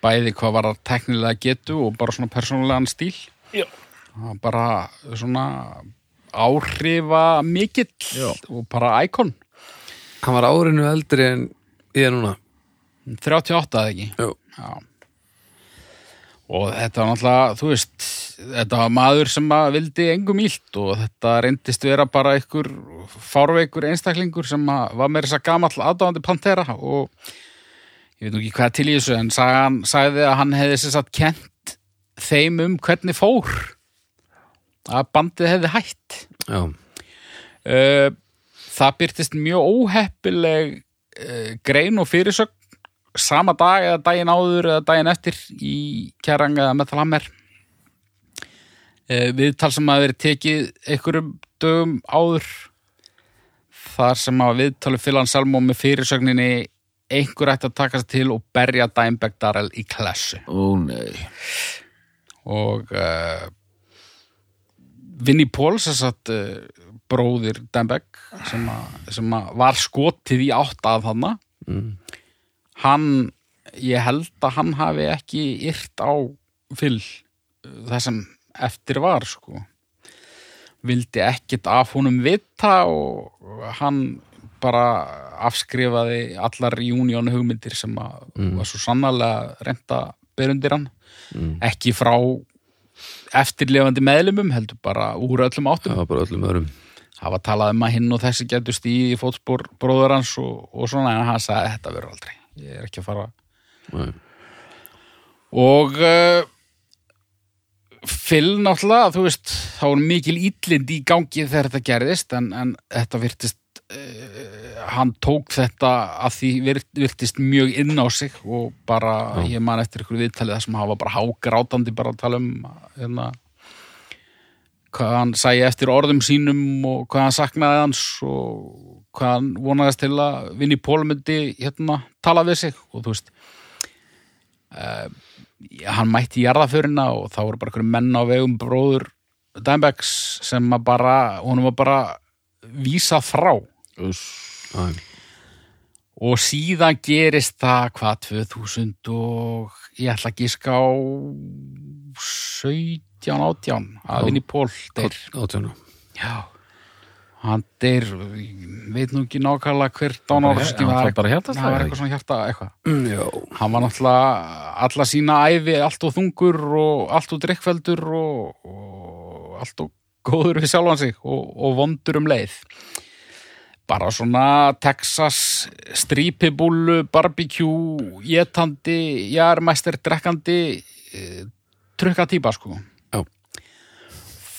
bæði hvað var að teknilega getu og bara svona persónulegan stíl Já. Bara svona áhrifa mikill Já. og bara íkon Hann var árinu eldri en ég er núna 38 eða ekki Jú. Já. Og þetta var náttúrulega þú veist, þetta var maður sem að vildi engum ílt og þetta reyndist vera bara einhver fárveikur einstaklingur sem að var með þess að gamall aðdáðandi Pantera og ég veit nú ekki hvað til í þessu en sagan, sagði að hann hefði sér satt kent þeim um hvernig fór að bandið hefði hætt. Já, Uh, það byrtist mjög óheppileg uh, grein og fyrirsögn sama dag eða daginn áður eða daginn eftir í Kjarang eða Metal Hammer. Uh, viðtal sem að verið tekið einhverjum dögum áður. Þar sem að viðtali Filan Salmo með fyrirsögninni einhver ætti að taka sig til og berja Dimebag Darrell í klassu Ó nei. Og uh, Vinnie Paul sem sagt uh, bróðir Dembek sem, sem að var skotið í átt að hana mm. Hann, ég held að hann hafi ekki yrt á fyll það sem eftir var sko. Vildi ekkit af honum vita og hann bara afskrifaði allar union hugmyndir sem að var svo sannarlega reynda berundir hann. Mm. ekki frá eftirlefandi meðlumum heldur bara úr öllum áttum. Það var bara öllum öðrum. Það var talað um að hinn og þessi getur stíð í fótspor bróður hans og, og svona en hann sagði þetta verður aldrei ég er ekki að fara Nei. og uh, Phil náttúrulega þú veist, þá var mikil íllind í gangi þegar þetta gerðist en, en þetta virtist uh, hann tók þetta að því virt, virtist mjög inn á sig og bara, ég man eftir ykkur viðtalið það sem hafa bara hágrátandi bara að tala um hérna hvað hann sæi eftir orðum sínum og hvað hann saknaði hans og hvað hann vonaðist til að vinni Pól myndi hérna tala við sig. Og þú veist uh, hann mætti jarðaförina og þá voru bara einhverjum menn á vegum bróður Dimebacks sem að bara, honum var bara vísað frá. Æ. og síðan gerist það hvað 2000 og ég ætla að giska á 17, 18 að vinni Pól deyr átjánu Já, hann deyr, veit nú ekki nákvæmlega hver dánárskin Hann var, eitthvað svona hjarta eitthvað. Mm, Hann var náttúrulega alla sína æfi, allt og þungur og allt og drikkveldur og, og allt og góður við sjálfan sig og, og vondur um leið. Bara svona Texas strípibúlu, barbecue, jetandi, jærmæster, drekkandi, eh, trukka típa sko. Já.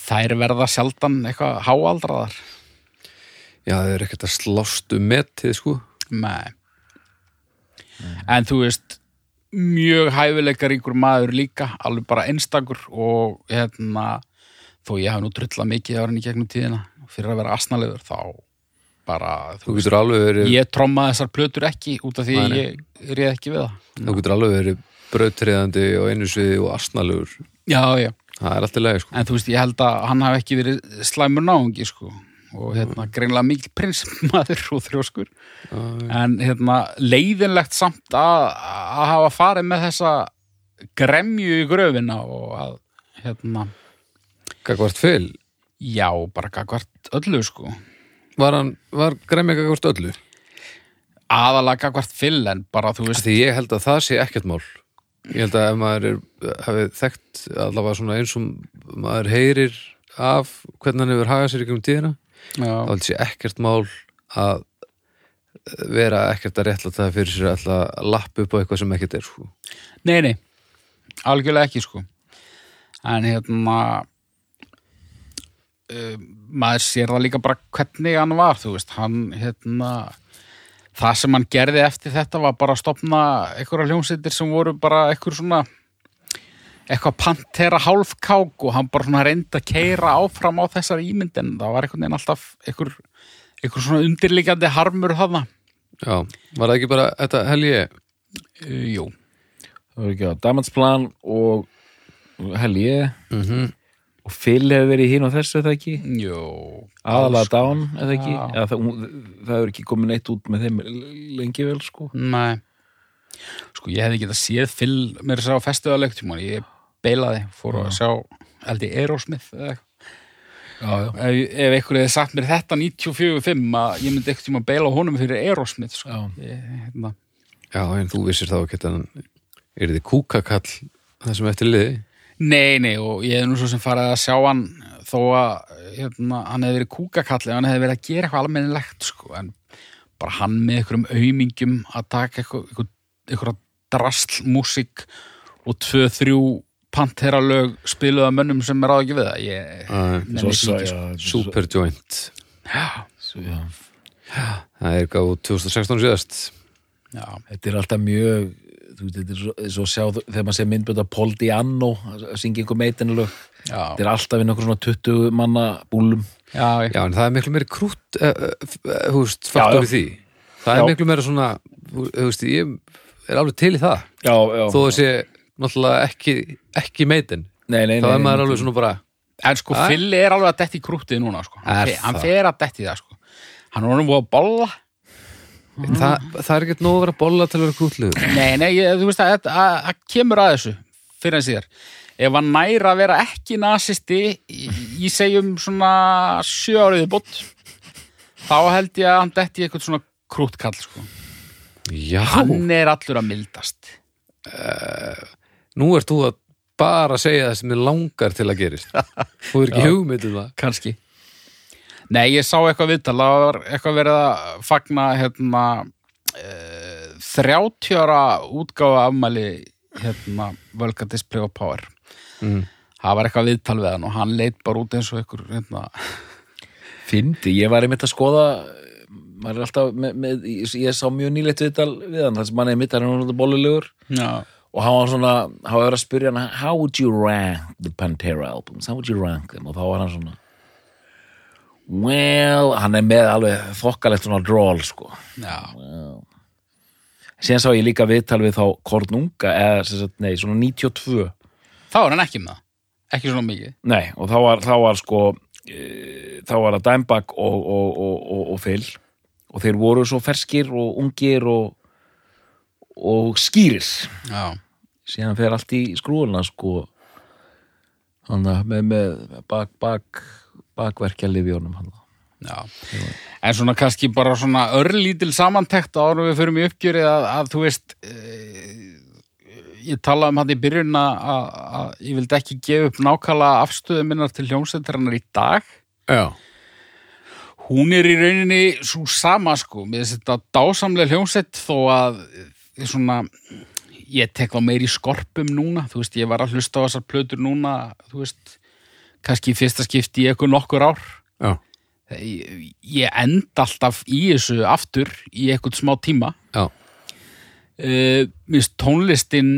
Þær verða sjaldan eitthvað háaldraðar. Já það er ekkert að slást um metið sko Nei. En þú veist, mjög hæfileikaríkur maður líka, alveg bara einstakur og hérna, þó ég hef nú drullað mikið árin í gegnum tíðina fyrir að vera asnalegur, þá bara, Þú þú veist, verið, ég trommaði þessar plötur ekki út af því Nei, ég réð ekki við það. þú getur alveg verið brautriðandi og einu sviði og asnalegur Já, já. það er allt í lagi sko En þú veist, ég held að hann hafi ekki verið slæmur náungi, sko. Og hérna, greinlega mikil prinsmaður og þrjóskur. En hérna, leiðinlegt samt að, að hafa farið með þessa gremju í gröfina og að, hérna, Gagvart fyll, já, bara gagvart öllu, sko. var hann, var gremja gagvart öllu? Aðalega gagvart fyll, en bara, þú veist, Því ég held að það sé ekkert mál Ég held að ef maður er, hafi þekkt allavega svona eins og maður heyrir af hvernig hann hefur hagað sér í gegnum tíðina þá held sé ekkert mál að vera ekkert að réttla það fyrir sér að ætla að lappa upp á eitthvað sem ekkert er sko. nei, nei, algjörlega ekki, sko. En hérna, uh, maður sér það líka bara hvernig hann var, þú veist, hann, hérna, það sem hann gerði eftir þetta var bara að stopna einhverja hljómsveitir sem voru bara einhver svona eitthvað pantera hálfkák og hann bara svona reyndi að keira áfram á þessar ímynd en það var einhvern veginn alltaf einhver, einhver svona undirliggjandi harmur þarna. Já, var það ekki bara þetta helgi uh, Jú, Það var ekki að Diamondsplan og hel ég. Mm og Phil hefur verið hín og þessu eða ekki? Jú, aðalega Down eða ekki? Já. Eða, það, hún- það hefur ekki komið neitt út með þeim lengi vel sko. Nei. Sko ég hefði getað séð fyll mér að sjá festivalektum ég beilaði, fór að sjá held ég Aerosmith eða eitthvað. já, já. ef, ef einhver hefði sagt mér þetta 94-5 að ég myndi eitthvað tíma að beila honum fyrir Aerosmith sko. Já. hérna, Já, en þú vissir þá ekki að hann er þið kúkakall það sem eftir liði Nei, nei, og ég hef nú svo sem farið að sjá hann þó að hérna, hann hefði verið kúkakall ef hann hefði verið að gera eitthvað almennilegt sko, en bara hann með einhverjum aumingjum að taka drasl músík og tvö, þrjú pantera lög spiluð af mönnum sem er á ekki við það. Ég, svo, ekki, sko. já, Superjoint. Það er gáð 2016 síðast. Já, þetta er alltaf mjög þú veit, þetta er svo, svo sjá þegar maður sé myndbönda Paul Diano að syngja einhver meitinlög já, þetta er alltaf inn okkur svona 20 manna búlum já, já, Já, en það er miklu meiri krútt uh, uh, þú veist, Já, faktor já. í því. Það Já. er miklu meira svona veist, ég er alveg til í það. Já, já. þó að sé náttúrulega ekki, ekki meitin nei, nei, nei, er maður alveg svona bara en sko Æ. Fili er alveg að detti í krútið núna sko. hann, Er fe, hann það? fer að detti það sko. hann er orðin búið að bolla það, það er ekkert nóg að vera bolla til að vera krútlegur Nei, nei, ég, þú veist að að- að- að kemur að þessu fyrir en síðar. Ef hann næra að vera ekki nasisti í, í segjum svona sjö áriði bótt þá held ég að hann detti eitthvað svona krútkall sko. Já, Hann er allur að mildast. Nú ert þú að bara segja það sem er langar til að gerist. Þú er ekki hugmynd um það. Kanski. Nei, ég sá eitthvað viðtal, það var eitthvað verið að fagna hérna uh, 30 ára útgáfa afmæli hérna Völga Display of Power. mm. Það var eitthvað viðtal við hann og hann leit bara út eins og einhver hérna, Fyndi, ég var einmitt að skoða maður er alltaf með, með, ég, sá mjög nýleitt viðtal við hann þar sem hann er mitt, hann er náttúrulega bollulegur. Já, og hann var svona, hann var að vera að spyrja hann how would you rank the Pantera albums? How would you rank them? Og þá var hann svona well, hann er með alveg þokkalegt svona drawl sko. Já, síðan sá ég líka viðtal við þá Kornunga eða sem sagt, nei, svona 92 þá er hann ekki með það. Ekki svona mikið. Nei, og þá var, þá var sko e, þá var það og, og, og, og, og Phil. Og þeir voru svo ferskir og ungir og og skýrir. Já, síðan fer allt í skrúðuna sko. Hann með, með bak, bak bakverkja lifjónum hann. Já. En svona kannski bara svona örlítil samantekt árum við förum í uppgjöri að, að þú veist e, ég talaði um hann í byrjun að, ég vildi ekki gefa upp nákvæmlega afstöðu minnar til hljómsveitarinnar í dag. Já, hún er í rauninni svo sama sko, með þetta dásamlega hljómsett þó að svona ég tek þá meir í skorpum núna þú veist, ég var að hlusta á þessar plötur núna þú veist, kannski fyrsta skipti í eitthvað nokkur ár. Já, ég, ég enda alltaf í þessu aftur í eitthvað smá tíma. Já, uh, minnst tónlistin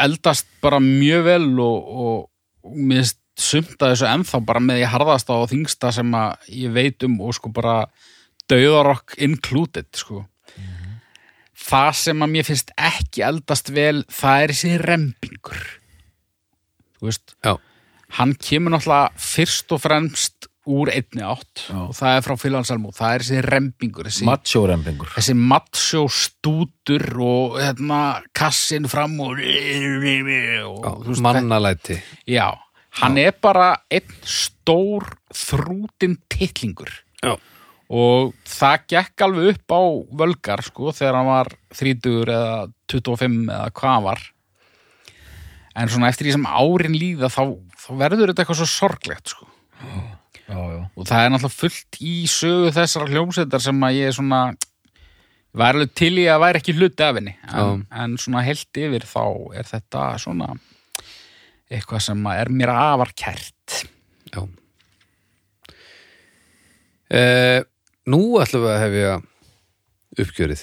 eldast bara mjög vel og, og, og minnst sumt að þessu ennþá bara með ég harðasta og þingsta sem að ég veit um og sko bara dauðarokk included sko það sem að mér finnst ekki eldast vel það er þessi rempingur þú veist já, hann kemur náttúrulega fyrst og fremst úr einni átt Já. og það er frá Fylhansalmú, það er þessi rempingur þessi macho-rempingur þessi mattsjó stútur og hérna kassin fram og, og veist, mannalæti. Já, hann er bara einn stór þrútin titlingur. Já. Og það gekk alveg upp á völgar sko þegar hann var 30 eða 25 eða hvað hann var. En svona eftir því sem árin líða þá, þá verður þetta eitthvað svo sorglegt sko. Já, já. og það er náttúrulega fullt í sögu þessara hljómsveitar sem að ég er svona var alveg til í að væri ekki hluti af henni. En, en svona heilt yfir þá er þetta svona eitthvað sem er mér afar kært. Já. Eh, Nú ætlum við að hefja uppgjörið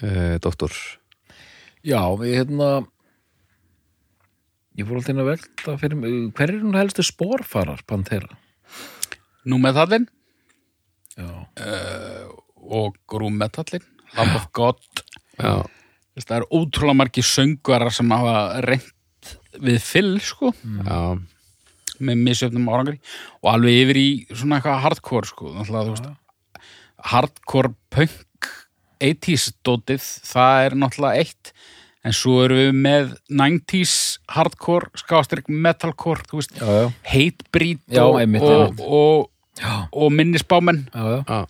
eh, Doktor. Já, við hérna ég fór alltaf inn að velta fyrir mig, hver er hún helstu spórfarar Pantera? Nú með þallin Já, og grúmetallin Lamb of God. Já, það er ótrúlega margir söngvarar sem hafa reynt við fyll sko. Já, með misjöfnum árangri og alveg yfir í svona eitthvað hardcore sko. Náttúrulega, þú veist, hardcore punk 80s dótið, það er náttúrulega eitt. En svo erum við með 90s hardcore, skástrík metalcore, þú veist, hatebreed og, og, og, og minnisbámenn. Já, já,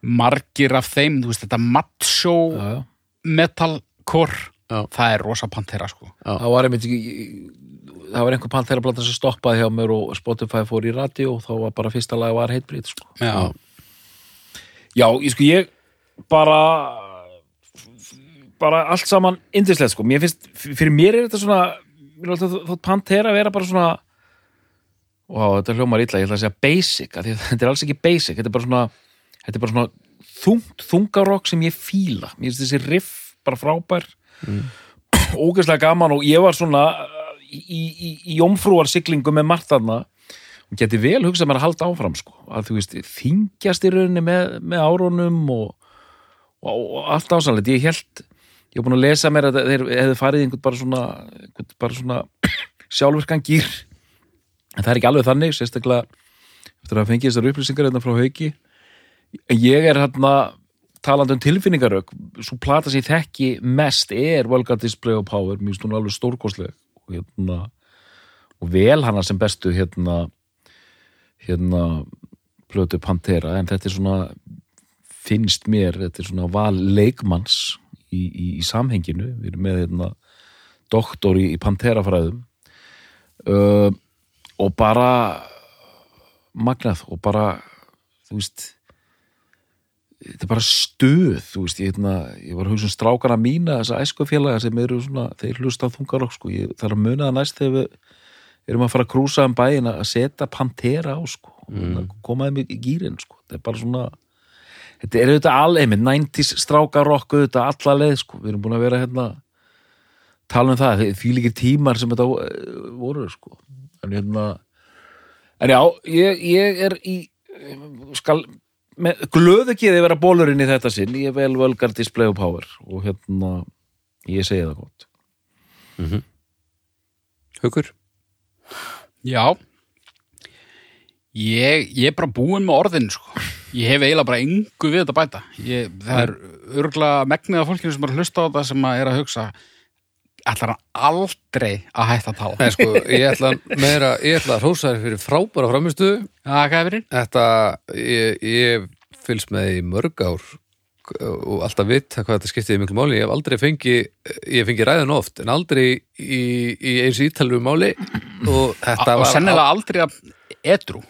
margir af þeim, þú veist, þetta macho já, já. metalcore Já. það er rosa pantera sko. Það var einmitt ekki það var einhver panterablata sem stoppaði hjá mér og Spotify fór í radio og þá var bara fyrsta lag var heitbrít sko. já, já, ég sko ég bara bara allt saman indislegt sko, mér finnst, fyrir mér er þetta svona mér er alltaf þótt pantera vera bara svona Vá, þetta hljómar illa, ég ætla að segja basic af því að þetta er alls ekki basic, þetta er bara svona þetta er bara svona þungt, þungarokk sem ég fíla, mér finnst þessi riff bara frábær ógeðslega gaman og ég var svona í, í, í jómfrúar siglingu með margt þarna og geti vel hugsað mér að halda áfram sko, að þú veist, þingjast í rauninni með, með árónum og, og, og allt ásanlegt, ég held ég er búin að lesa mér að þeir hefðu farið einhvern bara svona, einhvern bara svona sjálfvirkan gýr en það er ekki alveg þannig, sérstaklega eftir að fengi þessar upplýsingar hérna frá hauki. En ég er hérna talandi um tilfinningarök svo plata sér þekki mest er Vulgar Display of Power, mjög stund alveg stórkostleg. Og hérna og vel hana sem bestu hérna hérna plötu Pantera, en þetta er svona finnst mér, þetta er svona val leikmanns í, í, í samhenginu, við erum með hérna doktor í, í Pantera-fræðum. Uh, og bara magnað og bara þú veist þetta er bara stuð þú veist, ég, hérna, ég var hugsa um strákana mína þessa æskufélaga sem eru svona þeir hlusta á þungarokk sko, ég, er að muna það næst þegar við erum að fara að krúsa um bæin að setja pantera á sko mm. koma þeim í gýrin sko. Þetta er bara svona þetta er auðvitað alveg, 90s strákarokk auðvitað alla leið sko, við erum búin að vera hérna tala um það, því líkir tímar sem þetta eh, voru sko. En hérna en já, ég, ég er í skal með glöðu geði vera bólurinn í þetta sinn. Ég vel völgar display of power og hérna, ég segi það gott. Haukur? Já. Ég, ég er bara búinn með orðin sko. Ég hef eiginlega bara engu við þetta að bæta. Ég, Það er örgulega megnið af fólkinu sem er að hlusta á þetta sem að er að hugsa ætlar hann aldrei að hætta að tala Nei, sko, ég ætla meira, ég ætla að hrósa þér fyrir frábæra framistu Það er fyrir? Þetta, ég, ég fylgst með í mörg ár og alltaf vitt hvað þetta skiptiði miklu máli. Ég hef aldrei fengi, ég fengi ræðan oft en aldrei í, í eins ítalegu máli. Og þetta Og var sennilega aldrei að edru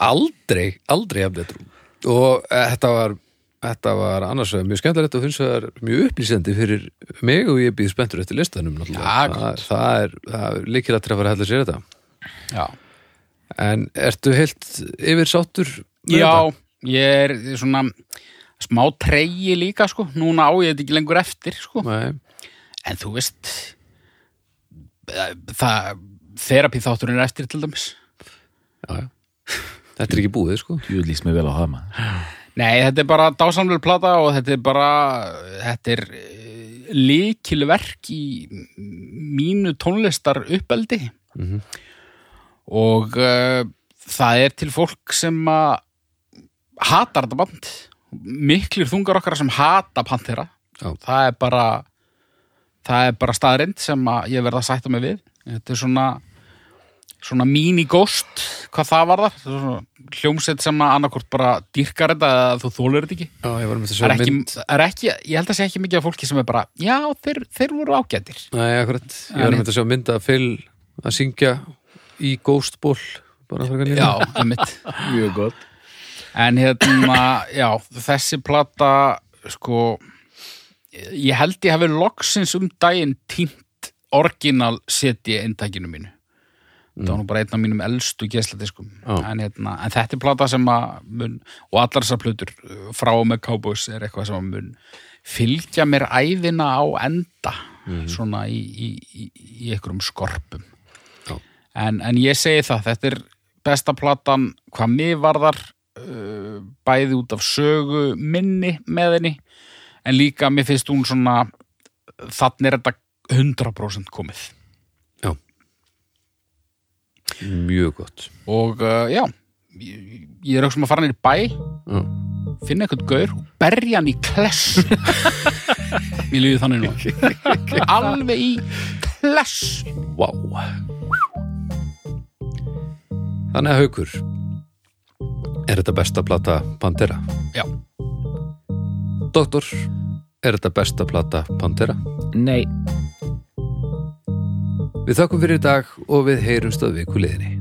aldrei, aldrei afleitur og eh, þetta var þetta var annars vegar mjög skemmtilegt og finnst það mjög upplýsandi fyrir mig og ég býð spenntur eftir listanum náttúrulega. Já, það, það er, það er líkil að trefara heldur sér þetta. Já, en ertu heilt yfir sáttur með Já þetta? ég er svona smá treyji líka sko. Núna á ég þetta ekki lengur eftir sko. Nei, En þú veist eh, það þerapí þátturinn er eftir til dæmis. Já, já. þetta er ekki búið sko. Jú, líst mér vel á það maður Nei, þetta er bara dásamlega plata og þetta er bara þetta er líkilverk í mínu tónlistar uppeldi Mhm. og uh, það er til fólk sem að hatar þetta band miklir þungar okkar sem hata Pantera Já. það er bara það er bara staðrind sem að ég verða að sætta mig við þetta er svona svona mini-ghost hvað það var það, það er hljómsett sem að annarkort bara dýrkar þetta eða þú þólar þetta ekki. Já, það er ekki, er ekki, ég held að sé ekki mikið af fólki sem er bara, já, þeir, þeir voru ágætir. Nei, akkurat, ég var með þessu mynd að Phil að syngja í Ghost Ball bara frekar nýlega já, einmitt. Mjög gott. En hérna, já, þessi plata, sko, ég held ég hafi loksins um daginn tínt orginal seti eintækinu mínu. Það var nú bara einn af mínum elstu gesladiskum. En, hérna, en þetta er plata sem að mun, og allar þessar plötur uh, frá og með Cowboys er eitthvað sem að mun fylgja mér æðina á enda, svona í, í, í, í einhverjum skorpum. En, en ég segi það, þetta er besta platan hvað mig varðar uh, bæði út af sögu minni með henni en líka mér finnst hún svona þannig er þetta 100% komið mjög gott. Og uh, já ég, ég er auðvitað að fara nýr bæ Já. finna eitthvað gaur og berja hann í kless. Mér líði þannig nú Alveg í kless. Vá. Þannig að haukur Er þetta besta plata Pantera? Já, Doktor, er þetta besta plata Pantera? Nei Við þakkum fyrir í dag og við heyrumst að viku liðinni